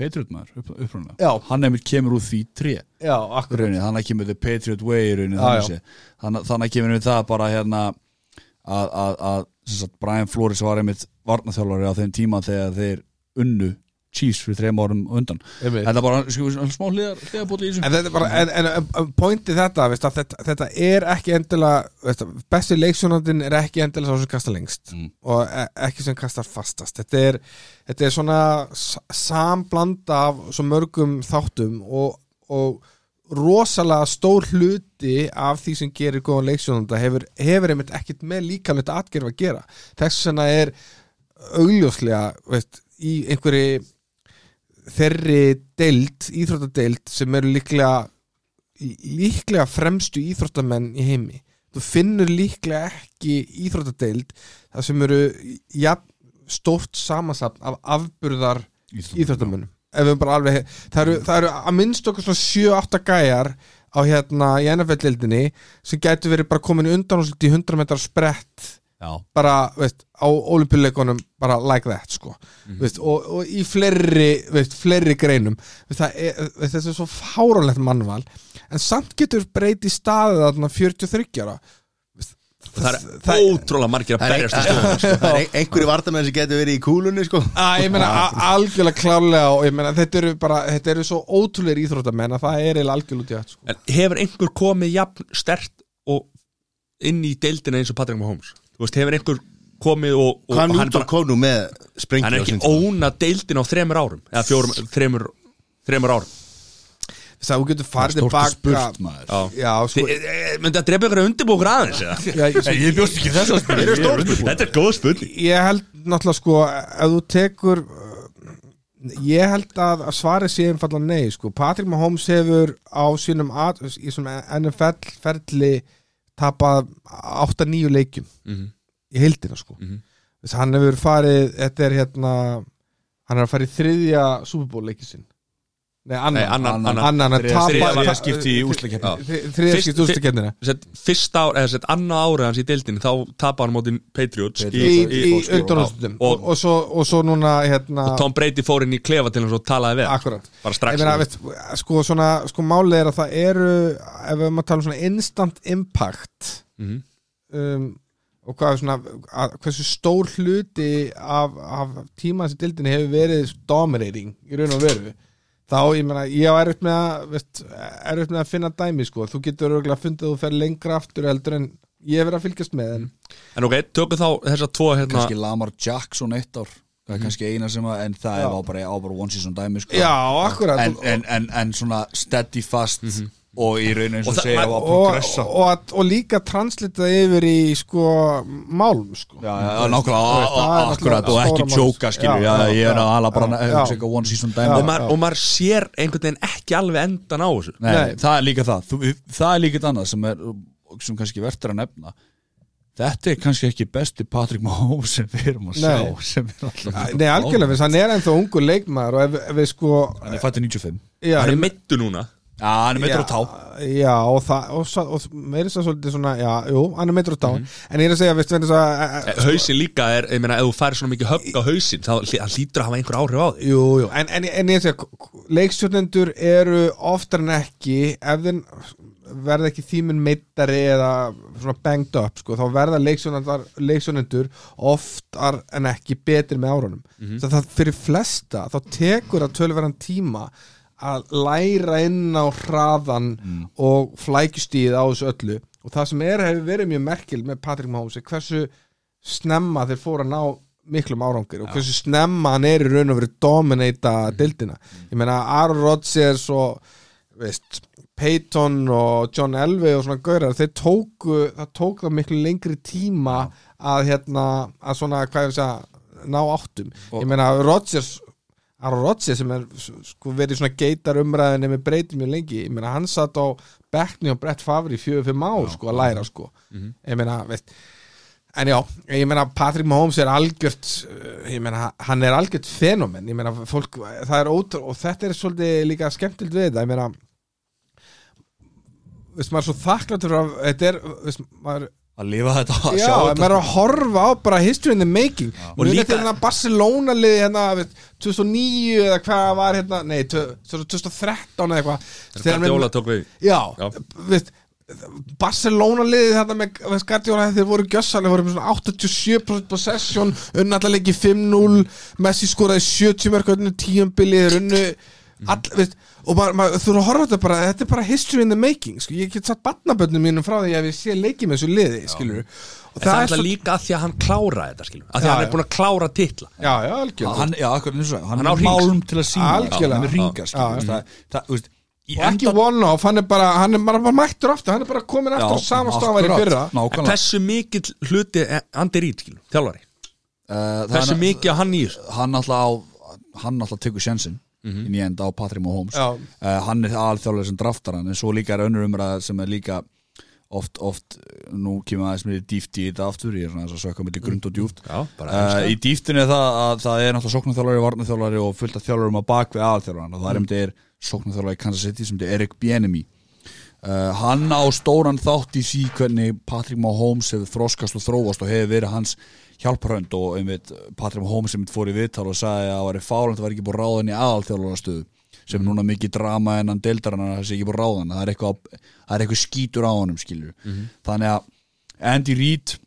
Patriot maður upp, upprunlega, Já. hann einmitt kemur úr því tré. Já, akkur rauninni, þannig að kemur The Patriot Way þannig að kemur við það bara hérna að, að, að sagt, Brian Flores var einmitt varnaþjálfari á þeim tíma þegar þeir unnu Chiefs fyrir þreim árum undan Einmitt. þetta er bara sko, smá hliðar, hliðarbóti í En þetta er bara, en, en, en pointi þetta, veist, að þetta, þetta er ekki endilega, veist, að besti leiksjónandinn er ekki endilega sá sem kastar lengst Mm. og e ekki sem kastar fastast. Þetta er, þetta er svona s- samblanda af svo mörgum þáttum og, og rosalega stór hluti af því sem gerir góðan leiksjónanda hefur, hefur einmitt ekkit með líkamleitt atgerf að gera. Þess vegna er augljóslega, veist, í einhverju þeirri deild, íþróttadeild sem eru líklega líklega fremstu íþróttamenn í heimi. Þú finnur líklega ekki íþróttadeild það sem eru ja, stórt samansapn af afburðar bara alveg, það eru, það eru að minnst okkur svona 7-8 gæjar á hérna í NFL-deildinni sem gætu verið bara komin undan og í 100 metrar sprett já, bara, veist, á olimpíuleikunum bara like that, sko. Veist, og, og í fleiri, veist, fleiri greinum. Veist, það er, veist, þetta er svo fáránlegt mannval. En samt getur breyti staðið þarna 43 ára veist, það er ótrúlega margir að er, berjast í sko. það er ein- einhverju vartamenn sem getur verið í kúlunni sko. að, ég meina algjörlega klárlega og ég meina þetta eru bara, þetta eru svo ótrúlega íþróttamenn að það er eiginlega algjörlega út í allt, sko. En hefur einhver komið jafn stert og inn í deildina eins og Patrick Mahomes Þú veist, hefur einhver komið og, og hann, Newton bara, hann er ekki óna deildina á þremur árum eða fjórum, þremur, þremur árum að þú getur farið tilbaka spurt maður. Já, já, sko, Þi- e- e- Myndi að drepa ykkur að undirbúkur aðeins eða? já, sko, ég bjóst ekki þess að spila Þetta er góð spurning. Ég held náttúrulega sko ef þú tekur uh, ég held að að svarið sé einfallega nei sko, Patrick Mahomes hefur á sínum at, í svona NFL ferli tapað 8-9 leikjum Mhm. í heildina sko. Mhm. þess að hann hefur farið, þetta er hérna hann er að fara í þriðja Super Bowl leikið sinn Nei, annan, Nei, annan, annan. annan. annan að Þriðja- tapa þriðja skipti í úrslitakeppni. Já. þriðja Fyrst- skipti úrstakefnina Sett, fyrsta ár, eða sett annað árið hans í deildinni þá tapar hann mótin Patriots í, í, í undanúrstum Og- og, og, svo, og svo núna hérna og Tom Brady fór inn í klefa til hans og talaði við akkurat bara strax meina, veist, sko, svona, sko málið er að það eru ef við erum að tala um svona instant impact Mhm. um, og hvað er svona að, hversu stór hluti af, af tíma þessi dildinni hefur verið dominating í raun og veru þá, ég meina, ég á erfitt með að veist, erfitt með að finna dæmi, sko. Þú getur örgulega fundið að þú fer lengra aftur heldur en ég hef verið að fylgjast með en en ok, tökum þá þessa tvo hérna kannski Lamar Jackson eitt ár. Það er kannski eina sem að, en það Já. er á bara, á bara one season dæmi sko. já, akkurat. En, en, en, en svona steady fast og í raun eins Og og það- segja og, progressa og, og, og líka translita yfir í sko málum sko. Já, já, nákvæmlega, er akkurat og ekki tjóka já, Já, ég er að ala bara one season og, dæmi og maður sér einhvern veginn ekki alveg endan á þessu. Nei, Nei. það er líka það. Það er líka annað sem er sem kannski verður að nefna. Þetta er kannski ekki besti Patrick Mahomes sem við erum að sjá Nei. sem er alltaf Nei, algjörlega, hann er ennþá ungu leikmaður og ef, ef við sko hann er fættið 95 já, hann er meittu núna já, hann er meitur á tá Já, og það og, sa- og meiri svo svolítið svona, já, jú, hann er meitur á tá Mhm. en ég er að segja, veist, venni svo að hausin líka er, ég meina, ef þú færi svona mikið högg á hausin þá hlýtur að hafa einhver áhrif á því Jú, jú, en, en, en ég segja leikstjórnendur eru oftar en ekki ef þeim verða ekki þýmun meittari eða svona banged up sko, þá verða leikstjórnendur, oftar en ekki betri með árunum. Mm það fyrir flesta þá tekur það tíma að læra inn á hraðan Mm. og flækjustíð á þessu öllu. Og það sem er hefur verið mjög merkil með Patrick Mahomes er hversu snemma þeir fóru að ná miklum árangir og hversu snemma hann er í raun og verið dominata dildina ég meina Aaron Rodgers og veist, Peyton og John Elway og svona gaurar þeir tóku, það tók það miklu lengri tíma að hérna að svona, hvað ég veist að ná áttum. Ég meina Rodgers Aaron Rodgers sem er sko verið svona geitar umræðinni með breytum mjög lengi. Ég meina hann satt á bekkni og Brett Favre í fjögur fimm ár sko að læra sko. Ég meina veist En já, ég meina Patrick Mahomes er algjört uh, ég meina hann er algjört fenomen ég meina fólk, það er ótrú og þetta er svolítið líka skemmtild við þetta. Ég meina veist maður er svo þakkláttur af, þetta er, veist maður að lifa þetta að já, sjá maður er að horfa á bara history in the making. Og líka- líka hérna Barcelona liði hérna veist, 2009 eða hvað var hérna nei, tvö- 2013 eða eitthvað. Þegar hann- Guardiola tók við. Já, Já. veist Barcelona liðið þetta með veist, Guardiola þeir voru gjössalega voru með svona 87% possession unna allar leiki 5-0 Messi skoraði 70 mörg unnu tíumbili þeir unnu all, veist, og maður, maður þú eru að horfa á þetta bara þetta er bara history in the making sko. ég get satt barnabönnum mínum frá því að við sé leiki með þessu liði skilur og En það er svo- alltaf líka að því að hann klára þetta skilur að því Já, að hann er já. búin að klára titla. Já, já, algjörlega. Hann, já, akkur, það, hann, Hann á er málum til að sína Algjörlega. hann er ringa Já, skilur, já. það, það, og ekki enda- one-off, hann er bara hann er bara, bara mættur aftur, hann er bara komin aftur á Já, sama stafar í fyrra. En nákvæmlega hversu mikill hluti Reid skilur, þjálfari? Eh, það er- mikið á hann þessu? hann alltaf á hann tekur sjensin inn í enda á Patrick Mahomes. Uh, hann er alþjóðlega sem draftar hann en svo líka er önnur umræða sem er líka oft, oft, nú kemur aðeins mér dýft í þetta aftur, ég er svona að sökka mellir grund og djúft Já, uh, í dýftinu er það að það er náttúrulega sóknarþjálfari, varnarþjálfari og fullt af þjálfarum að bak við aðalþjálfaran og það er um þetta er sóknarþjálfari í Kansas City sem þetta er Eric Bieniemy. Uh, hann á stóran þátt í sí hvernig Patrick Mahomes hefur þroskast og þróast og hefur verið hans hjálparhönd og einmitt Patrick Mahomes sem fór í viðtal og sagði að það var fáland að það var ekki búið ráðan í aðalþjálfarastöðu sem núna mikið drama en hann deildar hann að það sé ekki búið ráðan það er eitthvað, það er eitthvað skítur á honum skilur þannig að Andy Reid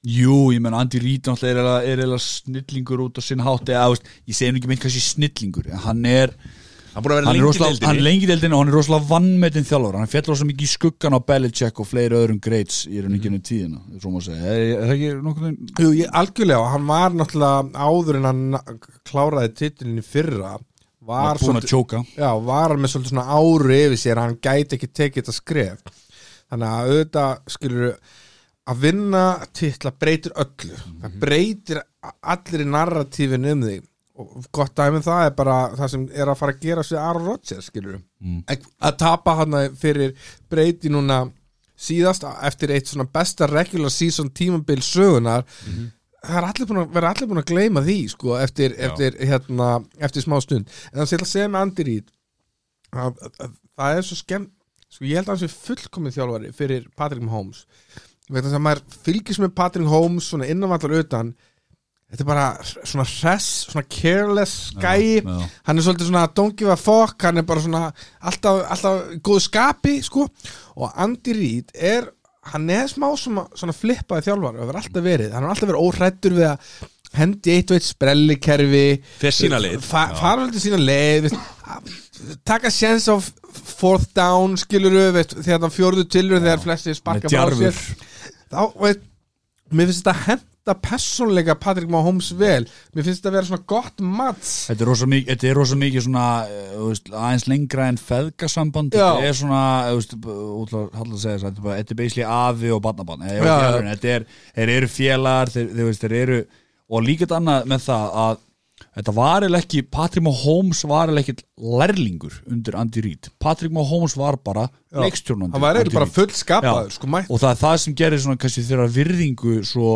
Jú, ég menn Andy Reid er eiginlega snillingur út á sinn hátti eða, ég segi nú ekki meint kannski snillingur hann er, hann búin að vera er lengi rosalega hann er deildinni lengi deildinni og hann er rosalega vannmetinn þjálfur hann fjall rosalega mikið í skuggan á Belichick og fleiri öðrum greats í raun ekki ennum tíðina svo má segja, er, er það ekki nokkuð Jú, ég, algjörlega, hann var náttúrulega áður en hann kláraði titilin í fyrra var, búin að tjóka. Já, var hann með svona ári yfir sér hann gæti ekki tekið þetta skref. Þannig að auðvitað skilur að vinna titla breytir öllu. Það breytir allir í narratífin um þig og gott dæmi um það er bara það sem er að fara að gera sér Aaron Rodgers Mm. að tapa hann fyrir breyti núna síðast eftir eitt svona besta regular season tímabil sögunar það er allir búin að vera allir búin að gleyma því sko, eftir, eftir, hérna, eftir smá stund. En það sé að segja með að, að, það er svo skemm sko, ég held að hann sé fullkomið þjálfari fyrir Patrick Mahomes. Vegna þess að maður fylgist með Patrick Mahomes svona innanvallar utan þetta er bara svona hress, svona careless já. hann er svolítið svona don't give a fuck, hann er bara svona alltaf, alltaf í góðu skapi sko. og Andy Reid er hann er smá svona, svona flippaði þjálfari og hefur alltaf verið, hann har alltaf verið óhrættur við að hendi eitt og eitt sprellikerfi. Fer sína leið. fa fara til sína leið taka sense of fourth down skiluru, veist, þegar það fjórðu tilur þegar flesti sparka Með frá sér. þá, veit, mér finnst þetta henda persónleika Patrick Mahomes vel. Mér finnst þetta að vera svona gott mats Þetta er rosa mikið, er rosa mikið svona eh, veist, aðeins lengra en feðgasamband. Þetta er svona, þess, þetta er basically afi og barnabann þetta er, eru félagar þeir, eru, og líka þetta annað með það að þetta var eða ekki Patrick Mahomes var eða ekki lærlingur undir Andy Reid. Patrick Mahomes var bara leikstjórnandi hann var eiginlega bara full skapaður sko, og það er það sem gerir svona kannski þeirra virðingu svo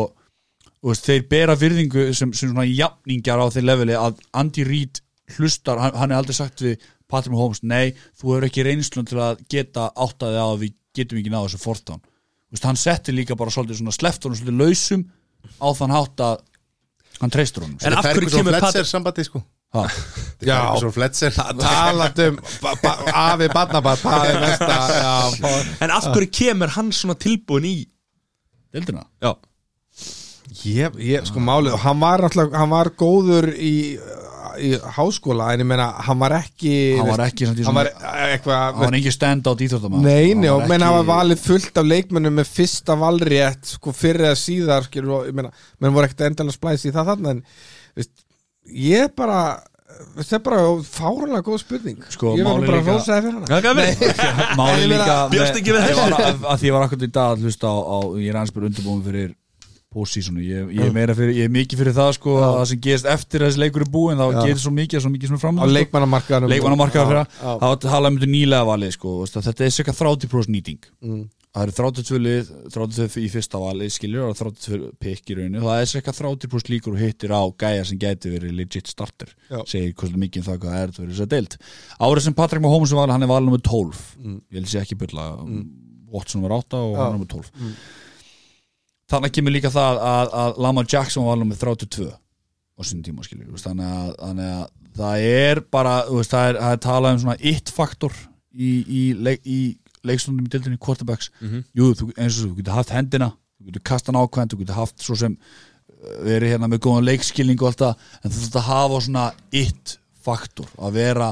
veist, þeir bera virðingu sem, sem svona jafningjar á þeir leveli að Andy Reid hlustar, hann, hann er aldrei sagt við Patrick Mahomes, nei, þú hefur ekki reynslun til að geta áttaði á að við getum ekki náðu þessu fortán. Veist, hann setti líka bara svolítið svona sleft honum svolítið lausum á þann hátt að hann treystur honum. En af hverju kemur Fletcher Pat- sambandi sko. Ha, Já. Um ba- afi er fá- En af hverju kemur hann svona tilbúin í deildina? Já, ég, ég, sko málið, hann var náttúrulega hann var góður í í háskóla, en ég meina, hann var ekki hann var ekki samt í hann svona, var eitthvað hann var ekki stand out íþróttamann Nei, Hann nei, var og menn ekki- hafa valið fullt af leikmennum með fyrsta valrétt sko fyrir eða síðar skilur, og, ég meina, menn voru ekkert endalega splæs í það þarna en veist, ég bara þetta er bara fárulega góð spurning. Sko, ég var bara líka- að rósa það fyrir hana. Máli líka bjóst ekki við ég þessu. var að, að því ég var akkurat í dag að hlusta á, á ég er aðeins bara undirbúin fyrir postseasonu, ég, ég, er ég er mikið fyrir það sko að það sem gerist eftir að þessi leikur er búin þá gerist svo mikið, svo mikið sem er fram á leikmannamarkaðanum já. það þá tala um þetta nýlega valið sko að þetta er cirka 30% nýting. Mm. það eru 32 lið 32 í fyrsta valið skiljur og 32 pikk í rauninu það er cirka 30% líkur og hittir á gæja sem gæti verið legit starter Já. segir mikið um það hvað er þetta verið þess að deilt árið sem Patrick Mahomes var hann er valið nummer 12 Mm. ég held sé ekki bylla Watson var 8 og Já. hann nummer 12 þannig kemur líka það að, að Lamar Jackson var alveg með 32 á sinni tíma skilur þannig, að, þannig að það er bara veist, það, er, það er talað um svona eitt faktor í, í, leik, í leikstundum í dildinni quarterbacks. Jú, þú, eins og þú getur haft hendina þú getur kastan ákvæmt, þú getur haft svo sem uh, verið hérna með góðan leikskilning og allt það, en þú þurft að hafa svona eitt faktor, að vera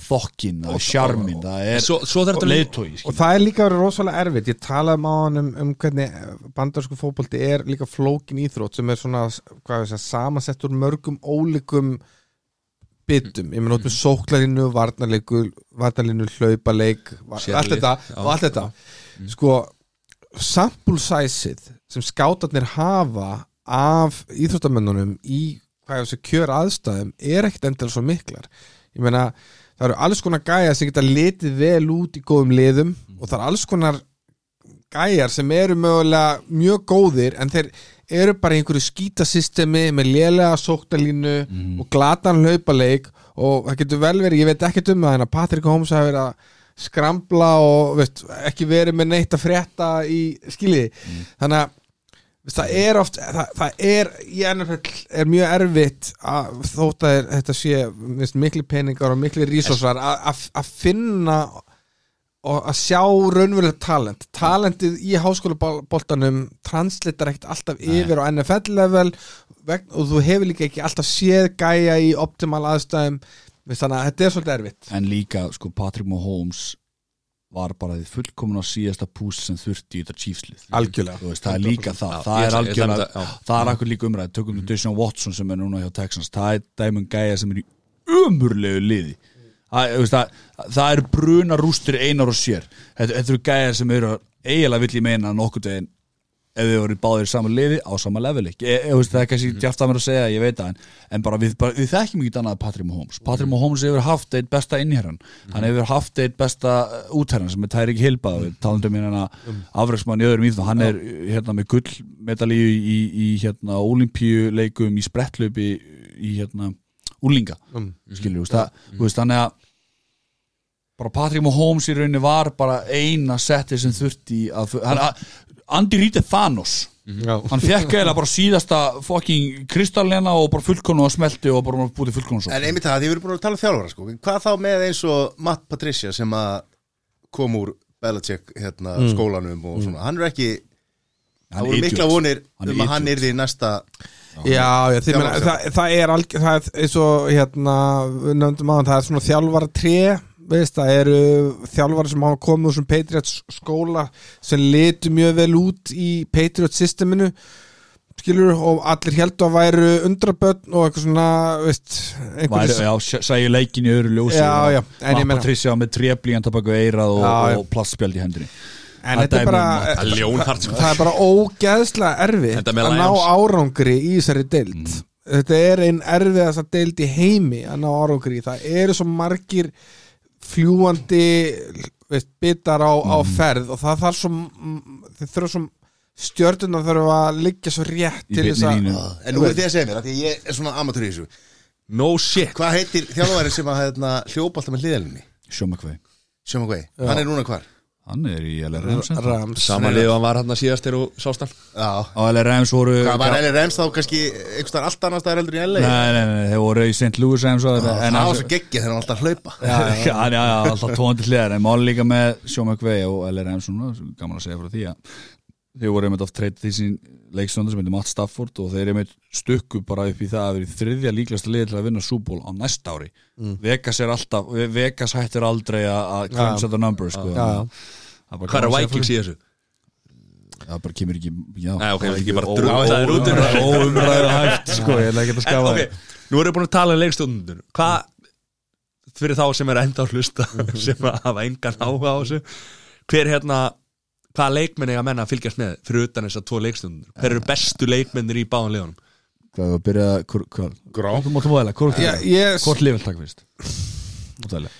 þokkin, það er sjarmin það er Svo, svo leiðtói og það er líka verið rosalega erfitt. Ég talaði með hann um, um hvernig bandarsku fótbolti er líka flókin íþrótt sem er svona, segja, samansettur mörgum ólíkum bitum, ég meina út með sóklarinu varnarleiku, varnarlinu hlaupaleik, allt þetta allt þetta, sko sample size-ið sem skátarnir hafa af íþróttamennunum í hvað ég sé kjör aðstæðum er ekkert endilega svo miklar. Ég meina það eru alls konar gæjar sem geta litið vel út í góðum liðum og það eru alls konar gæjar sem eru mögulega mjög góðir en þeir eru bara í einhverju skítasystemi með lélega sóknalínu og glatan hlaupaleik og það getur vel verið, ég veit ekkert um það en að Patrik Holmes hafi verið að skrambla og veist, ekki verið með neitt að frétta í skiljiði þannig að það er oft það, það er í NFL er mjög erfitt að þótt að þetta sé veist, miklu peningar og miklu rísósar að, finna og að sjá raunverulegt talent. Talentið í háskólaboltanum translitar ekkert alltaf yfir á NFL level og þú hefur líka ekki alltaf séð gæja í optimal aðstæðum. Þannig að þetta er svolítið erfitt. En líka sko Patrick Mahomes var bara því fullkomun á síðasta pús sem þurfti í þetta Chiefslið Algjörlega. Þú veist, það er líka það, Já, það er algjörlega að- já. það er akkur líka umræð, tökum við Deshaun Watson sem er núna hjá Texans, það er dæmun gæja sem er í umurlegu liði. Það, þú veist, það, það er bruna rústir einar og sér. Þetta, þetta eru gæjar sem eru eiginlega vill ég meina nokkuð veginn ef við vorum báðir í sama liði á sama leveli. E, e, veist, það er kannski Mhm. djart að mér að segja, ég veit það en, en bara við, bara, við þekkjum ekki annað Patrick Mahomes. Patrick Mhm. Mahomes hefur haft eitt besta innherran. Hann hefur haft eitt besta uh, útherran sem er Tyreek Hilba Mhm. talandum hérna afræksmann í öðrum íþjóðum hann er hérna með gullmedalíu í, í hérna olimpíuleikum í sprettlöpi í hérna úlinga Mm. veist, það, þú veist, þannig að bara Patrick Mahomes í rauninni var bara eina setti sem þurfti að, hann, Andy Reid er Thanos. Já. hann fekk eiginlega bara síðasta fucking kristallina og bara fullkonu og smelti og bara búið fullkonu svo En einmitt það, því við erum búin að tala um þjálfara sko. Hvað þá með eins og Matt Patricia sem að kom úr Belichick hérna, skólanum og svona. Hann er ekki, það voru mikla vonir Hann er um að hann idiot. yrði næsta Já, já, því meina, Þjálfara. það, það er alg, það er eins og hérna, við nefndum á það er svona þjálfara tré veist, það eru þjálfara sem hafa komið úr sem Patriots skóla sem litu mjög vel út í Patriots systeminu skilur og allir heldur að væru undrabönn og eitthvað svona veist, Væri, já, sæju leikin í öðru ljósi Já, já, en ég meina- Patricia með tréblíjant að baka eirað og, Já, já. og plastspjald í hendri en þetta er bara um Það er ljónhart sko. það er bara ógeðslega erfitt að ná árangri í þessari deild. Þetta er einn erfiðast að deild í heimi að ná árangri það eru svo margir fljúandi veist, bitar á, á ferð og það þarf svo þeir þurfa svo stjörnuna þurfa að liggja svo rétt Í til þess að línu. En nú er þið að segja mér, af því að ég er svona amatúr í þessu No shit Hvað heitir þjálfari sem að hérna, hljópa alltaf með hliðalinni? Sjómakvei Sjóma hvað, hann er núna hvar? Hann er í LRM sem sagt. Rams Sama lið og hann var hann að síðast þegar þú sást hann Já, Á LRM voru hvað var Eli Rems þá kannski einhvers staðar allt annars staðar heldur í LA? Nei, nei, nei, þeir voru í St. Louis Rams og það var svo geggið þegar hann alltaf hlaupa Já, já, alltaf tóndi hliðar en máli líka með Sjómakvei og LRM svona, gaman að segja frá því að þeir voru einmitt oft treytið því sín leikstöndur sem heitir Matt Stafford og þeir einmitt stukku bara upp í það að vera í þriðja líklegasta liði til að vinna Super Bowl á næsta ári Vegas er alltaf, Vegas hættir aldrei að að crunch Já. the numbers sko. Það bara Hvað er Vikings í þessu? Það bara kemur ekki já, Nei, ok, við ekki bara Ó- drullar þér út um það. Óumræðu hægt, sko, ég ætla ekki að skafa ok, nú erum við búin að tala um leikstjórnundur Hvað, fyrir þá sem er enda að hlusta sem að hafa engan áhuga á þessu Hver hérna Hvaða leikmenn eiga menna að fylgjast með fyrir utan þess að tvo leikstjórnundur? Hver eru bestu leikmennir í báðan liðunum? Hvað var að byrja hvað? Grá Þú máttu móðilega, hvort Já, ég, Hvort lifil takk fyrst Móðilega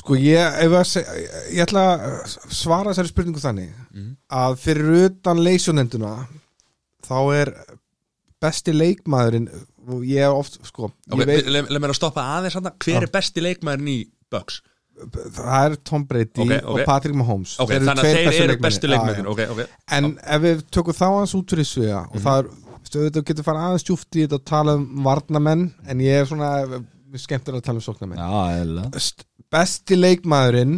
Sko ég, ef að seg, ég ætla að svara þessari spurningu þannig Mhm. að fyrir utan leysjónenduna þá er besti leikmaðurinn og ég er oft, sko ég veit, leið mér að stoppa aðeins hann Hver er besti leikmæðurinn í Bucks? Það er Tom Brady Ok, ok. og Patrick Mahomes. Ok, Þeir eru þannig að þeir eru bestu leikmæðurinn Ok, ok. En ef við tökum þá hans út fyrir sviða og það er, þetta getur fara aðeins djúft í þetta og tala um varnamenn en ég er svona, við skemmtir að tala um eða St- besti leikmaðurinn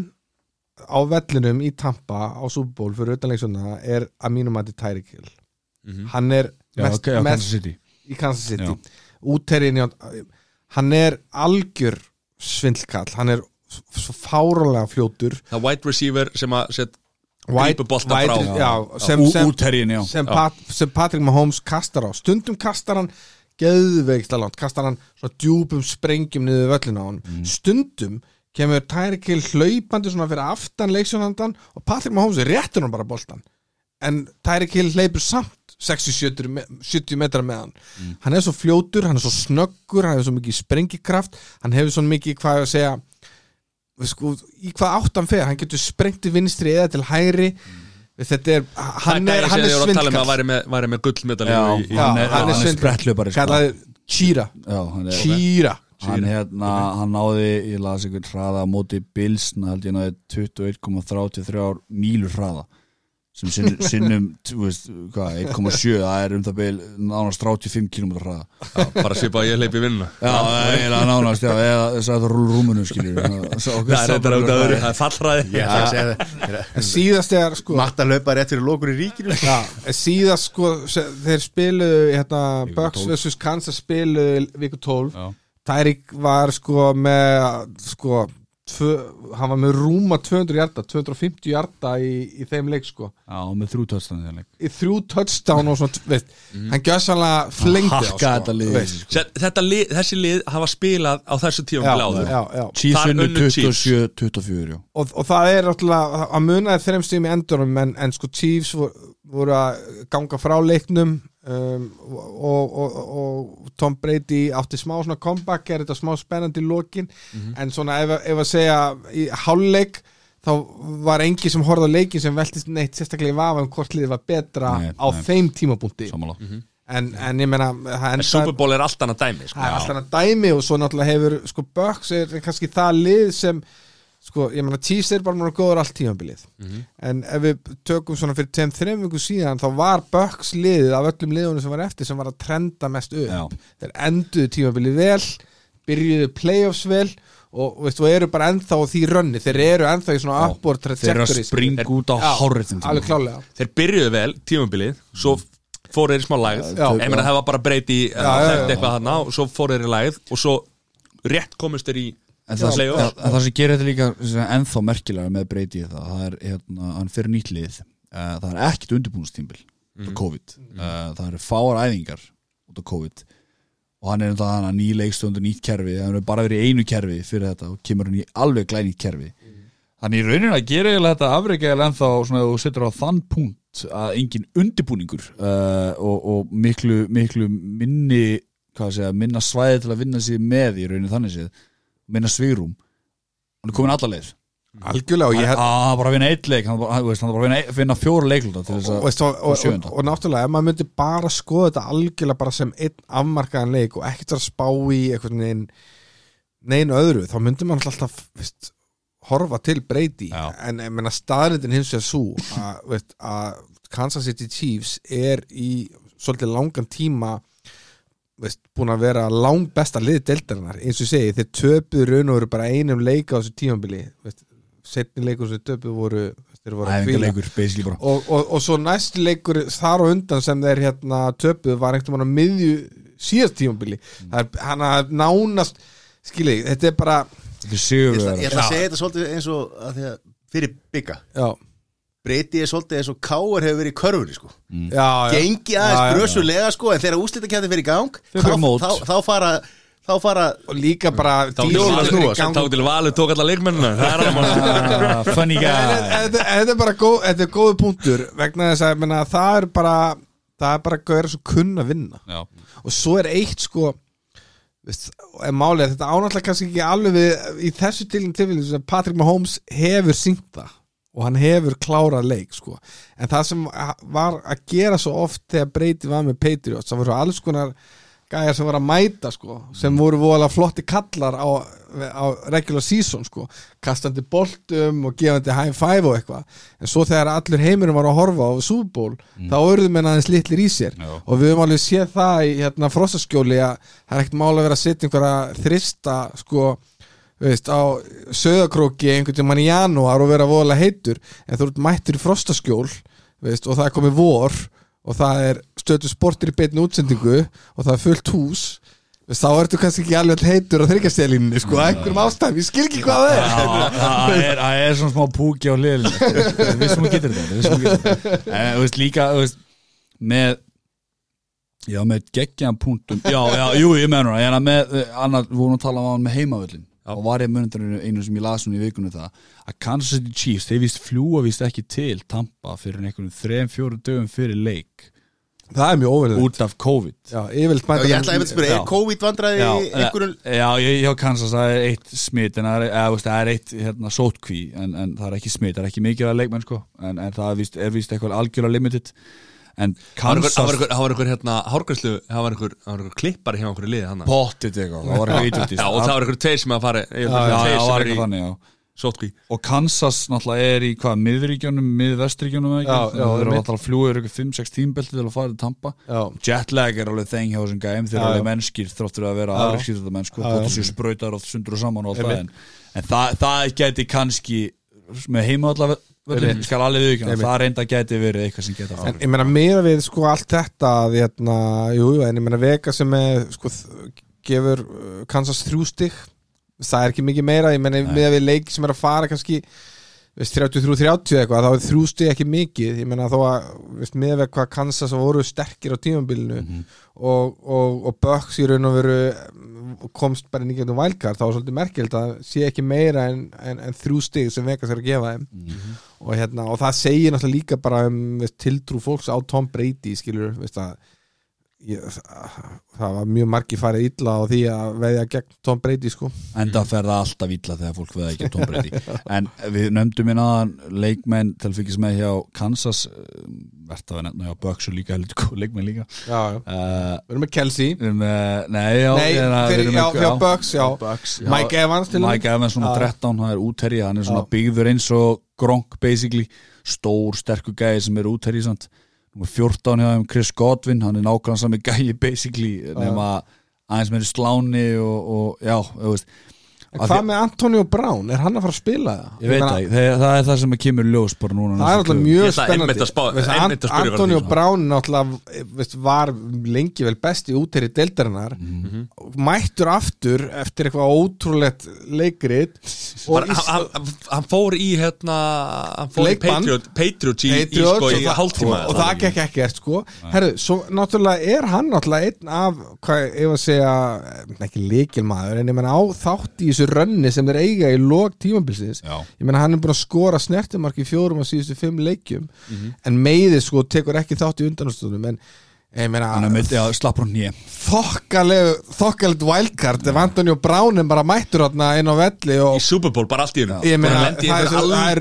á vellinum í Tampa á Super Bowl fyrir utanleiksuna er að mínum að þetta Tyreek Hill. Mhm. hann er Já, mest, mest í Kansas City. Í hann er algjör svindlkall. Hann er svo fárónlega fljótur. Það er wide receiver sem að set White- grípur boltan White- frá já, sem, sem, sem, Já. Pat, sem Patrick Mahomes kastar á. Stundum kastar hann geðveiksta langt kastar hann svona djúpum sprengjum niður völlin á hann Mm. stundum kemur Tyreek Hill hlaupandi svona fyrir aftan leiksjónandan og Patrick Mahomes réttur hann bara boltan en Tyreek Hill hleypur samt 60-70 me- 70 metra með hann. Mm. hann er svo fljótur, hann er svo snöggur hann hefur svo mikið sprengikraft hann hefur svo mikið hvað ég að segja sko, í hvað átt hann fer? Hann getur sprengt til vinstri eða til hægri. Þetta er, hann er, hann er að tala um svindkall. væri með, væri með gullmedalíu Já, í, í, Já, hann er, hann er hann er sprettlöpari sko. kallaði Chira. Já, hann er Chira. Hann, hérna, hann náði, ég las einhvern hraða á móti Bilsna, held ég náði 21,33 mílur hraða sem sinn, sinnum þú veist, hvað, 1,7 það er um það beil nánast 35 km hraða. Já, bara svipa að ég hleypi vinna Já, nánast, já, eða þess að það rúl rúmunu skiljur Það er það er fallræði Ég ætla að segja það En síðast er sko Matta hlaupa rétt fyrir lókur í ríkinu. Síðast sko þeir spiluðu hérna, Bucks 12. vs. Kansas spiluðu viku 12 Já, Tyreek var sko með sko tvö, hann var með rúma 200 hjarta 250 hjarta í, í þeim leik sko Já, með þrjú töðstæðan í þrjú touchdown og svona, veist hann gjössanlega flengdi á, Hakka þetta lið veist. sko. Þetta lið, þessi lið hafa spilað á þessu tíum já, áður já, já. Chiefs Þar unnu unnu Chiefs. 27-24 já. Og, og það er náttúrulega að munaði þreim stíðum í endurum en, en sko Chiefs voru, voru að ganga frá leiknum um, og, og, og Tom Brady átti smá svona comeback er þetta smá spennandi í lokin. En svona ef, ef að segja í hálfleik þá var engi sem horfði á leikin sem veltist neitt sérstaklega í vafa um hvort liðið var betra Nei, á nei. þeim tímapunkti. Sammála. En, en ég meina það En endar- Super Bowl er allt annað dæmi sko. alltaf að dæmi og svo náttúrulega hefur sko Bucks er kannski það lið sem sko, ég meina Chiefs er bara mjög góður allt tímabilið. En ef við tökum svona fyrir 10-3 viku síðan þá var Bucks liðið af öllum liðunum sem var eftir sem var að trenda mest upp. Já. þeir enduðu tímabilið vel byrjuðu playoffs vel og, og, veist, og eru bara ennþá á því rönni. Þeir eru ennþá í svona upward Þeir eru að trajectory springa út á klálega Þeir byrjuðu vel, tímabilið Svo fóru þeir í smá lægð. Já. Ég meina það var bara breyti og svo fóru þeir í lægð og svo rétt komist þeir í En það, playoff. en, en það sem gerir þetta líka ennþá merkilega með breyti það, það er hérna, hann fyrir nýtt lið. Uh, það er ekkit undirbúinustímbil út af COVID. Uh, það eru fáar æfingar út af COVID. Og hann er þetta hann ný leikstundur nýtt kerfi. Hann er bara verið í einu kerfi fyrir þetta og kemur hann í alveg glænýtt kerfi. Þannig í rauninni að gera þetta afreikægilega ennþá svona að þú setur á þann punkt að engin undirbúningur uh, og, og miklu, miklu minni að segja, minna svæði til að vinna sér með í rauninni þannig séð minna svigrum hann er komin alla leið. Algjörlega og ég hann hef hann bara vinna eitt leik hann bara, bara að vinna, vinna fjóra leikluta og, og, og, og, náttúrulega ef maður myndi bara skoða þetta algjörlega bara sem einn afmarkaðan leik og ekkert að spá í eitthvað neginn neginn öðru, þá myndi maður alltaf veist, horfa til breyti en ég menna staðrindin hins vegar svo að Kansas City Chiefs er í svolítið langan tíma veist, búin að vera lang besta lið deildarinnar, eins og segi, þeir töpuðu raun og veru bara einum leika á þessu tímabili. Veist, setni leikur sem þeir töpuðu voru, þeir voru æfingarleikur basically bara. Og, og, og svo næst leikur þar og undan sem þeir hérna töpuð var einhvern veginn á miðju síðast tímabili. Það er hann að nánast skilji, þetta er bara þetta er ætla, ég ætla að segja þetta svolítið eins og að því að fyrir bygga já, Breyti er svolítið eins og Káar hefur verið í körfunni sko. já, já. Gengi Já, já, aðeins já. brösulega sko, en þegar úslitakæði fyrir í gang þá, þá, þá fara þá fara og líka bara Þá til snúa, Valur- gang- þá til Valur tók alla leikmennina. Það er Ah, funny En guy. þetta er bara góð, þetta er góðu punktur vegna þess að menna, það er bara það er bara gauður svo kunn að vinna. Já. og svo er eitt sko veist, er þetta ánáttúrulega kannski ekki alveg við í þessu tilinn tilfellin sem Patrick Mahomes hefur syngt það og hann hefur klárað leik sko. en það sem var að gera svo oft þegar Breyti var með Patriots það voru alls konar gæjar sem var að mæta sko, sem voru voðalega flotti kallar á, á regular season sko, kastandi boltum og gefandi high five og eitthvað en svo þegar allur heimurum var að horfa á Super Bowl, þá örðum en aðeins litlir í sér Já. og við höfum alveg séð það í hérna, frostaskjóli að það er ekkert mála að vera að setja einhverja þrista sko veist, á söðakróki einhvern tímann í janúar og vera voðalega heitur en þú ert mættur í frostaskjól veist, og það er komið vor og það er stötu sportir í beinni útsendingu og það er fullt hús þá ertu kannski ekki alveg heitur á þryggjastélínni sko, einhverjum ástæðum, ég skil ekki hvað það er. Það er, svona smá púki á hliðin við sem við getur þetta. En þú veist líka veist, með já með geggjan punktum já, já, jú, ég meður það en að með, eh, annað, við vorum að tala um hann með heimavöllin og var ég munundurinn einu sem ég las hún í vikunum það að Kansas City Chiefs, þeir víst fljúa víst ekki til Tampa fyrir einhvern þrejum, fjórum dögum fyrir leik. Það er mjög óverðilegt út af COVID. Já, yfirleitt Já, mæta ég ætla að spyrja, Já. er COVID vandræði Já, í einhverjum Já, ég, ég á Kansas það er eitt smit en það er, eða, veist, það er eitt hérna, sótkví en, en það er ekki smit, það er ekki mikið að leikmenn sko, en, en það er víst, er víst eitthvað algjörlega limited en Það Kansas var einhver- það var einhver hérna hárgræslu Það var einhver, það var einhver klippari hjá einhverju liði hann pottit eitthvað, það var eitutist Já, og það var einhver tveir sem að fara já, já, það var eitthvað þannig, já. Sótkví og Kansas náttúrulega er í hvað, miðríkjónum, miðvestríkjónum ekki, Já, já, þeir eru alltaf fljúa ykkur 5-6 tímbelti til að fara til Tampa. Jetlag er alveg þeng hjá þessum gæm eru alveg já. mennskir þróttur að vera þetta mennsku já. séu sprautar og sundur og saman og allt það en, það, það gæti kannski með heima allavega Einmitt. skal alveg viðkjöna, það reynda gæti verið eitthvað sem geta En farið ég meina meira við sko allt þetta að hérna, jú, en ég meina Vega sem er sko, gefur uh, Kansas þrjú stig það er ekki mikið meira, ég menna með að við leik sem er að fara kannski 33-30 eitthvað, þá er þrjú stig ekki mikið. Ég menna þó að veist, með að hvað Kansas voru sterkir á tímabilinu og, og, og Bucks í raun og veru mm, komst bara inn í gegnum vælkart þá er svolítið merkild að sé ekki meira en, en, en þrjú stig sem Vegas er að gefa þeim. Og, hérna, og það segir náttúrulega líka bara um veist, tiltrú fólks á Tom Brady skilur, veist að ég, það var mjög margi farið illa á því að veðja gegn Tom Brady sko. Enda fer það alltaf illa þegar fólk veða ekki Tom Brady. En við nefndum inn aðan leikmenn til fylgjast með hjá Kansas verðt að við nefna hjá Bucks og líka leikmenn líka. Já, já. uh, við erum með Kelsey. við erum með, nei, já, Nei, við fyrir, erum já, með- Bucks, já. Bucks, já. Mike Evans til Mike Evans svona Já. 13, hann er útherji hann er svona byggður eins og Gronk basically, stór, sterkur gæði sem er útherji samt 14 hjá Chris Godwin, hann er nákvæmlega sami gæði basically, nema aðeins meiri sláni og, og já, þú veist En hvað með Antonio Brown? Er hann að fara að spila það? Ég veit það, það, það er það sem að kemur ljós bara núna Það er alltaf mjög Ég ætla spennandi einmitt að spá- Veist, einmitt að spyrja Antonio Brown náttúrulega veist, var lengi vel besti útherri deildarinnar Mhm. mættur aftur eftir eitthvað ótrúlegt Bara, hann, hann, fór í hérna hann fór Leikbann. í Patriot, Patriot í, í, Patriots sko, í það- hálftíma og, það gekk ekkert sko Herru, svo náttúrulega er hann náttúrulega einn af, hvað ef að segja ekki líkilmaður, en ég menna á þátt í þessu rönni sem þeir eiga í log tímabilsins, Já. ég menna hann er búin að skora snertimark í fjórum af síðustu fimm leikjum en meiði sko tekur ekki þátt í undanastunum en ég hann er menna hún þokkalegu þokkalegt wildcard ef Antonio Brown er bara mættur inn á velli í og Super Bowl, bara allt í í það er er-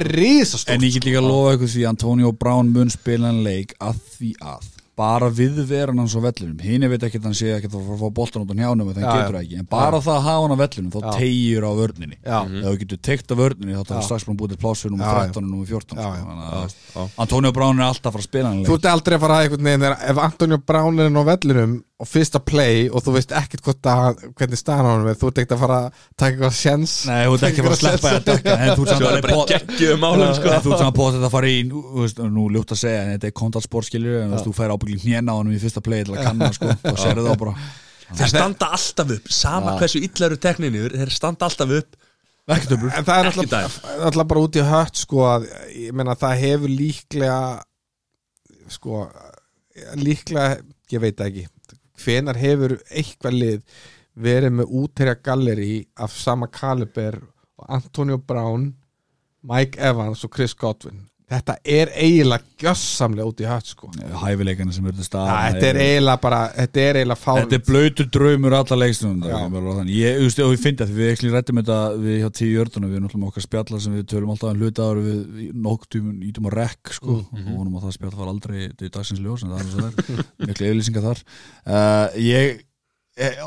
er risastórt. En ég get líka að lofa ykkur því Antonio Brown mun spila en leik að því að bara viðveran hans á vellinum hinn veit ekki að hann sé ekki að fara að fá boltan út á njánum en það Já, getur já. það ekki en bara það að hafa hann á vellinum þá Já. tegir á vörninni Já. ef þú getur teikt á vörninni þá Já. þarf strax búin búið til pláss fyrir nummer Já, já. 13 og nummer 14 Já, sko. já. Antonio Brown er alltaf að fara að spila en Þú ert aldrei að fara að veginn þegar- ef Antonio Brown er inn á vellinum og fyrsta play og þú veist ekkert hvort að, hvernig staðan á hann er, þú ert ekkert að fara að taka eitthvað sjens Nei, þú ert ekki að fara að sleppa en þú ert samt geggjuðum málum sko. En þú ert samt að þetta að fara í nú, þú veist, nú ljótt að segja en þetta er kontaktsport skilur en þú fær ábyggling hnjena á hann í fyrsta play til að kanna sko, og sérðu þá bara. Þeir standa alltaf upp, sama hversu illa eru tekninir Þeir standa alltaf upp. Ekkert öflur En það er Ekki náttúrulega bara út í hött sko að ég meina það hefur líklega sko líklega, ég veit það ekki hvenar hefur eitthvað lið verið með útherja galleri af sama kaliber og Antonio Brown Mike Evans og Chris Godwin þetta er eiginlega gjössamlega út í hött sko. Hæfileikana sem til stað þetta er eiginlega bara þetta er eiginlega fár Þetta er blöytur draumur alla leikstundum Já. Ég, þú veist, og ég fyndi að við ekki rættum þetta við hjá tíu jördunum, við erum alltaf með okkar spjalla sem við tölum alltaf um hluta ára við noktum ítum á rekk sko, Mm. og vonum að það spjall var aldrei þetta er dagsins ljós, en það er svo þær miklu yfirlýsingar þar. Uh, Ég eh,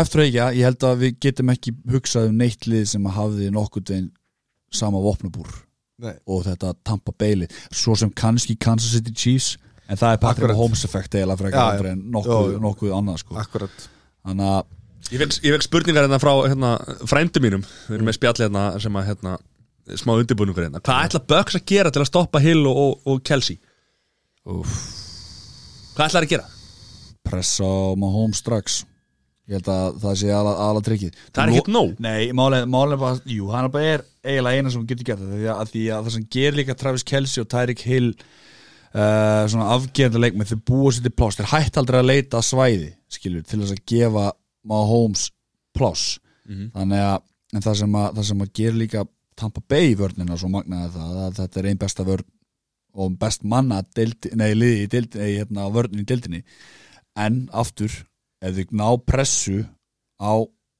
eftir að ekki, ég held að við getum ekki hugsað um neitt lið sem að hafði nokkuð veginn sama vopnabúr Nei. og þetta Tampa Bailey svo sem kannski Kansas City Chiefs en það er Patrick Akkurat. Mahomes effekt eiginlega frekar en nokkuð, nokkuð annað sko. akkurat þannig að Ég fekk, ég fekk spurningar hérna frá hérna, frændu mínum Við erum með spjall hérna sem að hérna, smá undirbúningur hérna Hvað ætla Bucks að gera til að stoppa Hill og, og, og Kelsey? úf, Hvað ætla að gera? pressa á Mahomes strax ég held að það sé ala, ala tryggið Það er ekkert nóg. Nei, er bara, jú, hann er bara er eiginlega eina sem getur gert það því að, því að það sem gerir líka Travis Kelsey og Tyreek Hill uh, svona afgerandi leikmenn þau búa sér til pláss, þeir hætt aldrei að leita að svæði, skilur, til þess að gefa Mahomes pláss. Þannig að en það sem að, það sem að gerir líka Tampa Bay vörnina svo magnaði það að þetta er einn besta vörn og best manna deildi, nei, liði í deildi, nei, hérna, vörnin í deildinni. En aftur ef þau ná pressu á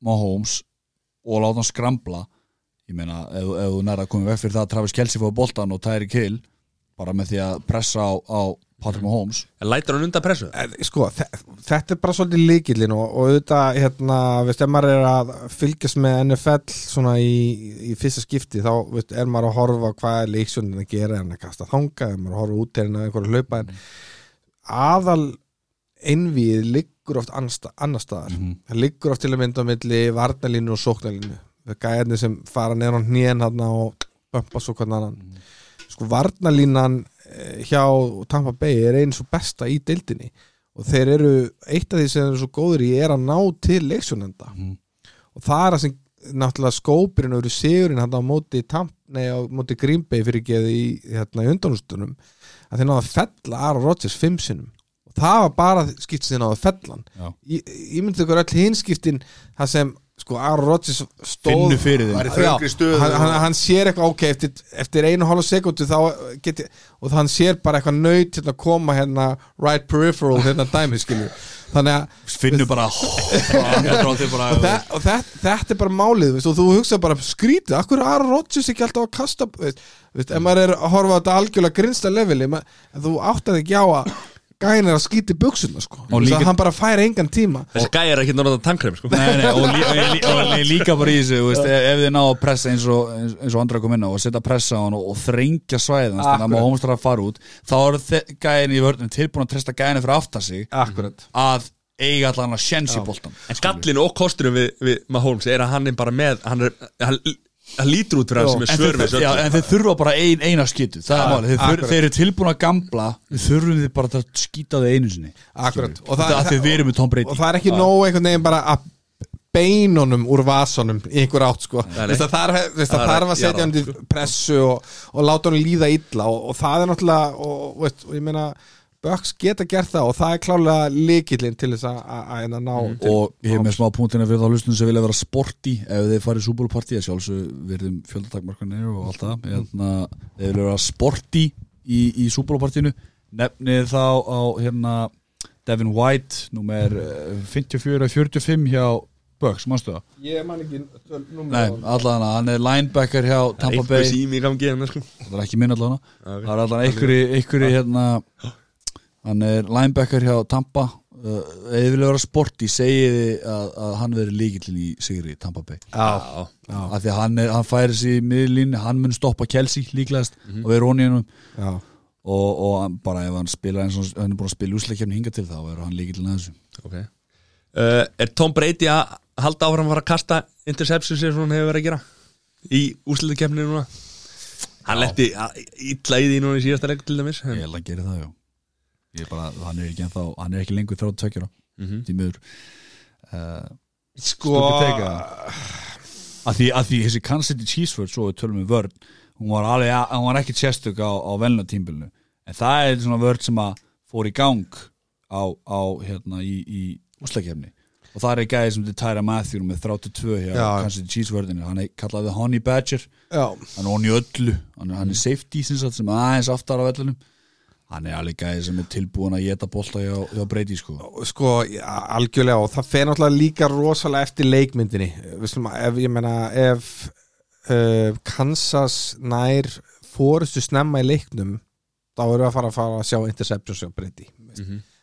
Mahomes og láta hann skramla ég meina, ef, ef þú nærða að koma veg fyrir það að Travis Kelsey fóða boltan og Tyreek Hill bara með því að pressa á, á Patrick Mahomes En lætur hann undan pressu? En, sko, þe- þetta er bara svolítið líkillin og, og auðvitað, hérna, veist, ef maður er að fylgjast með NFL svona í, í fyrsta skipti, þá veist, er maður að horfa hvað er leiksjónin að gera en að kasta þanga, er maður að horfa út en að einhverju hlaupa en aðal einvið liggur oft annar staðar, það liggur oft til að mynda á milli varnalínu og sóknalínu það er gæðinni sem fara neðan á hnén og bömpa svo hvernig annan. Sko varnalínan eh, hjá Tampa Bay er eins og besta í deildinni. Og þeir eru eitt af því sem eru svo góður í er að ná til leiksjónenda Mhm. og það er það sem náttúrulega skópirinn og sigurinn hann á móti Tamp, nei, á móti Green Bay fyrir geði í, hérna, í undanústunum að þeir náðu að fella Aaron Rodgers fimm sinnum það var bara skiptið þeir náðu að fella hann Já. Í- ég myndi ykkur öll hinskiptin það sem sko Aaron Rodgers stóð stöðu. hann, hann, hann sér eitthvað ok eftir, eftir einu hálf sekundu þá geti, og hann sér bara eitthvað nöyt hérna, koma hérna right peripheral hérna dæmi skilju þannig að Finnur bara og, þe og þetta, þetta er bara málið veist, og þú hugsa bara skrítið, akkur er Aaron Rodgers ekki alltaf að kasta veist, veist, ef maður er að horfa á þetta algjörlega grinsta leveli en þú áttað ekki á að gæin er að skýti buksuna sko. Og líka- hann bara fær engan tíma. Þessi gæi er ekki náttúrulega tannkrem sko. Nei, nei, og, lí, og, lí, og lí, líka bara í þessu þú veist, ef, ef þið ná að pressa eins og, og andra kom inn á og setja pressa á hann og, og þrengja svæðan þannig að maður hómstar að fara út þá er gæinn í vörðin tilbúin að treysta gæinn fyrir aftar sig akkurat. að eiga allan að sjens í boltan En gallinu og kosturinn við, við Mahomes er að hann er bara með hann, er, hann, hann lítur út fyrir Já. sem er En svör þeir, við já, en þeir þurfa bara ein, eina skyttu það er málið, þeir, þeir eru tilbúin að gamla við þurfum þið bara að skýta þið einu sinni Akkurat. og það, það, við erum með Tom Brady og það er ekki nóg einhvern veginn bara að beinunum úr vasanum í einhver átt sko. Veist, það þarf, veist, Það það að setja hann til pressu og, og láta hann líða illa og, og það er náttúrulega og, veist, og ég meina Bucks geta gert það og það er klálega líkillinn til þess að, að, að, að ná til og ég hef með smá punktina fyrir þá hlustun sem vilja vera sporty ef þið farið súbúlparti að sjálfsög verðum fjöldatakmarkanir og allt það. Hérna, þið vilja vera sporty í, í súbúlpartinu nefnið þá á hérna Devin White nummer eh, 54-45 hjá Bucks, mannstu það? ég man ekki Nei, allan hann er linebacker hjá Tampa Bay. sími í gangi hérna sko. það er ekki minn allan Ok. það er allan einhverju hérna hann er linebacker hjá Tampa uh, ef þið vilja vera sporty segiði að, að hann veri líkillin í sigri Tampa Bay. Já, Já. af því að hann, er, hann færi sig í miðlínu hann mun stoppa Kelsey líklegast Mhm. og vera honni hennum já, og, og bara ef hann spila eins og hann er búin að spila úsleikjafni hinga til þá er hann líkillin að þessu. Okay. uh, Er Tom Brady að halda áfram að fara að kasta interception sem hann hefur verið að gera í úsliðakefninu núna? Hann letti illa í því núna í síðasta leik til dæmis ég held að hann geri það já bara, hann er ekki ennþá hann er ekki lengur þrátt tvekjara Mhm. því miður. Uh, sko Stupid take, að því, að því þessi Kansas City Chiefs vörð svo við tölum við vörð hún var, alveg, hún var ekki sérstök á, á velna tímbilinu en það er svona vörð sem að fór í gang á, á hérna í, í úslakefni og það er gæði sem til Tyra Matthew með 32 hjá Já. Kansas City Chiefs vörðinu hann er kallaði Honey Badger. Já, hann er honni öllu, hann er, hann er safety sem, sagt, sem aðeins aftar á vellunum hann er alveg gæði sem er tilbúin að geta bolta hjá, hjá Brady sko. Sko, algjörlega og það fer náttúrulega líka rosalega eftir leikmyndinni. Vislum, ef, ég meina ef uh, Kansas nær fórustu snemma í leiknum þá erum við að fara að fara að sjá interceptions og breyti,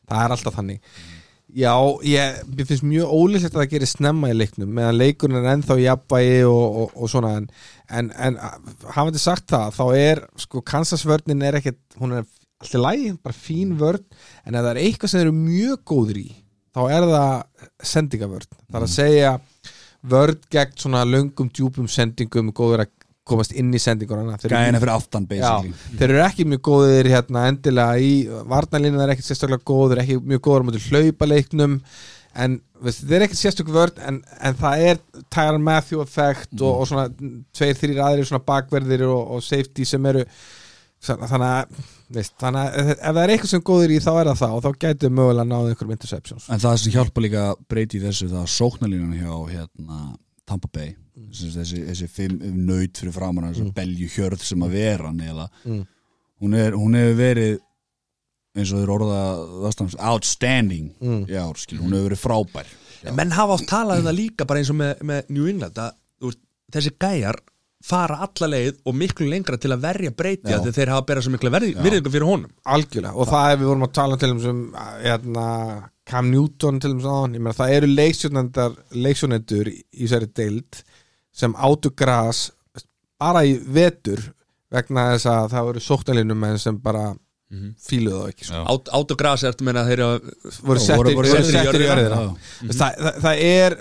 það er alltaf þannig. Já, ég, mér finnst mjög ólíklegt að það gerir snemma í leiknum meðan leikurinn er ennþá í jafnvægi og, og, og svona en, en, en hafandi sagt það, þá er sko Kansas vörnin er ekkert, hún er alltaf lægi, bara fín vörn. En ef það er eitthvað sem þeir eru mjög góður í þá er það sendingavörn það er að segja vörn gegn svona löngum, djúpum sendingum góður að komast inn í sendinguna Þeir eru gæðina fyrir aftan Já, basically. þeir eru ekki mjög góðir hérna endilega í varnalínu það er ekkert sérstaklega góður, ekki mjög góður á móti hlaupaleiknum. En veist, þeir eru ekkert sérstaklega vörn en, en það er Tyron Matthew effekt og, og svona tveir, þrýr aðrir svona bakverðir og, og safety sem eru þannig að, veist, þannig að ef það er eitthvað sem góður í þá er það það og þá gætu mögulega náðu einhverjum interceptions En það sem hjálpa líka breyti í þessu það er sóknarlínan hjá hérna, Tampa Bay þessi, þessi, þessi fimm nöyt fyrir framann þessi mm. belju hjörð sem að vera Mm. hún, er, hún hefur verið eins og þeir orða þastans, outstanding Mm. já, skil, hún hefur verið frábær En menn hafa átt talað um það líka bara eins og með, með New England að þú veist, þessi gæjar fara alla leið og miklu lengra til að verja breyti að þeir hafa berað svo miklu virðingu fyrir honum. Algjörlega. Og það er við vorum að tala til um sem hérna, Cam Newton til um sáðan, ég meina það eru leiksjónendar leiksjónendur í í þessari deild sem átu gras bara í vetur vegna þess að það eru sóknarlinum en sem bara fíluðu þá ekki sko. Já. Át, Át og gras er þetta meina að þeir eru voru settir, í það, það er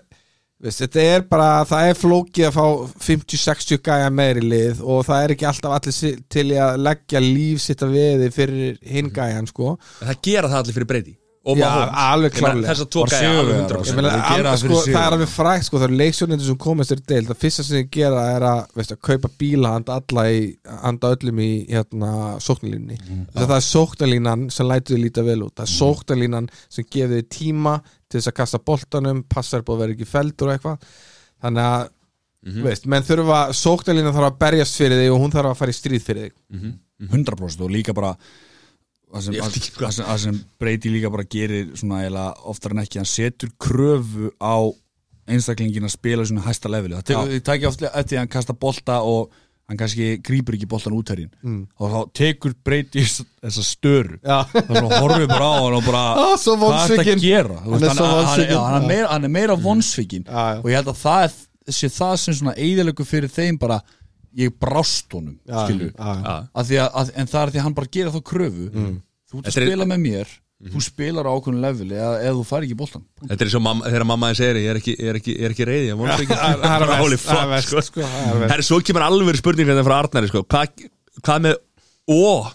veist, þetta er bara, það er flókið að fá 50-60 gæja meiri lið og það er ekki alltaf allir til í að leggja líf sitt að veði fyrir hinn gæjan sko. Það gera það allir fyrir breyti og Já, alveg klárlega. Þess að tóka ég alveg sigurvegarar. 100% Ég meina, Þeir gera al, það sko, það er alveg frækt sko, það er leiksjónendur sem komast þér deil það fyrsta sem þið gera er að, veist, að kaupa bíla handa alla í, handa öllum í hérna, sóknarlínni Mhm. mm, það er sóknarlínan sem lætur þið líta vel út. Það er sóknarlínan sem gefur þið tíma til þess að kasta boltanum, passar búið að vera ekki feldur og eitthvað. Þannig að, Mhm. veist, menn þurfa sóknarlínan þarf að berjast fyrir þig og hún þarf að fara í stríð fyrir þig. 100% og líka bara það sem, að, að, sem, að sem breyti líka bara gerir svona eiginlega oftar en ekki hann setur kröfu á einstaklingin að spila svona hæsta leveli. Það takja oft eftir að hann kasta bolta og hann kannski grípur ekki boltan út herrin mm. og þá tekur breyti þessa störu. Er svona horfið bara á hann og bara svo hvað er þetta vonsvikinn. að gera Hann er hann, vonsvikinn. já, hann, er meira, hann er meira vonsvikinn. Já, já. og ég held að það er, sé það sem svona eðilegu fyrir þeim bara ég brást honum já, já, að því að, en það er því að hann bara gera þá kröfu. Þú ert að er- spila með mér þú spilar á ákveðinu leveli eða, eða þú fær ekki boltan Þetta er eins og mamma, þegar mamma þið segir ég er ekki, er ekki, er ekki reyði Það er svo kemur alveg spurning hérna frá Arnari sko. hvað, hvað með ó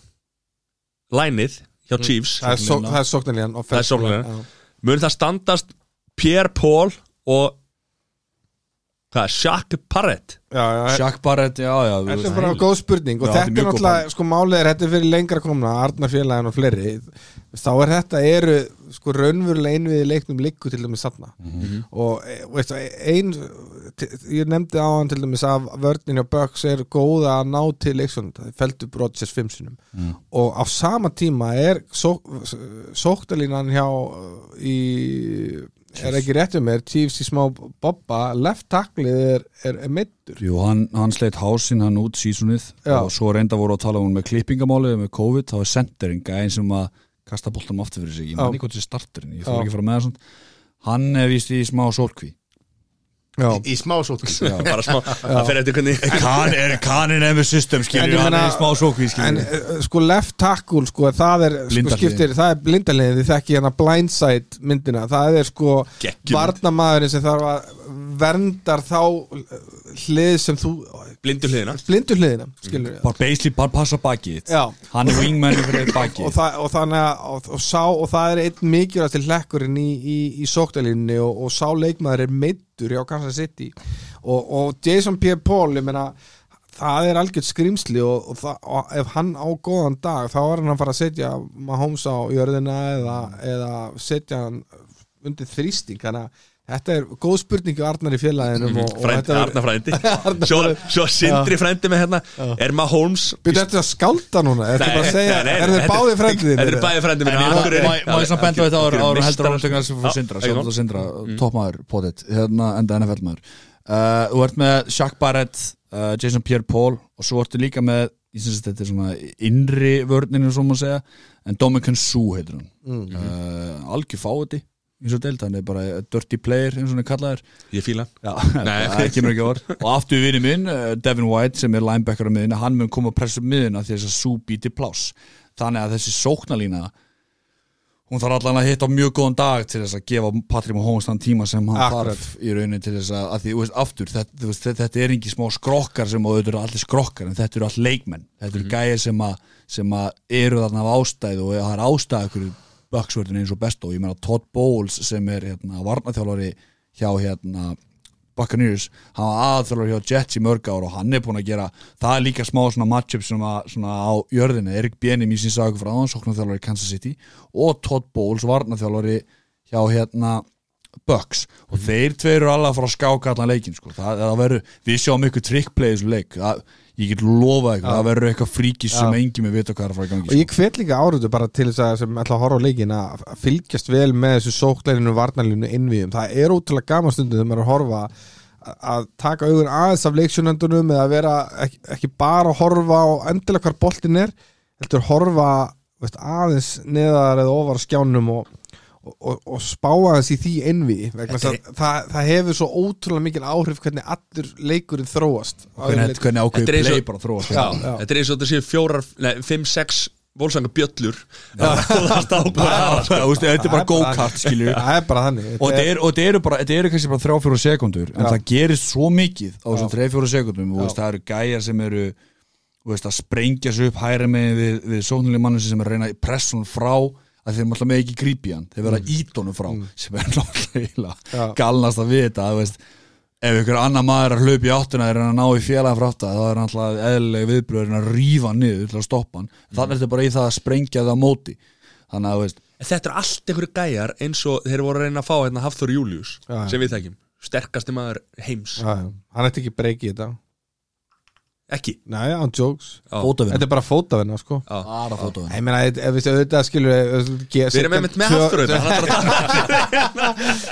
lænið hjá Chiefs? Það er só- það er sóknarlínan Það sóknarlínan. mun það standast Pierre Paul og hvað, Shaq Parrett Shaq Barrett, já, já Þetta er bara góð spurning og Já, þetta er náttúrulega, sko málið er þetta er fyrir lengra komna, Arnar félagin og fleiri þá er þetta, eru sko raunverulega einvið leiknum likku til dæmis þarna. Og e, veist, ein ég nefndi á hann til dæmis að vörnin og Bucks er góða að ná til leiksvönd, það feldur Rodgers fimm sinum og á sama tíma er só, sóktalínan hjá uh, í er ekki rétt um mér, Chiefs í smá bobba, left tacklið er, er, er meittur Jú, hann, hann sleitt hásinn hann út sísunnið og svo reynda voru að tala um með klippingamáli með COVID, þá er sendering einn sem að kasta boltanum aftur fyrir sig. Ég man ekki hvort þessi starterinn, ég þarf ekki að fara með það hann er víst í smá sólkví Já, Í smá sótkví bara smá, það fer eftir hvernig kan, er, kanin er með system skilur, ég hann er í smá sólkví En uh, sko left tackle sko, það er sko, skiptir, það er blindaliðin þið þekki hérna blindside myndina. Það er sko Geggjum. varnamaðurinn sem þarf að verndar þá uh, hlið sem þú blindu hliðina. Blindur hliðina skilur bara basically bara passa bakið hann er wingman fyrir og, það, og þannig að og, og, sá, og það er einn mikilvægt til hlekkurinn í, í, í sóktalínni og, og sá leikmaður er meittur hjá Kansas City. Og, og Jason Pierre Paul meina það er algjört skrimsli og, og, það, og ef hann á góðan dag þá er hann að fara að setja Mahomes á jörðina eða, eða setja hann undir þrýsting. Þannig að þetta er góð spurning hjá Arnar í félaginu og, og frændi, þetta Arna frændi. Svo, svo sindri frændi með hérna. Er maður Holmes Byrju þetta að skálda núna, þetta er bara að segja Nei, nei, er þið þetta- báði frændið Þetta er bæði frændi En minni ég- Akureyri. má- ég svona benda á þetta áður en heldur átöknar sem fyrir Sindra mál. það Sindra, toppmaður potið hérna enda NFL maður. Uh, Þú ert með Shaq Barrett uh, Jason Pierre-Paul og svo ertu líka með ég syns að þetta er svona innri vörninu svo maður segja en Dominican Sue heitir hann Mm. uh, algjör fáiði eins og deild, hann er bara dirty player eins og hann er kallaður. Ég fíla Já, Nei. það kemur ekki orð. Og aftur vinni minn, uh, Devin White sem er linebacker á miðinu, hann mun koma að pressa miðina því þess að Sue býti pláss. Þannig að þessi sóknalína hún þarf allan að hitta á mjög góðan dag til þess að gefa Patrik Mahomes þann tíma sem hann Akkurat. þarf í rauninni til þess að, að því, veist, aftur, þetta, þetta, er ekki smá skrokkar sem þetta eru allir skrokkar en þetta eru allir leikmenn, þetta eru gæðir sem að sem að eru þarna af ástæðu og það er ástæðu ykkur böksvörðin eins og best og ég meina Todd Bowles sem er hérna varnaþjálfari hjá hérna Buccaneers, hann var aðþjálfur hjá Jets í mörg ár og hann er búin að gera það er líka smá svona matchup að svona á jörðinu, Erik Bienim í sín sagu frá hann, sóknarþjálfari í Kansas City og Todd Bowles, varnaþjálfari hjá hérna Bucks. Og þeir tveir eru alveg að fara að skáka allan leikin sko. það, það verður, við sjáum ykkur trickplay í þessu leik, það, ég get lofa ykkur það verður eitthvað fríkis sem Já. engin með vita hvað er að fara í gangi og sko. ég hvet líka áriðu bara til þess að sem ætla að horfa á leikin að fylgjast vel með þessu sókleirinu varnalínu innviðum, það er ótrúlega gaman stundum þegar maður er að horfa að- taka augun aðeins af leiksjónendunum eða vera ekki, ekki bara að horfa á endilega hvar boltin er heldur horfa veist, aðeins neðar eða ofar skjánum og, og, og, og spá aðeins í því innviði vegna þess að það, það hefur svo ótrúlega mikil áhrif hvernig allur leikurinn þróast. Hvernig, hvernig ákveður play bara að þróa Já, já. Þetta er eins og þetta séu fjórar, nei, fimm, sex volsanga bjöllur. Þetta er bara go-kart skilju það er bara þannig. Og þetta er- eru bara, þetta eru kannski bara þrjá fjóra sekundur en það gerist svo mikið á þessum Já. þrjá fjóra sekundum og það eru gæjar sem eru að sprengja sig upp hæra með við, við sóknuleg mann sem er að reyna hún frá að þeir alltaf með ekki grípi hann. Þeir vera mm. ídónum frá sem er náttúrulega galnast að vita að veist. Ef ykkur annar maður er að hlaupa í áttuna er hann að ná í félagin frá átta þá er hann alltaf eðlilega viðbröður að rífa hann niður til að stoppa hann. Þannig er þetta bara í það að sprengja það á móti. Þannig að veist. Þetta er allt einhverju gæjar eins og þeir voru að reyna að fá hérna Hafþór Július já. sem við þekkjum, sterkasti maður heims. Já, já. Hann ætti ekki breyki í þetta ekki? Nei, án jokes. Já. fótavinna, Þetta er bara fótavinna, sko. Bara fótavinna. Ég meina, ef við auðvitað skilur við Við erum einmitt með hérna, hann ætlar að tala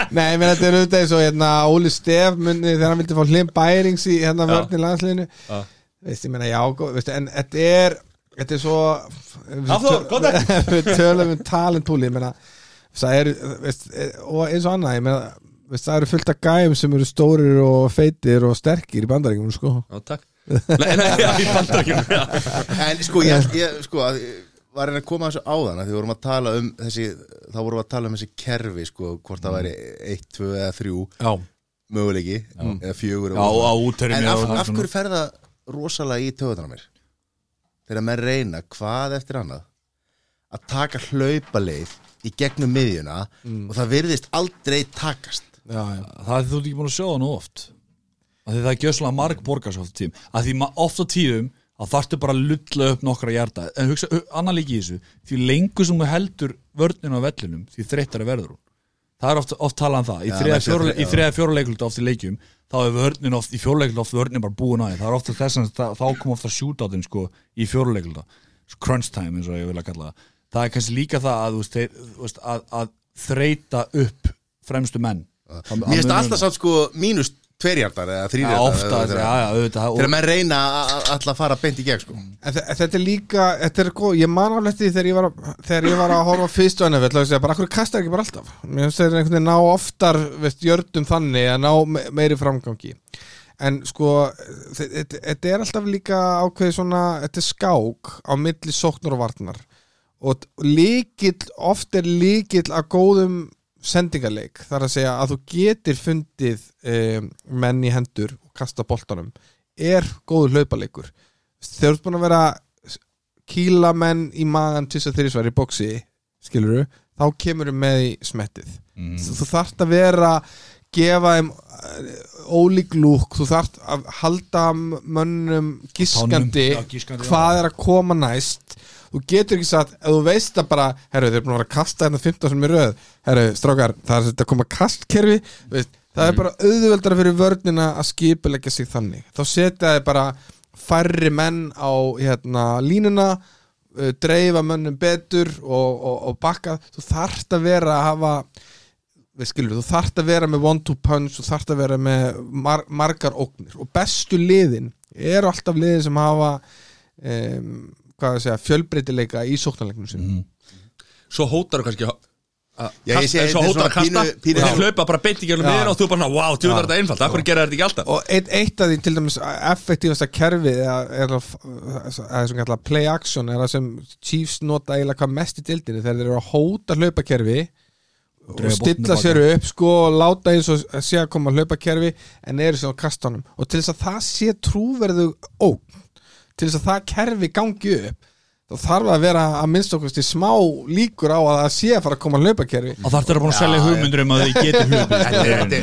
Nei, ég meina, þetta er auðvitað eins og hérna Óli Stef munni þegar hann vildi fá hlim bærings í hérna í landsliðinu. Já. Veist, ég meina, já, gó- veistu, en þetta er þetta er svo við Hafþór, töl- komdu. Við tölum um talentúli ég meina, það er veist, og eins og annað, ég meina veist, það eru fullt af gæjum sem eru stórir og feitir og sterkir í bandaríkjum, sko. Já, takk Nei, nei, já, í bandarækjum En sko, ég, ég sko að, var reyna að koma þessu áðan að því vorum að tala um þessi, þá vorum við að tala um þessi kerfi sko, hvort það væri 1, 2 eða 3 Já, möguleiki, eða 4 já, á úttermi En af, af hverju fer það rosalega í töðunar mér? Þegar menn reyna hvað eftir annað að taka hlaupaleið í gegnum miðjuna og það virðist aldrei takast. Já, já, það er þú ekki búin að sjá það nú oft að það er gjössalega marg borgars oft á tím. Að því ma- oft á tíðum að þarftu bara að lulla upp nokkra hjarta en hugsa, hu- annað líki í þessu því lengur sem þú heldur vörninu á vellinum því þreyttari verður hún. Það er oft, oft talað um það. Í Já, þriða menn segja fjóra- þre- í þriða fjóruleiklut oft í leikjum þá er vörnin oft í fjóruleiklut oft vörnin bara búin því. Það er ofta þess að þá kom ofta shootout sko, í fjóruleikluta crunch time eins og ég vil að kalla það. Það er kannski líka það að, að, að þreita upp fremstu menn. Mér finnst alltaf samt sko mínus tverjartar eða auðvitað þegar og, menn reyna að að- fara beint í gegn sko. Þetta er líka, þetta er góð, ég man alveg því þegar ég var að, þegar ég var að horfa fyrst að segja, bara akkur kastar ekki bara alltaf? Mér finnst þeir einhvern veginn ná oftar veist, jördum þannig að ná me- meiri framgangi. En sko þe- þetta þetta er alltaf líka ákveði svona, þetta er skák á milli sóknar og varnar. Og líkill, oft er líkill að góðum sendingarleik þar að segja að þú getur fundið um, menn í hendur og kasta boltanum er góður hlaupaleikur þegar þú ert búin að vera kýla menn í magan til þess að þeirri svar í bóksi skilur þá kemur þú með í smettið. Mm, þú, þarft að vera gefa þeim eh, ólík lúk þú þarft að halda mönnum giskandi Já, giskandi, hvað já. er að koma næst þú getur ekki sagt, ef þú veist að bara herru, þeir eru búin að vera að kasta hérna 15 sem er röð. Herru, strákar, það er að koma kastkerfi veist, það er bara auðveldara fyrir vörnina að skipulegja sig þannig. Þá setja þeir bara færri menn á hérna, línuna uh, dreifa mönnum betur og, og, og bakka, þú þarft að vera að hafa skilur, þú þarft að vera með one two punch þú þarft að vera með mar margar ógnir. Og bestu liðin eru alltaf liðin sem hafa um, hvað að segja, fjölbreytileika í sóknarleiknum sinni svo hótar þú kannski að Já, ég sé, kasta, svo þetta er hótar að kasta pínu- pínu- og þeir hlaupa bara beint í gegnum Já. miðina og þú bara, wow, þú er þetta einfalt af hverju gera þetta ekki alltaf og eitt, eitt af því til dæmis effektífasta kerfið er, er, er, er sem kallar play action er það sem Chiefs nota eiginlega hvað mest í dildinni þegar þeir eru að hóta hlaupakerfi og stilla sér upp sko og láta eins og sé að koma hlaupakerfi en eru sem á kastanum og til þess að það sé trúverðu ógn til þess að það kerfi gangi upp þá þarf að vera að minnst okkur smá líkur á að það sé að fara að koma hlaupakerfi. Og þarf þeirra búin að selja hugmyndur um að þið geti hlupið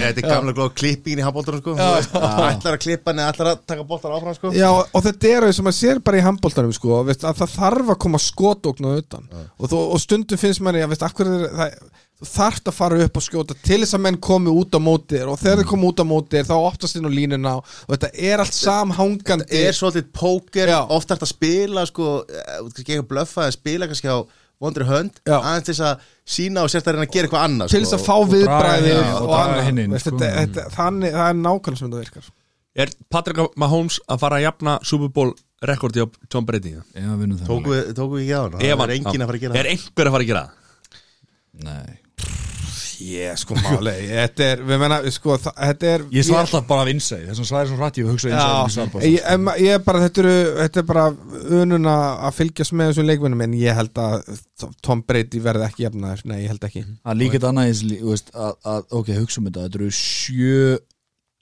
Þetta er- gamla glóð klippingin í handbóltanum sko. Ætlar að klippa hann eða ætlar að taka boltan áfram sko. Já, og þetta er eins og maður sér bara í handbóltanum sko, veist, að það þarf að koma skotókn á utan. Og stundum finnst manni að veist, akkur er það, þú þarft að fara upp og skjóta til þess að menn komi út á móti þér. Og þegar þeir komi út á móti þér þá oftast inn á línuna og þetta er allt samhangandi. er svolítið póker, Já. oft er þetta að spila sko, eh, ekki að blöffa að spila kannski á vondri hönd aðeins til þess að sína og sérst að reyna að gera eitthvað annað til þess að fá draga- viðbræði já, og, annað. hinn inn, Veist, sko. þetta, þetta, þannig, það er nákvæmlega sem þetta virkar. Er Patrick Mahomes að fara að jafna Super Bowl rekordi á Tom Brady? Já, vinnum það tóku við, við ekki á hann? Það er enginn að fara að gera Er einhver að fara að gera það? Nei Ég sko máli, þetta er við menna, sko, það, þetta er Ég svar alltaf bara af innsæði Þessum svæði svo hrætti ég hugsa innsæði Já, ég, em- ég er bara, þetta, eru, þetta er bara ununa að fylgjast með þessum leikvinnum en ég held að Tom Brady verði ekki jafnaður, nei ég held ekki. Það er þetta annað eins, þú veist, að, að, ok, hugsa um þetta Þetta eru sjö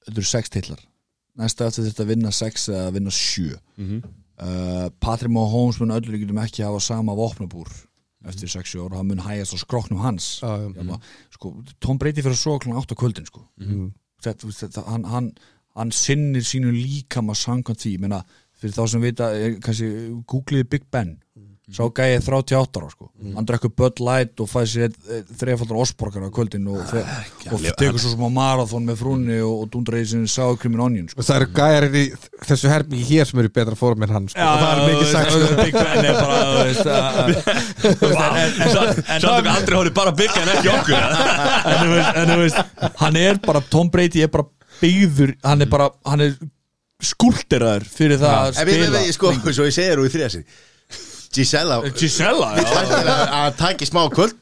Þetta eru sex titlar. Næsta eftir þetta að vinna sex eða að vinna sjö. Uh, Patrick Mahomes mun öllu líkjum ekki hafa sama vopnabúr eftir 6 ára, hann mun hægast á skroknum hans já. Jafna, sko, Tom Brady fyrir að svo klokkan 8 á kvöldin sko. Mhm. þetta, þú veist, þetta, hann, hann, hann sinnir sínu líkama samkvæmt því, menna fyrir þá sem vita, kannski googliði Big Ben sá gæið 38 ára sko. hann drekkur Bud Light og fæði sér þrefaldan osborgar á kvöldin og, fe- og tekur svo sem á marathon með frúnni og, og í sinni sour cream and onion sko. Og það eru gæjar í þessu herbyggi hér sem eru í betra fórum en hann sko. og það er mikið sagt sko. Big Ben er bara þú veist, að- þú veist, en- en- en- Svo þú aldrei hóri bara byggja en ekki okkur en þú veist, þú hann er bara, Tom Brady er bara byggður, hann er bara hann er skúlteraður fyrir það að við, við, spila við, sko, svo ég segir úr í þriðasi Gisella Gisella, Við já. Að að taki smá kvöld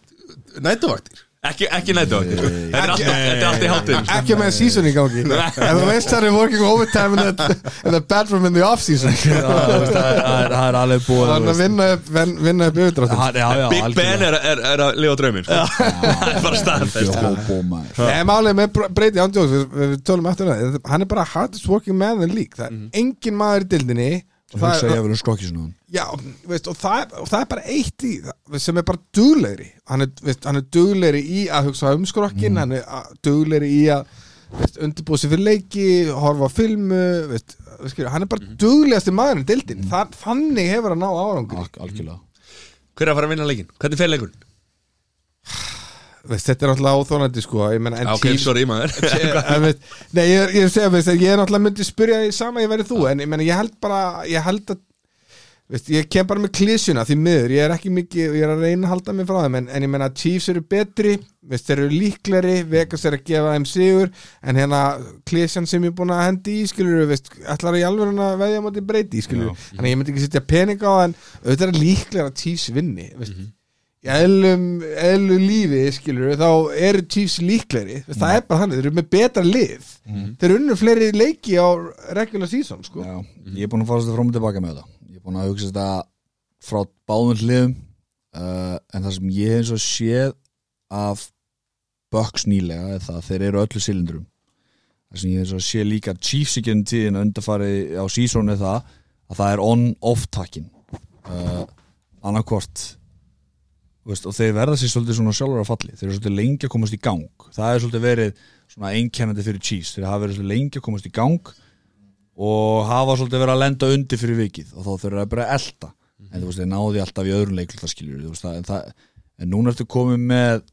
Nætuvaktir Ekki, ekki nættu okkur Þetta er alltaf- þetta er alltaf í hátinn ekki með season í gangi. En þú veist það er working overtime in the, in the bedroom in the off season. Já, þú veist, það er- það er- það er alveg búið hann þú að vinna upp, vin- vinna upp yfirdráttin Hann- já, já, Big Ben er, er, er að lifa drauminn sko. Það er bara staðfest. Jó, bó, maður. Nei, málið með Brady Andjóks við, við tölum eftir það, hann er bara hardest working man in the league, það er engin maður í dildinni og það, hugsa ég að vera skokki svona. Já, veist, og, það, og það er bara eitt í sem er bara duglegri. Hann er, veist, hann er duglegri í að hugsa um skrokkin, hann er duglegri í að veist, undirbúið sér fyrir leiki horfa á filmu veist, hann er bara duglegasti maður í dildin það, þannig hefur hann ná árangur Al- Algjörlega. Hver er að fara að vinna leikin? Hvernig fer leikurinn? Þetta er náttúrulega óþónandi sko meina, Ok, Chiefs- sorry maður. Nei, ég, ég segja veist, ég er náttúrulega myndi spyrja í sama ég verið þú en ég, meni, ég held bara ég held að veist, ég kem bara með klísjuna því miður, ég er ekki mikið ég er að reyna að halda mig frá þeim en, en ég menna Chiefs eru betri, veist, þeir eru líkleri Vegas er að gefa þeim sigur en hérna klísjan sem ég er búin að hendi í skilur, ætlar ég alveg að veðja móti breyti, skilur, þannig ég myndi ekki setja pening á en auðvitað er líklega að Chiefs vinni, veist í eðlum, eðlu lífi skilur þá eru Chiefs líkleri mm. það er bara þannig, þeir eru með betra lið. Þeir eru unnu fleiri leiki á regular season sko. Já, ég er búin að fara þetta fram og tilbaka með þetta. Ég er búin að hugsa þetta frá báðum hliðum uh, en það sem ég eins og séð af Bucks nýlega er það að þeir eru öllu silindrum. Það sem ég eins og séð líka Chiefs í gennum tíðin að undarfari á season er það að það er on-off takkin uh, annarkvort veist, og þeir verða sér svolítið svona sjálfur að falli. Þeir eru svolítið lengi að komast í gang. Það er svolítið verið svona einkennandi fyrir Chiefs. Þeir hafa verið svolítið lengi að komast í gang og hafa svolítið verið að lenda undir fyrir vikið. Og þá þurfa að bara að elta. En þú veist, þeir náði alltaf í skiljur veist, það, en, það, en núna ertu komið með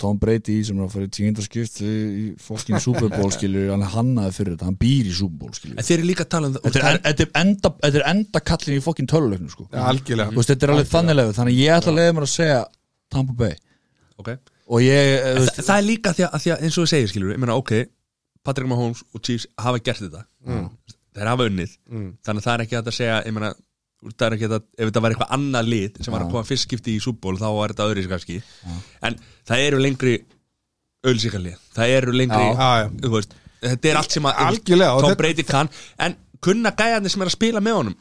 Tom Brady sem er að fara í tíundarskipt í fokkin Super Bowl skiljur hann er hannaði fyrir þetta, hann býr í Super Bowl skiljur En þeir eru líka að tala um það þetta er, þetta er enda, þetta er enda kallin í fokkin töluleiknum sko. ja, algjörlega. Þú veist, þetta er alveg þannig leið þannig ég ætla að leiða mér að segja Tampa Bay. Ok. Og ég, þú Þa, veist, Það er líka því að, því að eins og við segir skilur Ég meina ok, Patrick Mahomes og Chiefs hafa gert þetta. Þeir hafa unnið. Mm. Þannig að það er ekki að segja Ég meina, það er ekki hægt að Ef þetta var eitthvað annað lið sem var að koma fyrst skipti í súból Þá var þetta öðru kannski. En það eru lengri Ölsíkalið Það eru lengri Já, já. þú veist, Þetta er allt sem að Algjörlega, og Tom Brady kann. En kunna gæjarnir sem er að spila með honum?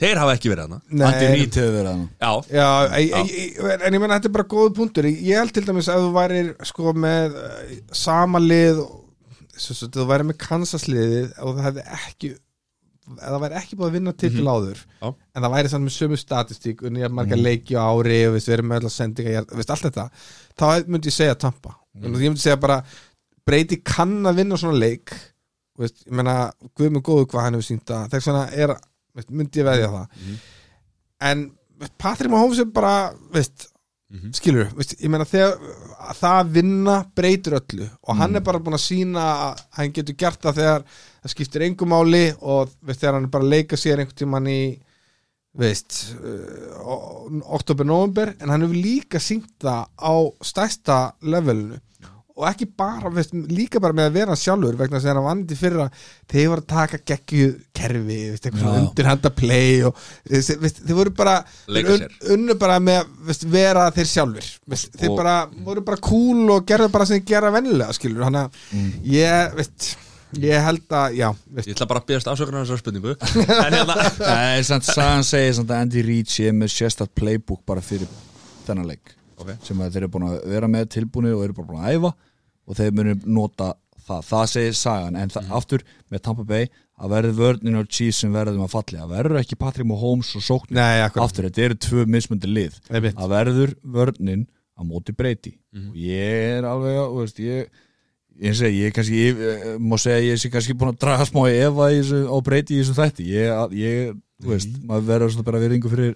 Þeir hafa ekki verið hana Nei, Reid. hefur verið hann Já, Já, ég, ég, en ég menna þetta er bara góð punktur. Ég held til dæmis að þú værir sko með sama lið og svo, svo, þú værir með Kansas liðið og það hefði ekki það væri ekki búið að vinna titil áður Já. en það væri samt með sömu statistík unni að marga leiki á ári og við erum með allar sendinga, veist allt þetta þá myndi ég segja Tampa. Mm. ég myndi segja bara Breyti kann að vinna svona leik veist, ég meina, guð með góðu hvað hann hefur sínt að þess vegna er, veist, myndi ég veðja það. En Patrik Mahomes er bara veist, skilur, veist, ég meina þegar að það að vinna breytir öllu og hann er bara búin að sína að hann getur gert það þegar það skiptir engum máli og veist, þegar hann er bara leika sér einhvern tímann í veist uh, oktober-november en hann hefur líka sínt það á stærsta levelinu. Og ekki bara, veist, líka bara með að vera sjálfur vegna þess að hann vandi fyrra ég var að taka geggju kerfi veist, undirhanda play og veist, þeir voru bara þeir un, unnu bara með að vera þeir sjálfur veist, þeir bara, voru bara cool og gerðu bara sem þeir gera vennilega skilur. Hann að ég, veist ég held að, já, veist. Ég ætla bara að byrjast afsökunar þessar spurningu. En hérna Nei, samt sagan segir samt að Andy Reid sé með sérstætt playbook bara fyrir þennan leik. Ok. sem að þeir eru búin að vera með tilbúinu og eru bara búin að æfa og þeir munu nota það, það segir sagan. En það, aftur með Tampa Bay að verður vörnin og Chiefs sem verðum að falli. Að verður ekki Patrick Mahomes og sóknir. Nei, akkurat. Aftur, þetta eru tvö mismundi lið. Einmitt. að verður vörnin á móti breyti og ég er alveg að, þú veist, ég ég segi, ég er kannski, ég eh, má segja ég sé kannski búin að draga smá efa á breyti í þessu þætti ég, ég þú veist, maður verður svona bara virðingu fyrir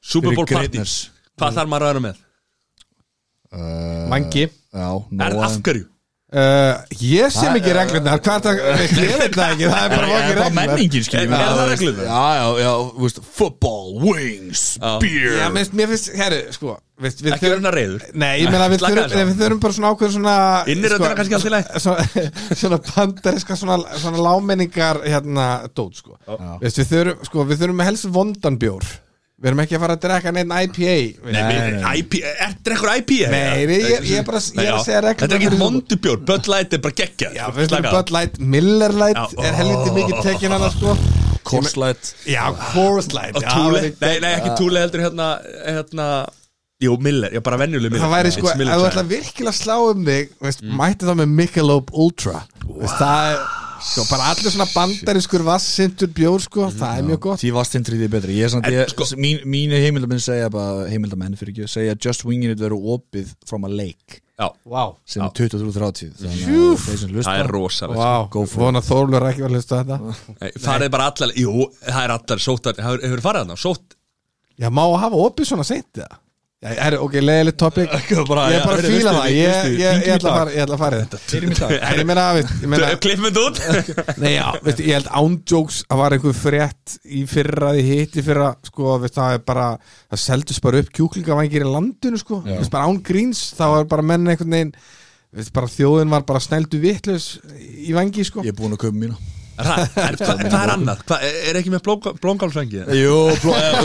Super Bowl fyrir party. Hvað þarf maður að vera með? uh, Mangi já, Er Nóa- af hverju? Uh, Ég sé mikið reglurnar. Hvað er það? Ég veit það ekki Það er bara það bara reglurnar. menningin skiljum Er- það reglurnar? Já, já, já, veist, football, wings, beer. Já, mér, mér finnst, herru, sko við, við Ekki vera reyður Nei, ég meina við þurfum, bara svona ákveður svona Inniröddina kannski allt í lagi. Svona, svona bandariska svona, svona lámenningar hérna dót sko. Veist, við, þurfum, sko við þurfum helst vondan bjór Við erum ekki að fara að drekka neitt IPA Nei, er drekkur IPA? Nei, ég- er bara- ég að segja Þetta er ekki vondubjór, Bud Light er bara geggja Já, við þurfum Bud Light, Miller Light er helviti mikið tekin hana sko. Forest Light. Og já, Túle, það nei, nei, ekki Túle heldur hérna Hérna, jú, Miller, já, bara venjuleg Miller. Það væri sko, ef þú ætla virkilega að slá um þig veist, Mætti það með Michelob Ultra. Það er, sko, bara allir svona bandariskur vassintur bjór sko, það er mjög gott. Því vastindrið er betri Ég er En, ég, sko- mín, Mínu heimildamenn segja bara, heimildamenn fyrir ekki segja Just Winging It verður opið from a lake. Já, Wow, sem er 23.30 þannig Hjú. að þeir sem það er rosalega wow. For Vona Þórlur ekki var að hlusta á þetta. Nei, farið bara allar, jú, það er allar sóttar, hefur, hefur farið þarna, sótt Já, má að hafa opið svona seint það Já, er, ok, leiðilegt topic. Bara, Ég er bara að fíla það. Ég, ætla að fara Ég ætla að fara í þetta. Ég meina, meina Klippmynd út. Nei, já, ég held ándjóks að var einhver frétt í fyrra því hitt í fyrra sko, það er bara, það seldust bara upp kjúklingavangir í landinu, sko. Bara án gríns, það var bara menn einhvern veginn bara þjóðin var bara snældu vitlaus í vangi, sko. Ég er búin að köpa mína. Það hvað, er annað? Hvað, er ekki með blóngálsvengi? Jú, bló, eh,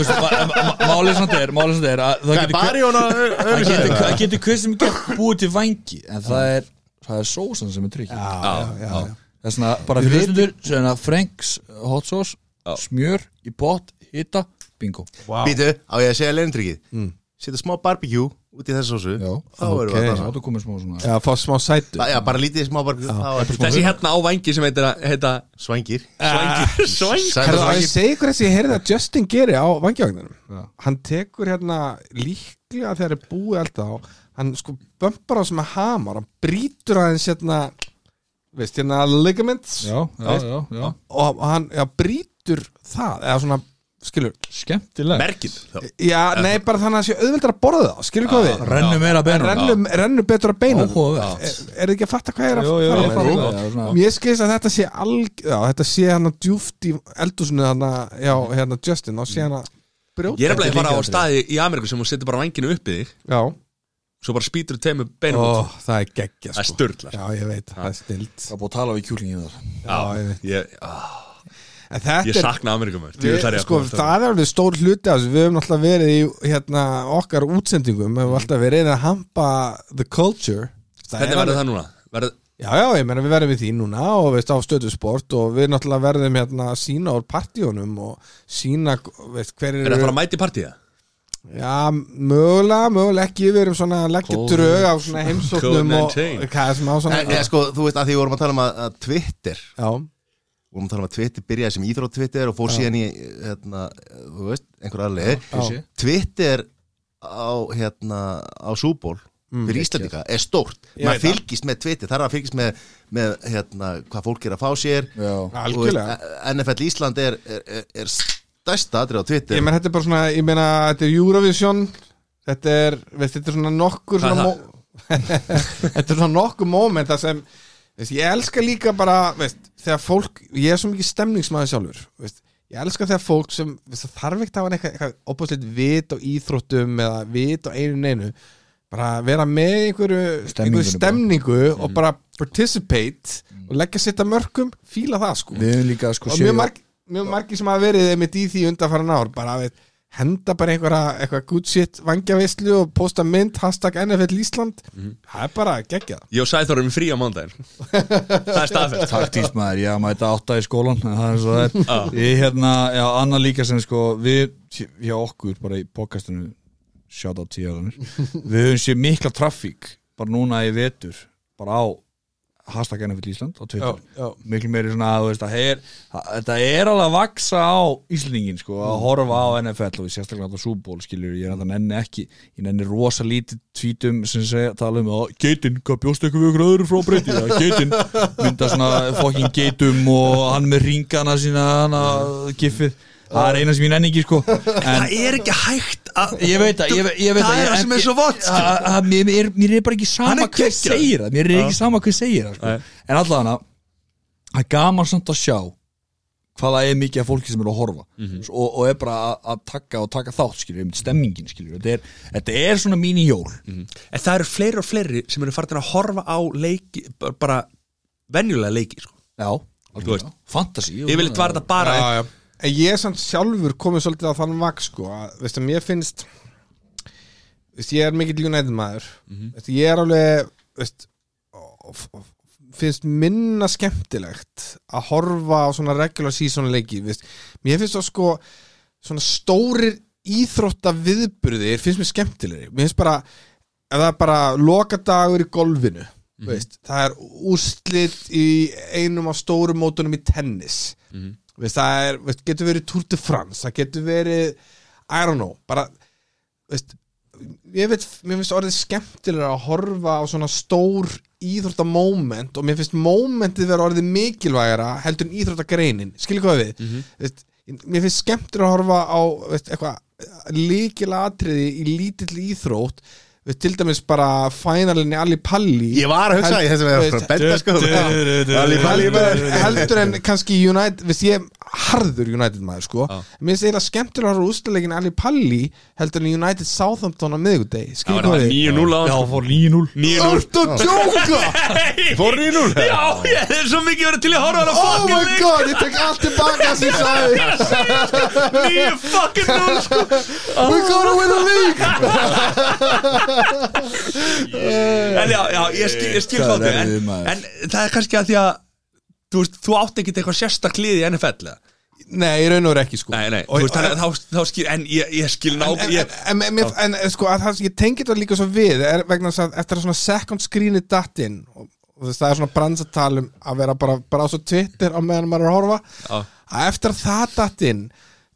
málið samt er Málið samt er að það getur bara í hana það getur, það getur hver sem getur búið til vangi en það er, það er sósan sem er trygg já, já, já, já. það er svona bara fyrir Franks hot sauce Já. smjör í bot, hitta, bingo Wow. Býtu, á ég að segja leirindryggið Setja smá barbecue út í þessu sósu Já. Þá erum við að það dansa Já, fá smá sætu. Já, bara lítið smá er Þessi hérna á vangi sem heitir að heita svængir Svængir Svængir Herðu, að ég segi ykkur þessi, ég heyrði að Justin geri á vangjavagninum Já. Hann tekur hérna líklega þegar er búið alltaf á Hann sko bömpar á sem að hamar Hann brýtur aðeins hérna Veist, hérna ligaments já, já, já, já. Og hann, já, brýtur það Eða svona, skilur skemmtileg Merkið þá. Já, nei, bara þannig að það sé auðveldar að borða það Skilur hvað við? rennu meira benum Rennum, rennum betur að beina Áhugavert. Er, þið ekki að fatta hvað ég er að fara að Mér skilst að þetta sé alg Já, þetta sé hann að djúft í eldúsinu hann já, hérna Justin og sé hann að brjóta. Ég er að fara á líka staði í Ameríku sem hún setur bara vanginu upp í þig. Já, Svo bara spýtur teimu beinum Ó, það er geggja Það er sko. sturla Já, ég veit, það er stilt ég veit Ég, En þetta ég er, sakna Ameríkum við, sko, það er alveg stór hluti af þessu Við höfum alltaf verið í hérna, okkar útsendingum Við höfum alltaf verið að hampa the culture Hvernig er verður það núna? Verður, Já, já, ég meina við verðum við því núna og veist á stöðu sport og við náttúrulega verðum hérna að sína úr partíunum og sína, veist, hver er það að fara að mæti partíða? Já, mögulega, mögulega ekki við erum svona að leggja drög á svona heimsóknum og COVID-19. hvað er sem á svona Nei, sko, þú veist að því við vorum að tala um að, að Twitter Já, Við vorum að tala um að Twitter byrjaði sem íþrótt Twitter og fór síðan í, hérna, þú veist, einhver aðlega já, Twitter á, hérna, á súból fyrir Íslandika er stórt. Maður fylgist með Twitter, það er að fylgist með, með hérna, hvað fólk er að fá sér. Já, algjörlega. NFL Ísland er, er, er, er stærsta atrið á Twitter. Ég meina þetta er bara svona, ég meina þetta er Eurovision þetta er, veist, þetta er svona nokkur svona þetta er svona nokkur moment það sem, veist, ég elska líka bara, veist, þegar fólk ég er svo mikið stemningsmaður sjálfur veist, ég elska þegar fólk sem, þarf ekki að hafa eitthvað, opasleitt vit á íþróttum eða vit á einu neinu bara vera með einhverju einhverju stemningu og bara participate og leggja sitt að mörgum fíla það sko. Líka sko og mjög, marg, mjög margir sem hafa verið í því undanfæran ár bara veit, henda bara einhverja eitthvað good shit vangjavislu og posta mynd hashtag NFL Ísland. Það er bara geggjað. Og Sæþór erum frí á mándaginn Það er staðfest. Taktískt maður, ég að mæta átta í skólan það er svo það er. Ég hérna, já, annað líka sem sko við, hjá okkur bara í podcastinu shout out tíðarannir við höfum séð mikla trafík bara núna í vetur bara á hashtag NFL Ísland á Twitter. Já. miklu meiri svona að, þetta er alveg að vaksa á Íslandingin sko, að horfa á NFL og sérstaklega á súból skilur, ég er að það nenni ekki ég nenni rosa lítið tvítum sem segja, tala um að geitin, hvað bjóst eitthvað við ykkur öðru frá breyti, að geitin mynda svona fokkin geitum og hann með ringana sína hann að giffið það er eina sem ég nenni ekki sko en Það er ekki hægt að ég veit að ég, ég veit Það að er ég- það sem er svo vont, sko. að- að- mér, mér, mér er bara ekki sama er geggjaður. segir það mér er ekki sama hver segir það sko. En allavega það er gaman samt að sjá hvað það er mikið af fólki sem er að horfa Mhm. og, og er bara að, að taka og taka þátt skilur, um stemmingin skilur þetta er, þetta er svona mín í jól En það eru fleiri og fleiri sem eru farin að horfa á leiki bara- venjulega leiki sko. já, fantasi Ég vil eitthvað þetta bara já, já. Ég er samt sjálfur komið svolítið á þann vak sko, að, veistu, mér finnst veist, ég er mikill United maður. Veistu, ég er alveg veist, og- og- finnst minna skemmtilegt að horfa á svona regular season leiki veist. mér finnst það sko svona stórir íþrótta viðburðir finnst mér skemmtilegri. Mér finnst bara, ef það er bara lokadagur í golfinu veist, það er úrslit í einum af stórum mótunum í tennis veist, það er, veist, getur verið Tour de France það getur verið, I don't know bara, veist ég veit, mér finnst orðið skemmtilega að horfa á svona stór íþróttamóment og mér finnst mómentið vera orðið mikilvægara heldur en íþróttagreinin skilur hvað við? Veist, mér finnst skemmtilega að horfa á eitthvað líkilatriði í lítill íþrótt veist, til dæmis bara fænalinni Alli Palli Ég var að hugsa í þessum við Veist, erum benda sko. Ali Pali heldur, en kannski United viðst ég er harður United maður sko. Já. mér finnst eiginlega skemmtilega að horfa úsleikin Ali Palli heldur en United Southampton á miðgudegi Það skilur hvað við 9-0 á já, fór 9-0 9-0 Ertu að djóka? Fór í núl Já, ég er svo mikið verið til að horfa á Oh my leik. God, ég tek allt tilbaka sem ég sagði. 9 fucking 0 sko. We're gonna win the league. En já, já, ég skil, ég skil Það þáttu en, en það er kannski að því að Þú veist, þú átt ekkit eitthvað sérstak lið í NFL eða? Nei, ég raun og veru ekki sko Nei, nei, þú veist, þannig að þá, þá skil En ég, ég skil ná En, ég, en, en, en, en, en sko, að það, ég tengi þetta líka svo við er vegna þess að eftir að svona second screeni datt inn og, og þess, það er svona bransatalum að vera bara, bara á svo Twitter á meðan maður er að horfa Já. að eftir að það datt inn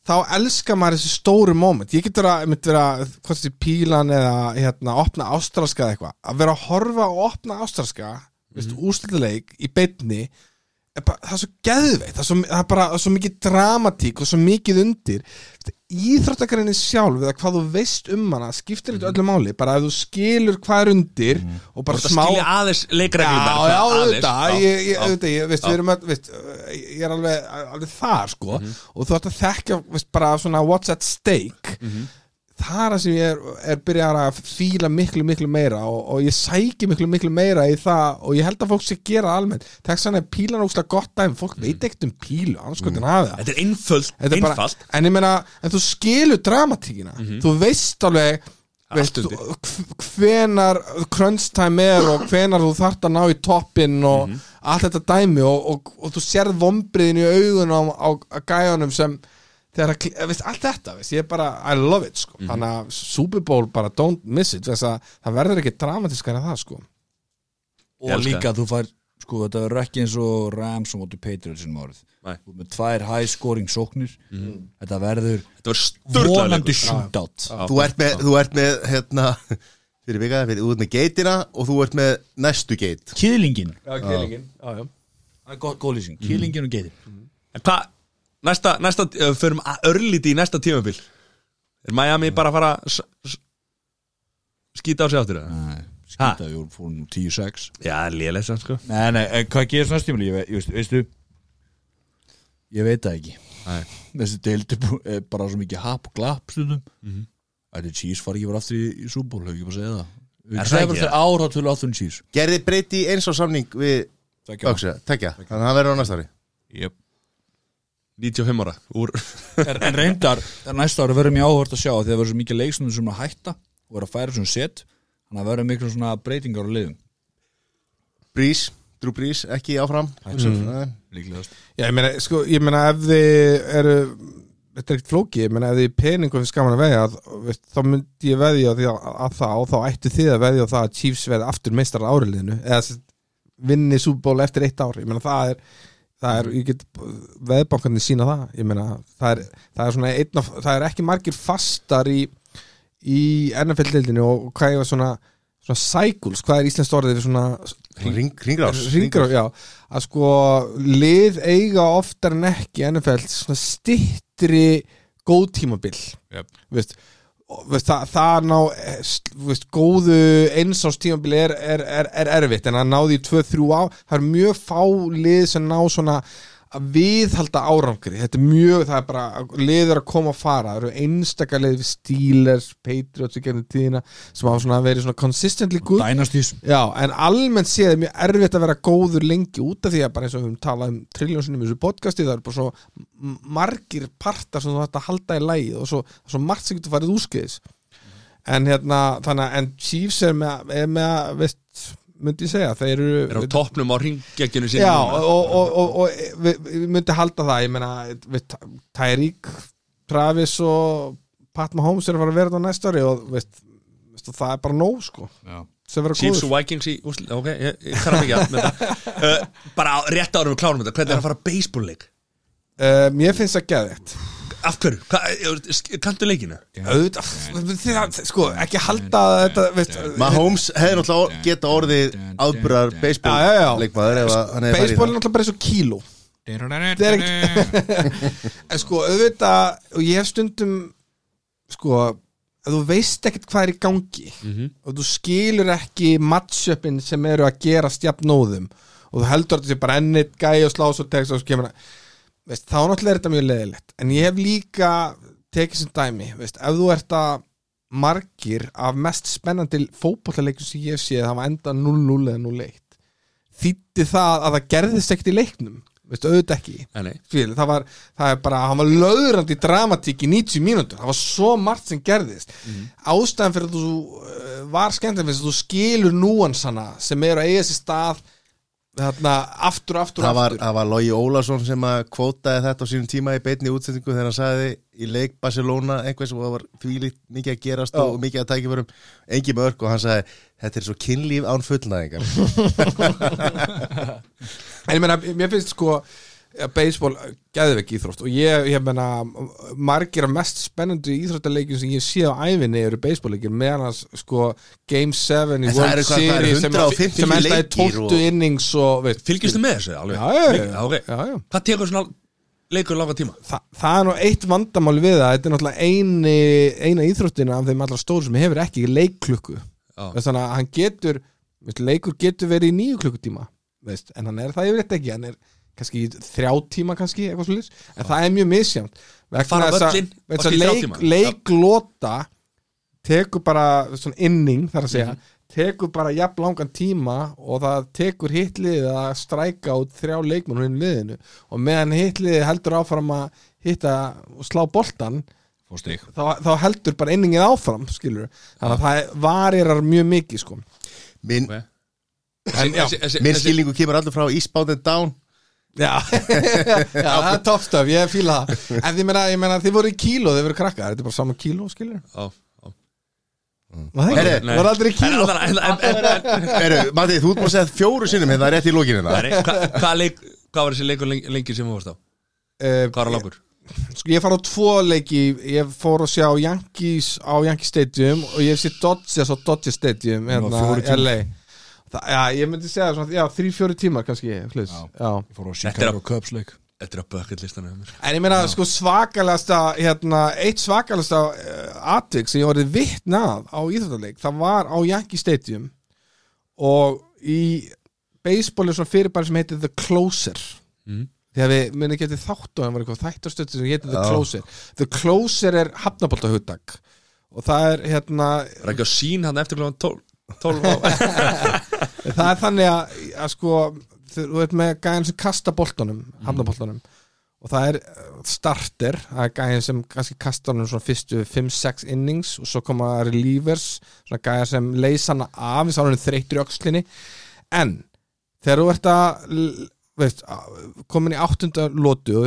þá elskar maður þessi stóru moment ég getur að, mynd vera, hvað þessi pílan eða hérna, opna ástralska eða eitthvað að vera að horfa og opna ástralska mm -hmm. úrslutaleik í beinni er það er svo geðveitt það er svo, það er bara er svo mikið dramatík og svo mikið undir. Íþróttakarinni sjálf eða hvað þú veist um hana skiptir þetta öllu máli, bara ef þú skilur hvað er undir og bara smá skilja aðeins leikreglunar Já, já, auðvitað, ég, ég, auðvitað, ég, veist, við erum að, veist, ég er alveg, alveg þar, sko, Mhm. og þú ætti að þekkja, veist, bara svona what's at stake, Mhm. Það er það sem ég er, er byrjað að fíla miklu, miklu meira og, og ég sæki miklu, miklu meira í það og ég held að fólk sé gera það almennt, tekst þannig að pílan er ógstlega gott dæmi, fólk veit ekkert um pílu, annars skoðin hafi það. Þetta er einföld, Þetta er bara, en ég meina, en þú skilur dramatíkina. Þú veist alveg veist, hvenar time er og hvenar þú þart að ná í toppinn og allt þetta dæmi og, og, og þú sérð vombriðin í augun á, á, á gæjanum sem þegar að, kli- veist, allt þetta, veist, ég er bara I love it, sko, þannig að Super Bowl bara don't miss it, þess að það verður ekki dramatískar en það, sko. Og Ég elska líka þú fær sko þetta verður ekki eins og Rams og móti Patriots sinum árið. Með tvær high scoring sóknir þetta verður Þetta sturlaður vonandi shootout. Þú ert með, þú ert með hérna fyrir vikaða fyrir, þú ert með geitina og þú ert með næstu geit. Kýðlingin, Já, kýlingin, já, já það er góð lýsing. Kýðlingin og geitin. En hvað, næsta, næsta uh, förum örlíti í næsta tímabil. Er Miami bara að fara að skýta á sig áttur eða? Nei, skýta, við fórum nú 10-6 Já, lélega sann sko. Nei, nei, en hvað gerir svona stímuli? Ég, ve- ég, veist, veistu? Ég veit það ekki. Nei. Þessi deildi er bara svo mikið hap og glapp stundum. Ætli Cheese fari ekki bara aftur í, í Súból Hefur ekki bara segja það. Er Við það segja ekki, bara þegar ár á tölu aftur en Cheese Gerði breyti eins og samning við ára. Öksa, tekja, þannig að það verður á næsta ári. Jep. 95 ára úr en, en reyndar, næsta ári verður mér áhört að sjá því að það verður svo mikið leiksnum sem að hætta og verður að færa svona set þannig að verður miklu svona breytingar á liðum. Brís, Drew Brís, ekki áfram. Mm. líklegast. Já, ég meina, sko, ég meina ef þið eru þetta er ekkert flóki, ég meina ef þið peningum fyrir skaman að veðja, þá myndi ég veðja því að, að það og þá ættu þið að veðja á það að Chiefs veði aftur meistar áriliðinu, eða sem- vinni súból eftir eitt ár. Ég meina það er, það er ég get veðbankarnir sína það. Ég meina það er, það er svona einn af, það er ekki margir fastar í í NFL-deildinu og hvað er svona svona cycles, hvað er íslenskt orðið svona Ring, Ringrás Hringrás, já. Að sko lið eiga oftar en ekki NFL svona stittri góð tímabil. Jep. veist, veist, það, það ná st- veist, góðu einsás tímabil er, er, er, er erfitt en að ná því 2-3 á það er mjög fá lið sem ná svona að viðhalda árangri. Þetta er mjög, það er bara liður að koma að fara, það eru einstaka leið við Steelers, Patriots í gennum tíðina sem hafa svona verið svona consistently good. Dynasties. Já, en almennt séð er mjög erfitt að vera góður lengi út af því að bara eins og við höfum talað um triljónsinnum í þessu podcasti, það er bara svo margir partar sem þú hægt að halda í lægið og svo, svo margt sem getur farið úrskeiðis. En hérna, þannig að en Chiefs er með, er með veist, myndi ég segja, þeir eru er á toppnum á ringgekinu sinni Já, og, og, og, og við, við myndi halda það, ég meina við, Tyreek, Travis og Pat Mahomes er að fara að vera þetta á næsta ári og veist, veist, það er bara nóg sko, Já. sem vera Chiefs og Vikings í úrslit ok, ég, ég þarf ekki að með það uh, bara rétt árum við klárum þetta. Hvernig er að fara baseball-leik uh, Mér finnst það geðvægt af hverju, Hva, kanntu leikina? Auðvitað, þið- sko, ekki halda þetta, veist Mahomes hefði náttúrulega geta orðið ábyrðar baseball leikmaður að baseball er það. náttúrulega bara eins og kíló. En sko, auðvitað og ég hef stundum sko, ef þú veist ekkert hvað er í gangi Mhm. og þú skilur ekki matchupin sem eru að gera stjafnóðum og þú heldur að þetta sé bara ennit gæi og slás og text og svo kemur að veist, þá náttúrulega er þetta mjög leðilegt en ég hef líka tekið sem dæmi veist, ef þú ert að margir af mest spennandi fótbollaleikjum sem ég hef séð hafa endað 0-0 eða 0-1 þýtti það að það gerðist ekkert í leiknum? Veist, auðvitað ekki. Fíl, það var, það er bara, hann var löðrandi dramatík í 90 mínútur, það var svo margt sem gerðist. Ástæðan fyrir að þú uh, var skemmtileg fyrir að þú skilur núansana sem eru að eiga sér stað þarna, aftur, aftur, Það var, aftur. það var Logi Ólason sem að kvótaði þetta á sínum tíma í beinni útsendingu þegar hann sagði í leik Barcelona einhvers og það var þvílíkt mikið að gerast og, og mikið að tækja verum engi mörg og hann sagði þetta er svo kynlíf án fullnæðingar. En ég meina, mér finnst sko að baseball geðveik íþrótt. Og ég, ég meina, margir af mest spennandi íþróttaleikjum sem ég sé á æfinni eru baseballleikir, meðan að sko Game 7 í það World það Series sem, 150 sem endaði leikir 12 og- innings og fylgistu með þessu alveg? Já, já, já. hvað tekur svona leikur langa tíma. Þa, það er nú eitt vandamál við það. Þetta er náttúrulega eini, eina íþróttina af þeim allra stóru sem hefur ekki leikklukku. Þannig að hann getur veist, leikur getur verið í nýju klukkutíma veist, en hann er það yfirleitt ekki. Hann er kannski þrjá tíma kannski en það er mjög misjæmt vegna þess að leik, leiklota tekur bara svona inning þar að segja, Mhm. tekur bara jafn langan tíma og það tekur hitliðið að stræka út þrjá leikmenn hún liðinu. Og meðan hitliðið heldur áfram að hitta og slá boltan þá, þá heldur bara inningið áfram skilur. Þannig að það varirar mjög mikið sko. Minn, Ok. En já, minn skilningu kemur allur frá Eastbound and Down já, já það er toppstöf, ég fíla það. En ég meina, ég meina þið voru í kíló, þið voru krakkar þetta er bara saman kíló skilur Já, já. var það voru aldrei kíló? Eru, Matti, þú ert búin að segja fjóru sinnum hérna rétt í lókinu hva- Hvað var þessi leikur lengi, sem þú varst á? uh, Hvað var langur? Sko ég far á tvo leiki Ég fór að sjá Yankees á Yankee Stadium og ég hef sér Dodgers á Dodger Stadium hérna LA Þa, Já, ég myndi segja svona, já, þrý, fjóri tímar kannski hlis. Já. Ég fór á Chicago Cubs leik Þetta er á bucket listanum hjá mér. En ég meina, sko svakalegasta hérna, eitt svakalegasta uh, atvik sem ég orðið vitnað á íþróttaleik, það var á Yankee Stadium og í baseball er svona fyrirbæri sem heitir The Closer Mhm. þegar við munið getið þáttu það var eitthvað þættastötti sem heitir The. Closer The Closer er hafnaboltahugdag og það er hérna Það er ekki á sín hann eftir 12 12 á það er þannig að, að sko þú veit með gæðin sem kasta boltanum hafnaboltanum og það er uh, starter, það er gæðin sem kannski kasta honum svona fyrstu 5-6 innings og svo koma relievers svona gæðin sem leysa hana af þess að hann þreyttur í öxlinni. En þegar þú ert að veist, komin í áttunda lótu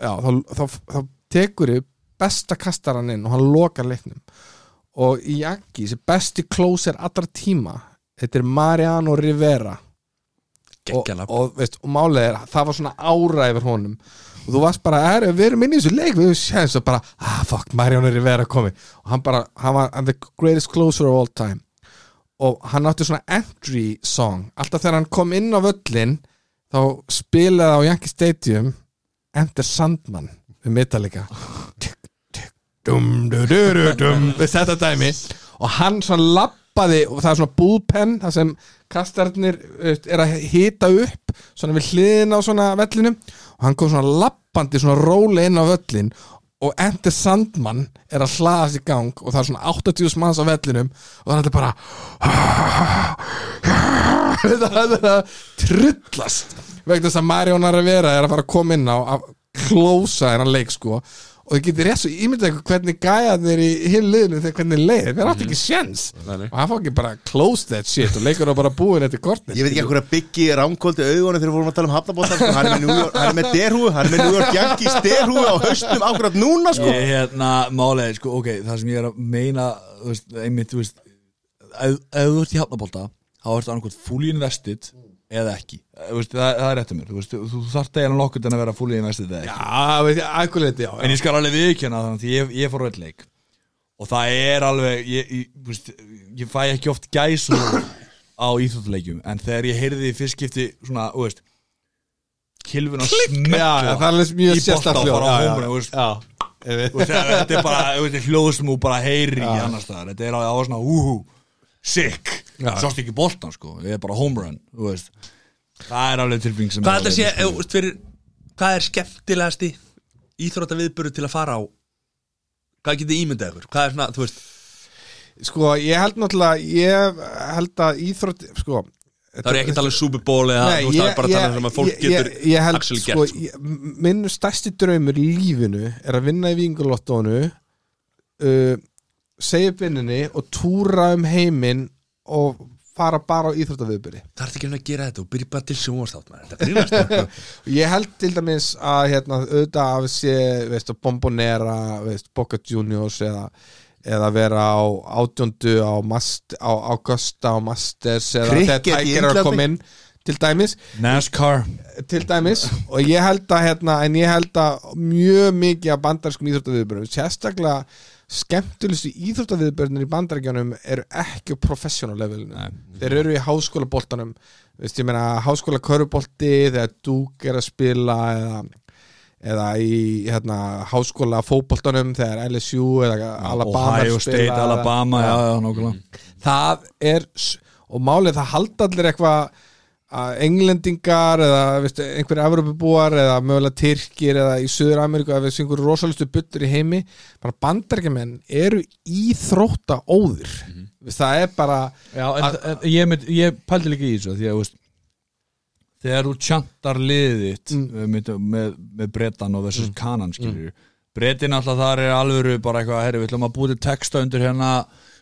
þá, þá, þá tekur þið besta kastaran inn og hann lokar leiknum. Og Yankees er besti closer allra tíma þetta er Mariano Rivera. Geggja nafn. og, veist, og málið er, það var svona ára yfir honum. Og þú varst bara, er, við erum inn í þessu leik við séðins og bara, ah fuck, Marion er í vera að komi og hann bara, hann var the greatest closer of all time. Og hann átti svona entry song. Alltaf þegar hann kom inn á völlin þá spilaði á Yankee Stadium Enter Sandman við Metallica. Dum, du, du, du, þetta dæmi og hann svona lappaði og það er svona búðpenn það sem kastarnir er að hita upp svona við hliðin á svona vellinum og hann kom svona lappandi svona róli inn á völlin og Enter Sandman er að hlaðast í gang og það er svona 80 manns á vellinum og þannig er bara það er að trullast vegna þess að Marion Rivera er að fara að koma inn á að klósa þennan leik sko og þið getur rétt svo ímyndið eitthvað hvernig gæðanir í hinn liðinu þegar hvernig leið þeir átti ekki sjens Nei, nei. og hann fá ekki bara close that shit og leikur á bara búin eftir kortni Ég veit ekki hvað byggi rámkóldi augunum þegar við fórum að tala um hafnabóta sko. hann, er með York- hann er með derhúu hann er með New York Yankees derhúu á haustum akkurat núna sko. Ég hérna, málega, sko, ok, það sem ég er að meina þú veist, einmitt, þú veist ef, þú ert í hafnabólta þá ertu annarkvæmt fully invested eða ekki, Þú veist, það, það er rétt um mér þú, veist, þú, þarft eiginlega nokkuð en að vera fully invested eða ekki. Já, veit ég, æguleiti, já, en ég skal alveg viðkjöna þannig að ég, ég fór veit leik. Og það er alveg ég, ég, þú veist, ég fæ ekki oft gæsu á íþjóttuleikjum en þegar ég heyrði í fyrstskipti svona, þú veist kilvun að já, já, það er alveg mjög í sérstakt bolta og hljóð. fara á Já, já, hómuna, þú veist. Já, ég veit. Þú veist, þetta er bara þú veist, hljóð sem þú bara heyri í annars staðar. Þetta er alveg á svona úhú sick, sást ekki boltan sko. Ég er bara home run, þú veist. Það er alveg tilbygging sem Hvað er sé, veist, fyrir, hvað er skemmtilegasti íþróttaviðburður til að fara á? Hvað getið ímyndað ykkur? Hvað er svona, þú veist Sko, ég held náttúrulega Ég held að íþrótt Sko Það er ekki að tala um Super Bowl eða þú veist, það er bara að tala um að fólk ég, getur ég, ég held, actually sko, gert sko. Minn stærsti draumur í lífinu Er að vinna í vingulottónu uh, Segja upp vinninni Og túra um heiminn Og fara bara á íþróttaviðbyrði Það er ekki um að gera þetta og byrja bara til sjónvarstátt. Þetta. Ég held til dæmis að hérna, auðvitað að sé veist, Bombonera, veist, Boca Juniors eða, eða vera á átjóndu á, mast, á Augusta á Masters eða Tiger er að koma inn til dæmis, NASCAR. Til dæmis. Og ég held að hérna, en ég held að mjög mikið af bandarskum íþróttaviðbörnum sérstaklega skemmtulistu íþróttaviðbörnir í bandarækjunum eru ekki á professional levelinu þeir eru í háskóla boltanum veist ég meina háskóla körubolti þegar Duke er að spila eða, eða í hérna, háskóla fótboltanum þegar LSU eða Alabama Ohio spila State, eða- Alabama, já, já, nokkulega það er og málið það halda allir eitthvað að englendingar eða veistu, einhverjir Evropabúar eða mögulega Tyrkir eða í Suður Ameríku eða þessi einhverju rosalistu buttur í heimi bara bandarækjumenn eru íþrótta óðir. Mm það er bara Já, en, en ég, mynd, ég pældi líka í þessu því að þú veist, þegar þú tjantar liðið þitt Mm. með, með, með bretan og versus kanan skilur bretin alltaf þar er alvöru bara eitthvað, herri, við ætlum að búið til texta undir hérna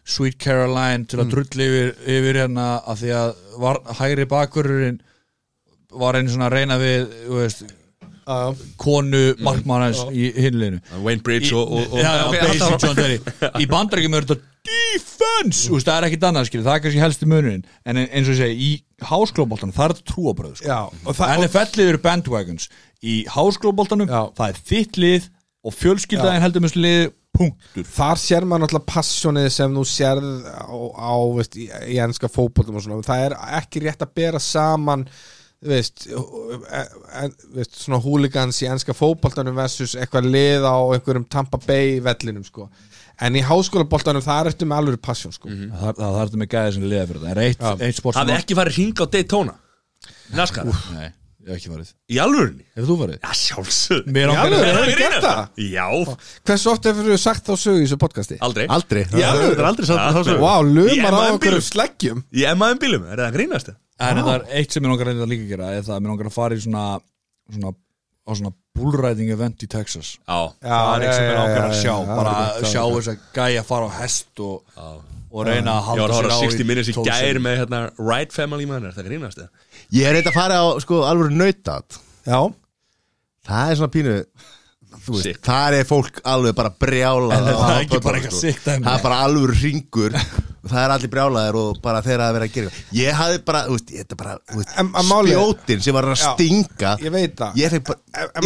Sweet Caroline til Mm. að drulli yfir, yfir hérna að því að var, hægri bakururinn var einu svona að reyna við þú veist, uh, konu markmannans í hinleinu Wayne Bridge og, og, og já, já, ok, basic John Terry. Í bandarækjum er þetta defense Úst, það er ekkit annað skilur, það er kannski helsti munin en eins og ég segi, í háskólaboltanum það er þetta trúabröð sko. og og, NFL eru bandwagons. Í háskólaboltanum, Já. það er þitt lið og fjölskyldaðin heldur þessu lið punktur. Þar sér maður náttúrulega passjónið sem þú sérð á, á veist, í, í ennska fótboltum og svona. Það er ekki rétt að bera saman þú veist, en, veist svona húligans í ennska fótboltanum versus eitthvað lið á einhverjum Tampa Bay vellinum sko. En í háskólaboltanum það er eftir með alveg passjón sko. Það, það, það er þetta með gæði sem liða fyrir það. Er eitt, eitt sport sem Hafði ekki farið hring á Daytona? Naskar nei, ég hef ekki farið. Í alvörinni hefur þú farið? Já, sjálfsög Mér alvöru? að Hefurðu Grínast gert það? Já, hversu oft hefur þú sagt þá sögu í þessu podcasti? aldrei. Aldrei, Já, það er aldrei satt Já, þá sögu. Vá, lumar á okkur sleggjum. Í emmaðum bílum, er það að grínast það? En það er eitt sem ég langar að reynda líka að gera er það að mér langar að fara í svona, svona á svona bullriding event í Texas. Já, það er eitthvað sem ég langar að sjá já, bara sjá já. þess að gæja fara á hest og, og reyna að Ég halda var að sér á 60 í 12 gær sekúndum. með hérna Wright Family man, er það að grínast það? Ég er eitthvað að fara á sko alveg nautat Já, Það er svona pínu veist, þar er fólk alveg bara brjálað En það á er ekki bara eitthvað sick dæmi. það er bara alveg ringur það er allir brjálaðir og bara þeirra að vera að gera ég hafði bara, þú veist, þetta bara spjótin sem var að stinga Ég veit það ég,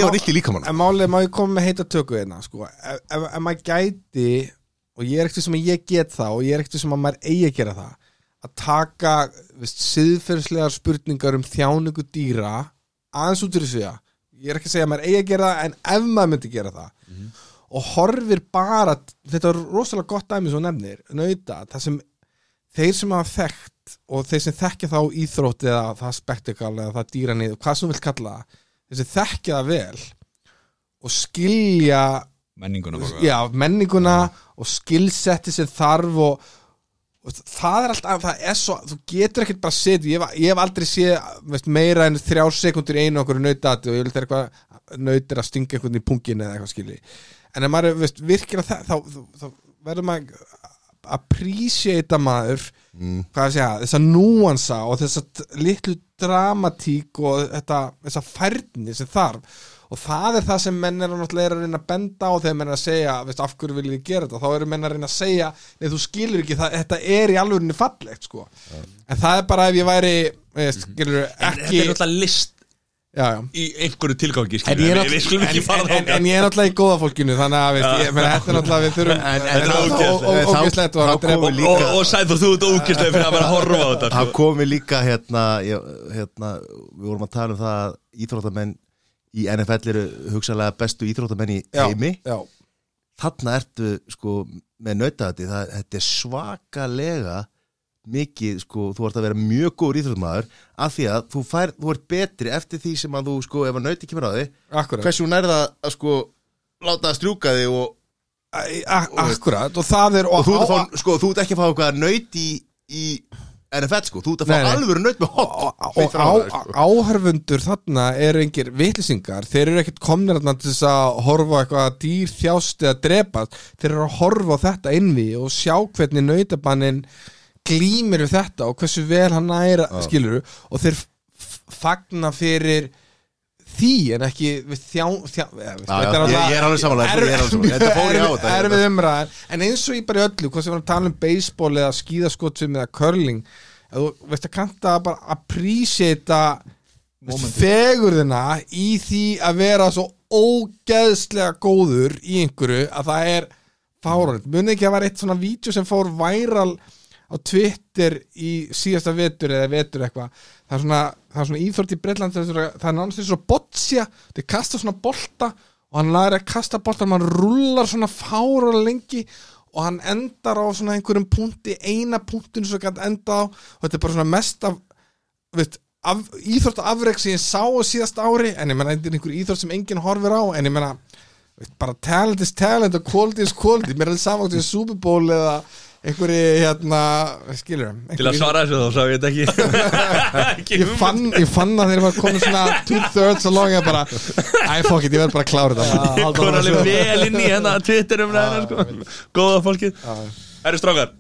var ekki líka mann En málið má ég koma með heita tökku hérna sko. ef, ef, ef maður gæti og ég er ekkert sem að ég get það og ég er ekkert sem að maður eigi að gera það. Að taka siðferðslegar spurningar um þjáningu dýra aðeins út úr þessu já. Ég er ekki að segja að maður eigi að gera það en ef maður myndi gera það og horfir bara þetta er rosalega gott dæmi svo nefnir það sem þeir sem hafa þekkt og þeir sem þekkja þá íþrótt eða það spektakal eða það dýranið hvað sem þú vilt kalla sem þekkja það vel og skilja menninguna bara já, menninguna og skilsetti sem þarf og, og það er alltaf það er svo, þú getur ekkert bara setið ég, hef- ég hef aldrei séð veist, meira en þrjár sekundur í einu okkur nautati og ég vil þeirra eitthvað nautir að stinga einhvern í pungin eða eitthvað skilji. En ef maður er veist, virkilega það, þá, þá, þá verður maður að appreciata maður hvað að segja, þessa núansa og þessa t- litlu dramatík og þetta, þessa færni sem þarf og það er það sem menn er að reyna að benda á þegar menn er að segja veist, af hverju viljið þið gera þetta, þá eru menn að reyna að segja nei þú skilur ekki, það, þetta er í alvörinni fallegt sko, en það er bara ef ég væri, veist, skilur Þetta ekki er náttúrulega list já, já í einhverju tilgangi En skilur er en, en, þangað. en ég er náttúrulega í góða fólkinu þannig að þetta er náttúrulega við þurfum En- en þetta þá- er ó- ó- þá- ógeðslegt og Sæður, þú ert ókistlega fyrir að vera að horfa á þetta það sko. komi líka hérna, ég, hérna við vorum að tala um það að íþróttamenn í NFL eru hugsalega bestu íþróttamenn í já, heimi. já, þarna ertu sko með nautaðati, það, þetta er svakalega mikið, sko, þú ert að vera mjög góður íþróttamaður af því að þú, fær, þú ert betri eftir því sem að þú, sko, ef að nauti kemur á þig hversu nærða að, sko, láta það strjúka þig og, akkurat. Og það er og fá, sko, þú ert ekki að fá eitthvað naut í, í NFL, sko, þú ert að fá alvöru naut með hot. Og, og beint frá á, þér, sko. áhörfundur þarna eru engir vitlisingar þeir eru ekkert komnir þarna til þess að horfa eitthvað dýr þjást eða drepast. Þeir eru að horfa á þetta innvi og sjá hvernig nautabannin glýmir við þetta og hversu vel hann næra Já. skilur og þeir fagna fyrir því en ekki við þjá, þjá veist, Já, þetta já, ég- ég er alveg sammála, ég er alveg sammála. Þetta fór í á þetta, er hérna. við umræðan en eins og ég bara í öllu, hvað sem við erum að tala um baseball eða skíðaskotsum eða curling ef þú veist að kanta bara appreciata fegurðina í því að vera svo ógeðslega góður í einhverju að það er fárönd, muni ekki að var eitt svona vídeo sem fór væral á Twitter í síðasta vetur eða vetur eitthvað það er svona, það er svona íþrótt í Breitland það er, það náttúrulega svona boccia þeir kasta svona bolta og hann læri að kasta bolta og hann rullar svona fára lengi og hann endar á svona einhverjum punkti eina punktinu sem hann enda á og þetta er bara svona mest af veist, af, íþrótt afreg sem ég sá á síðast ári en ég menna þetta er einhver íþrótt sem enginn horfir á en ég menna bara talent is talent og quality is quality mér er alveg saman til Super Bowl eða einhverju hérna skilur til að svara þessu þá sá ég þetta ekki ég fann, ég fann að þeir var komin svona two thirds along ég bara, æ fuck it, ég verð bara að klára þetta Hún er alveg vel inn í hérna Twitter um ræðina sko. Góða fólkið. Herri strákar,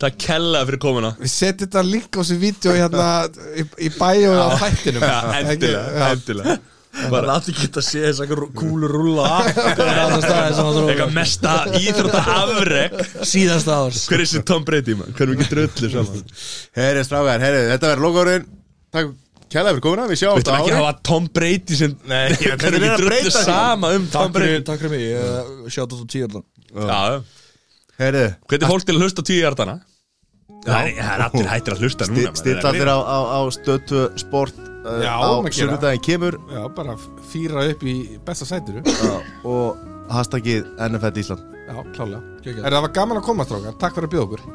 það kella fyrir komuna. Við setjum þetta link á þessu vídeo hérna í, í bæju á þættinum. Já, endilega, Bara Bara láti ekki að sé þess að kúlu rúlla eitthvað mesta íþrótta afreg síðasta árs Hver er þessi Tom Brady man? Hver er ekki drullu saman? Herri, strágar, herri, þetta verður logorinn Takk kærlega fyrir komuna, við sjáum Við ætlum ekki að hafa Tom Brady sem er Hvernig er breyta því? sama um Tom Brady takk fyrir mig, ég sjátt á tíu Já, Herri, hvernig er fólk til að hlusta tíu hjartana? Það er það er allir hættir að hlusta núna maður. still allir á, á, á stötu sport Já, á sunnudaginn kemur. Já, bara fýra upp í besta sætiru uh, og hashtagið NFL Ísland. Já, klálega. Er það var gaman að koma strákar, takk fyrir að bjóða okkur.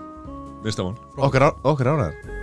Okkar, okkar ánæður